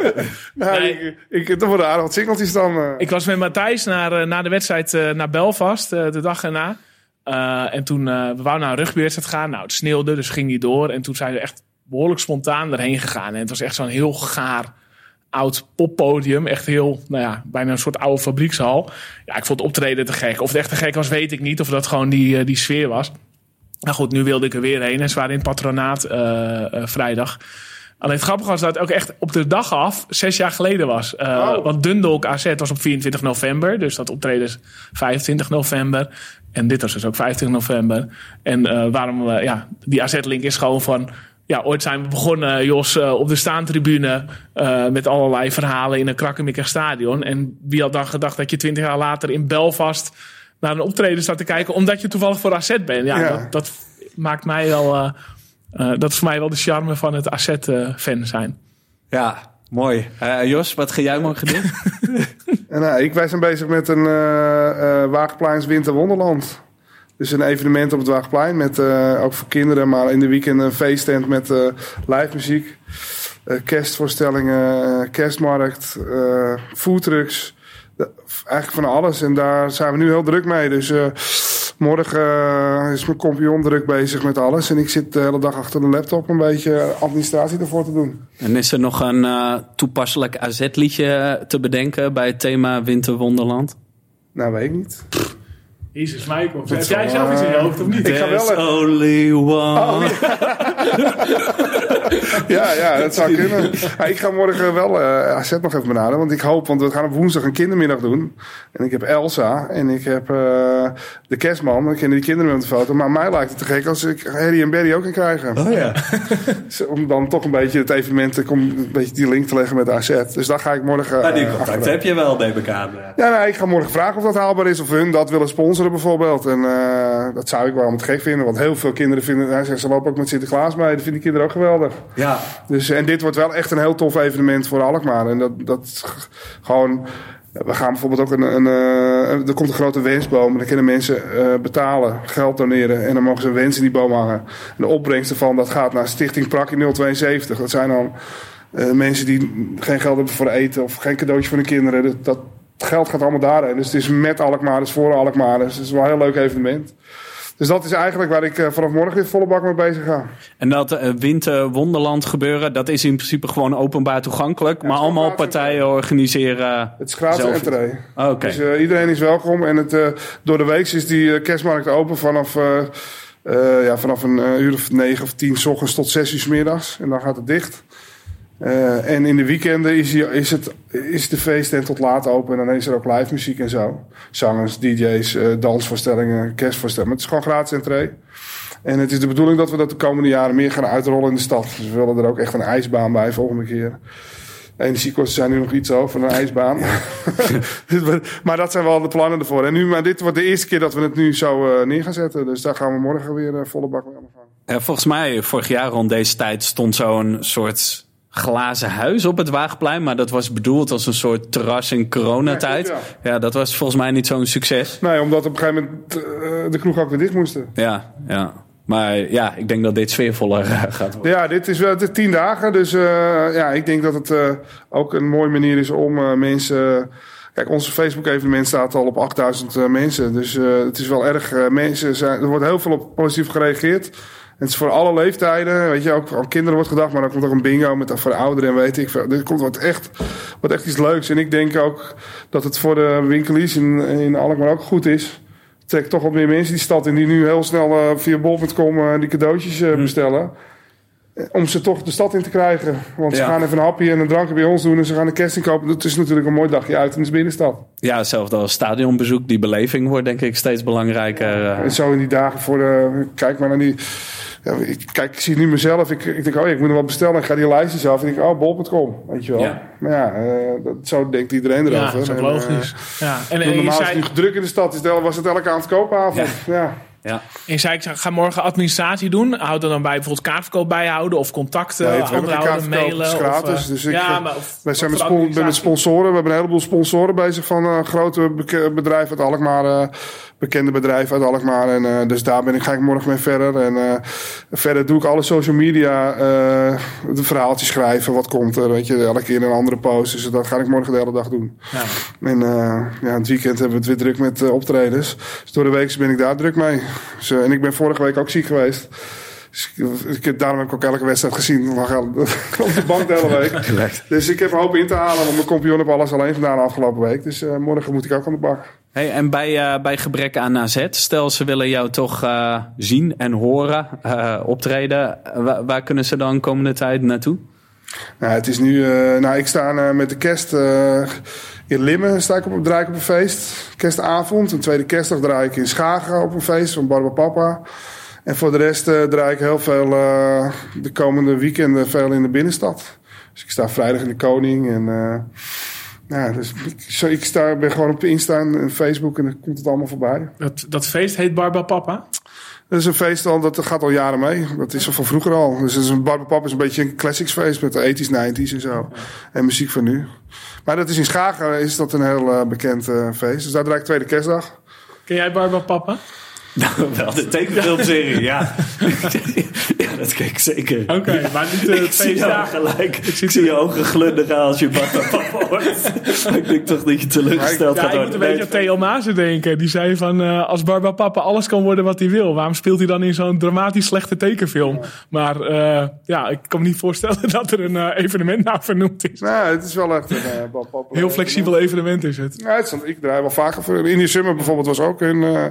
Nou, Nee. ik, ik, er worden aardig wat singeltjes dan. eh. Ik was met Matthijs naar, eh, na de wedstrijd eh, naar Belfast, de dag erna. Eh, en toen, eh, we wouden naar een rugbywedstrijd gaan. Nou, het sneeuwde, dus ging die door. En toen zijn we echt behoorlijk spontaan erheen gegaan. En het was echt zo'n heel gaar oud poppodium. Echt heel, nou ja, bijna een soort oude fabriekshal. Ja, ik vond het optreden te gek. Of het echt te gek was, weet ik niet. Of dat gewoon die, die sfeer was. Nou goed, nu wilde ik er weer heen. En ze waren in het patronaat eh, eh, vrijdag. Alleen het grappige was dat het ook echt op de dag af zes jaar geleden was. Eh, Oh. Want Dundalk AZ was op 24 november. Dus dat optreden is 25 november. En dit was dus ook 25 november. En waarom, ja, die AZ-link is gewoon van... Ja, ooit zijn we begonnen, Jos, op de staantribune... met allerlei verhalen in een krakkemikkig stadion. En wie had dan gedacht dat je 20 jaar later in Belfast... naar een optreden staat te kijken... omdat je toevallig voor AZ bent. Ja, Ja. Dat, dat maakt mij wel... eh, eh, dat is voor mij wel de charme van het AZ-fan zijn. Ja, mooi. Eh, Jos, wat ga jij morgen doen? En, nou, ik, wij zijn bezig met een eh eh Waagpleins Winterwonderland. Dus een evenement op het Waagplein. Met, eh, ook voor kinderen, maar in de weekend een feesttent met eh live muziek. eh, kerstvoorstellingen, eh, kerstmarkt, eh foodtrucks. Eigenlijk van alles. En daar zijn we nu heel druk mee. Dus eh, morgen eh, is mijn compagnon druk bezig met alles. En ik zit de hele dag achter de laptop een beetje administratie ervoor te doen. En is er nog een eh, toepasselijk AZ-liedje te bedenken bij het thema Winterwonderland? Nou, weet ik niet. Jezus, Michael. Heb jij zelf iets in je hoofd of niet? Ik ga wel... There's only one. Oh, Ja, ja, dat zou kunnen. Ja, ik ga morgen wel eh AZ nog even benaderen. Want ik hoop, want we gaan op woensdag een kindermiddag doen. En ik heb Elsa en ik heb eh, de kerstman. Ik ken die kinderen met de foto. Maar mij lijkt het te gek als ik Harry en Barry ook kan krijgen. Oh ja. Om dan toch een beetje het evenement, te kom- een beetje die link te leggen met AZ. Dus daar ga ik morgen... Maar die eh, contact heb je wel, ik aan. Ja, nee, ik ga morgen vragen of dat haalbaar is. Of hun dat willen sponsoren bijvoorbeeld. En eh, dat zou ik wel het gek vinden. Want heel veel kinderen vinden... Hij zegt, ze lopen ook met Sinterklaas mee. Dat vinden kinderen ook geweldig. Ja, Dus, en dit wordt wel echt een heel tof evenement voor Alkmaar. En dat, dat gewoon... We gaan bijvoorbeeld ook een... een eh, er komt een grote wensboom. En dan kunnen mensen eh, betalen, geld doneren. En dan mogen ze een wens in die boom hangen. En de opbrengst ervan, dat gaat naar Stichting Prakkie 072. Dat zijn dan mensen die geen geld hebben voor eten. Of geen cadeautje voor hun kinderen. Dat, dat geld gaat allemaal daarheen. Dus het is met Alkmaar, dus voor Alkmaar. Dus het is wel een heel leuk evenement. Dus dat is eigenlijk waar ik eh, vanaf morgen weer volle bak mee bezig ga. En dat eh, Winterwonderland gebeuren, dat is in principe gewoon openbaar toegankelijk. maar allemaal partijen organiseren. Het is gratis entree. Oh, Oké. Dus eh, iedereen is welkom. En het, door de week is die kerstmarkt open vanaf, ja, vanaf een uur of negen of tien 's ochtends tot zes uur 's middags. En dan gaat het dicht. Eh, en in de weekenden is, die, is, het, is de feesttent tot laat open. En dan is er ook live muziek en zo. Zangers, DJ's, eh, dansvoorstellingen, kerstvoorstellingen. Het is gewoon gratis entree. En het is de bedoeling dat we dat de komende jaren meer gaan uitrollen in de stad. Dus we willen er ook echt een ijsbaan bij volgende keer. Energiekosten zijn nu nog iets over een ijsbaan. Dus maar dat zijn wel de plannen ervoor. En nu, maar dit wordt de eerste keer dat we het nu zo eh, neer gaan zetten. Dus daar gaan we morgen weer volle bak mee aan de gang. Volgens mij, vorig jaar rond deze tijd stond zo'n soort glazen huis op het Waagplein. Maar dat was bedoeld als een soort terras in coronatijd. Ja, Ja, dat was volgens mij niet zo'n succes. Nee, omdat op een gegeven moment eh, de kroeg ook weer dicht moesten. Ja, ja. Maar ja, ik denk dat dit sfeervoller eh, gaat worden. Ja, dit is wel is tien dagen. Dus eh, ja, ik denk dat het ook een mooie manier is om mensen... Kijk, onze Facebook-evenement staat al op 8000 eh, mensen. Dus het is wel erg... mensen zijn, er wordt heel veel op positief gereageerd. Het is voor alle leeftijden. Weet je, ook aan kinderen wordt gedacht. Maar er komt ook een bingo met voor de ouderen en weet ik veel. Dit komt wat echt, wat echt iets leuks. En ik denk ook dat het voor de winkeliers in, in Alkmaar ook goed is. Het trekt toch wat meer mensen die stad in. Die nu heel snel eh, via bol.com eh, die cadeautjes eh, bestellen. Eh, Om ze toch de stad in te krijgen. Want ze gaan even een hapje en een drankje bij ons doen. En ze gaan een kerst inkopen. Dat is natuurlijk een mooi dagje uit in de binnenstad. Ja, hetzelfde als stadionbezoek. Die beleving wordt denk ik steeds belangrijker. En zo in die dagen voor de... Kijk maar naar die... Ja, ik, kijk, ik zie nu mezelf. Ik, ik denk, oh ja, ik moet nog wat bestellen. Ik ga die lijstjes af. En ik denk, oh, bol.com. Weet je wel. Ja. Maar ja, eh, dat, zo denkt iedereen Ja, erover. dat is ook En, logisch. ja. En, eh, en normaal is zei, het nu druk in de stad. Is het, was het elke avond koopavond. Ja. ja. je zei, ik ga morgen administratie doen. Houd er dan bij bijvoorbeeld kaartverkoop bijhouden of contacten Nee, kaartverkoop, het is mailen. gratis. Of, eh, Dus ik, ja, eh, maar of, Wij zijn met, spon- met sponsoren. We hebben een heleboel sponsoren bezig van eh, grote bedrijven uit Alkmaar. eh, bekende bedrijven uit Alkmaar. En, eh, dus daar ben ik, ga ik morgen mee verder. En eh, verder doe ik alle social media eh, de verhaaltjes schrijven. Wat komt er? Weet je, elke keer een andere post. Dus dat ga ik morgen de hele dag doen. Ja. En eh, ja, het weekend hebben we het weer druk met eh, optredens. Dus door de week ben ik daar druk mee. Dus, eh, en ik ben vorige week ook ziek geweest. Dus ik, heb, daarom heb ik ook elke wedstrijd gezien. Op de bank de hele week. Dus ik heb een hoop in te halen. Want mijn compagnon heeft alles alleen gedaan de afgelopen week. Dus eh, morgen moet ik ook aan de bak. Hey, en bij, eh, bij gebrek aan AZ, stel ze willen jou toch eh, zien en horen, eh, optreden. Waar, kunnen ze dan komende tijd naartoe? Nou, het is nu... nou, ik sta met de kerst... in Limmen sta ik op, draai ik op een feest. Kerstavond. Een tweede kerstdag draai ik in Schagen op een feest van Barba Papa. En voor de rest draai ik heel veel de komende weekenden veel in de binnenstad. Dus ik sta vrijdag in de Koning. En ja, dus ik, ik sta, ben gewoon op Insta en Facebook en dan komt het allemaal voorbij. Dat, dat feest heet Barba Papa. Dat is een feest al, dat gaat al jaren mee. Dat is al van vroeger al. Dus het is een is een beetje een classics feest met de 80s, 90s en zo. En muziek van nu. Maar dat is in Schagen is dat een heel eh, bekend eh, feest. Dus daar draai ik tweede kerstdag. Ken jij Barba Papa? Nou, wel de tekenfilmserie, ja. ja, dat keek ik zeker. Oké, maar niet de Ik zie jou feestdagen. gelijk. Ik zie je ogen glunderen als je papa papa hoort. Ik denk toch dat je teleurgesteld Ja, gaat ik moet worden. een beetje Nee, aan Theo denken. Die zei van, eh, als Barba Papa alles kan worden wat hij wil... waarom speelt hij dan in zo'n dramatisch slechte tekenfilm? Maar eh, ja, ik kan me niet voorstellen dat er een eh, evenement naar vernoemd is. Nou, het is wel echt een uh. Heel flexibel evenement is het. Ja, het is, ik draai wel vaker voor. Indie Summer bijvoorbeeld was ook een, eh,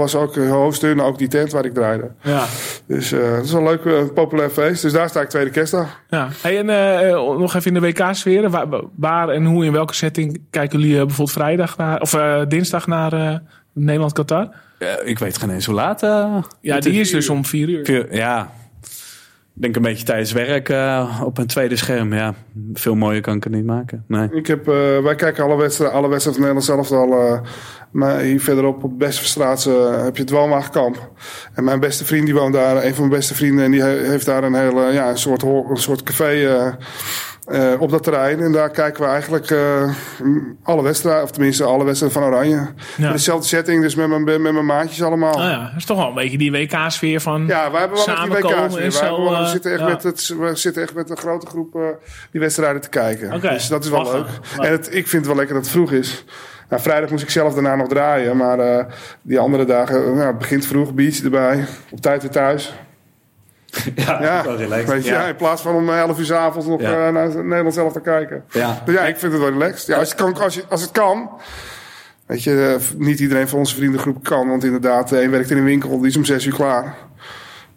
was ook in, ook die tent waar ik draaide. Ja. Dus eh het is wel een leuk, eh, populair feest. Dus daar sta ik tweede kerstdag. ja. Hey, en eh, nog even in de WK-sfeer. Waar, waar en hoe, in welke setting kijken jullie bijvoorbeeld vrijdag naar... of eh, dinsdag naar eh, Nederland-Qatar? Ik weet geen eens hoe laat. eh, Ja, die is dus om vier uur. Ja, denk een beetje tijdens werk eh, op een tweede scherm. Ja, veel mooier kan ik het niet maken. Nee. Ik heb, eh, wij kijken alle wedstrijden, alle wedstrijden van Nederland zelf al. eh, maar hier verderop op Bestverstraat heb je het woonwagenkamp. En mijn beste vriend die woont daar, een van mijn beste vrienden, en die he- heeft daar een hele, ja, een soort, een soort café eh, op dat terrein. En daar kijken we eigenlijk eh, alle wedstrijden, of tenminste alle wedstrijden van Oranje. In dezelfde setting, dus met mijn, met mijn maatjes allemaal. Nou ja, dat is toch wel een beetje die WK-sfeer van... Ja, wij hebben wel met die Samenkomen WK's weer. en Wij zo, hebben wel- we, eh, zitten echt ja. met het, we zitten echt met een grote groep die wedstrijden te kijken. Dus dat is wel lachen. leuk. En het, ik vind het wel lekker dat het vroeg is. Nou, vrijdag moest ik zelf daarna nog draaien. Maar die andere dagen, nou, het begint vroeg, beach erbij. Op tijd weer thuis. Ja, Ja, wel relaxed. weet je, Ja. in plaats van om 11 uur 's avonds nog Ja. eh, naar Nederland zelf te kijken. Ja. Dus ja, ik vind het wel relaxed. Ja, als, het kan, als, je, als het kan. Weet je, eh, niet iedereen van onze vriendengroep kan. Want inderdaad, de een werkt in een winkel, die is om 6 uur klaar.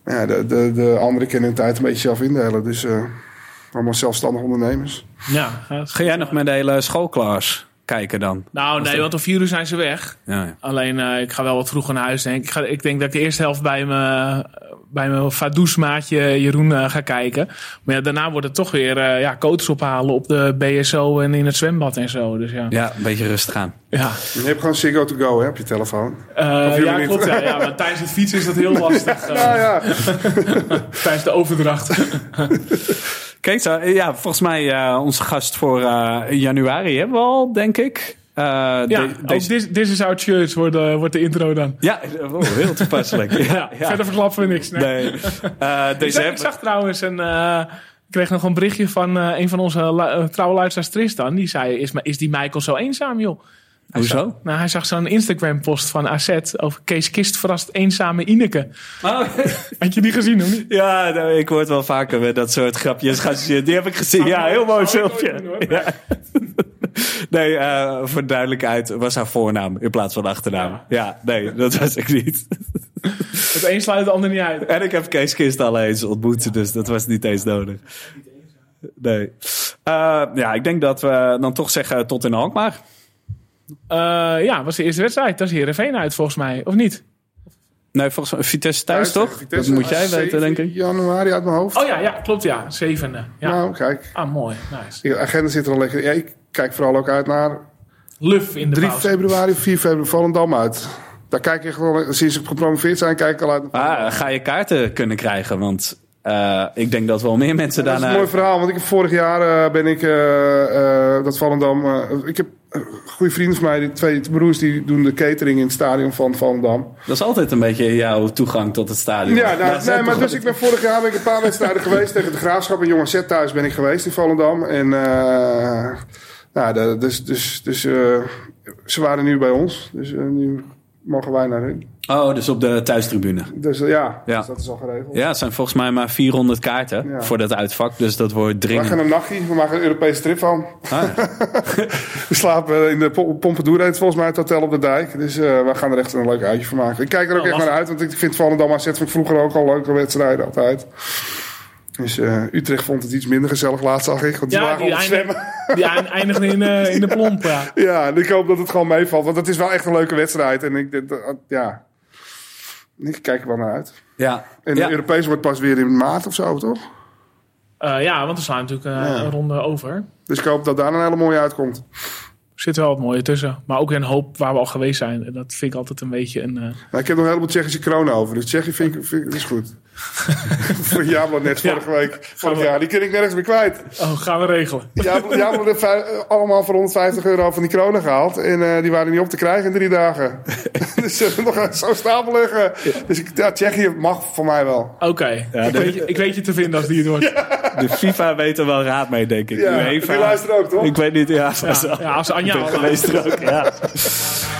Ja, de, de, de anderen kunnen hun tijd een beetje zelf indelen. Dus eh, allemaal zelfstandige ondernemers. Ja. Ga jij nog met de hele schoolklas kijken dan? Nou, nee, want om vier uur zijn ze weg. Ja, ja. Alleen, eh, ik ga wel wat vroeger naar huis, denk ik. Ik, ga, ik denk dat ik de eerste helft bij mijn, bij mijn Fadoes-maatje Jeroen eh, ga kijken. Maar ja, daarna wordt het toch weer eh, ja, coaches ophalen op de BSO en in het zwembad en zo. Dus ja. ja, een beetje rustig aan. Ja, Je hebt gewoon Ziggo to go hè, op je telefoon. Eh, ja niet? klopt. Ja, ja, maar tijdens het fietsen is dat heel lastig. Ja, ja. Tijdens de overdracht. Kijk, zo, ja, volgens mij eh, onze gast voor eh, januari hebben we al, denk ik. Eh, Ja, de- ook deze- This, This is Our Church wordt, eh, wordt de intro dan. ja oh, heel toepasselijk. Ja, ja. Verder verklappen we niks. Nee. Nee. Eh, Ik deze zag, ik zag trouwens een. eh, ik kreeg nog een berichtje van een van onze trouwe luisteraars Tristan. Die zei: is, is die Michael zo eenzaam, joh? Hij Hoezo? zag- nou, hij zag zo'n Instagram-post van AZ over Kees Kist verrast eenzame Ineke. Oh, Had je die gezien, of niet? ja, nou, ik word wel vaker met dat soort grapjes. Die heb ik gezien. Ja, heel mooi filmpje. hoor. Ja. Nee, eh, voor duidelijkheid was haar voornaam in plaats van achternaam. Ja, nee, dat was ik niet. Het een sluit het ander niet uit. En ik heb Kees Kist al eens ontmoet, dus dat was niet eens nodig. Nee. Eh, ja, ik denk dat we dan toch zeggen tot in Alkmaar. Eh, ja, was de eerste wedstrijd. Dat is Heerenveen uit, volgens mij. Of niet? Nee, volgens mij Vitesse thuis, Thuis toch? Vitesse. Dat moet jij weten, 7 denk ik. januari uit mijn hoofd. Oh ja, ja klopt ja. Zevende. Ja. Nou, kijk. Ah, mooi. Nice. De agenda zit er al lekker. Ja, ik kijk vooral ook uit naar Luf in de 3 pauze. februari of 4 februari Volendam uit. Daar kijk ik wel, sinds ik gepromoveerd zijn, kijk ik al uit. Ah, ga je kaarten kunnen krijgen? Want eh, ik denk dat wel meer mensen dat is een daarna... mooi verhaal, want ik heb vorig jaar eh, ben ik eh, eh, dat Volendam. eh, ik heb goede vrienden van mij, die twee broers, die doen de catering in het stadion van Volendam. Dat is altijd een beetje jouw toegang tot het stadion. Ja, nou, nee, maar dus ik ben vorig jaar ben ik een paar wedstrijden geweest tegen de Graafschap en Jong AZ thuis ben ik geweest in Volendam. En eh, nou, dus, dus, dus eh, ze waren nu bij ons, dus eh, nu mogen wij naar hun. Oh, dus op de thuistribune. Dus eh, ja, Ja. Dus dat is al geregeld. Ja, het zijn volgens mij maar 400 kaarten Ja. voor dat uitvak. Dus dat wordt We dringend. gaan een nachtje, we maken een Europese trip van. Ah, We slapen in de Po- Pompadour, heet volgens mij het hotel op de dijk. Dus we gaan er echt een leuk uitje van maken. Ik kijk er ook Oh, echt naar uit, want ik vind Volendam AZ vond ik vroeger ook al leuke wedstrijden altijd. Dus eh, Utrecht vond het iets minder gezellig laatst, zag ik. Want die Ja, lagen die, zwemmen. die in, eh, in de plomp. Ja. Ja, en ik hoop dat het gewoon meevalt. Want het is wel echt een leuke wedstrijd. En ik, denk dat- ja, ik kijk er wel naar uit. ja. En ja. de Europees wordt pas weer in maart of zo, toch? Eh, ja, want we slaan natuurlijk eh, Ja. een ronde over. Dus ik hoop dat daar een hele mooie uitkomt. zit wel wat mooie tussen. Maar ook een hoop waar we al geweest zijn. En dat vind ik altijd een beetje een... eh, Maar ik heb nog een heleboel Tsjechische kronen over. Dus Tsjechië vind ik, vind ik is goed. Voor Jablo net Ja. vorige week. Vorig we- jaar. Die kan ik nergens meer kwijt. oh, gaan we regelen. Jablo Jablo heeft vij- allemaal voor 150 euro van die kronen gehaald. En eh, die waren niet op te krijgen in drie dagen. dus ze nog zo stapel liggen. Dus ik, ja, Tsjechië mag voor mij wel. Oké, Ja, ik, de- weet je- ik weet je te vinden als die het wordt. De FIFA weet er wel raad mee, denk ik. Ja, UEFA, die luistert ook, toch? Ik weet niet, ja. Ja, zo. ja, als Anja al geweest er ook, ja.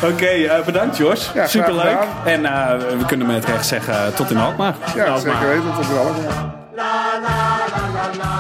Oké, eh, bedankt Jos. Superleuk. En eh, we kunnen met recht zeggen tot in Alkmaar. Ja, Nou, zeker maar- weten. Tot wel. La la la la la.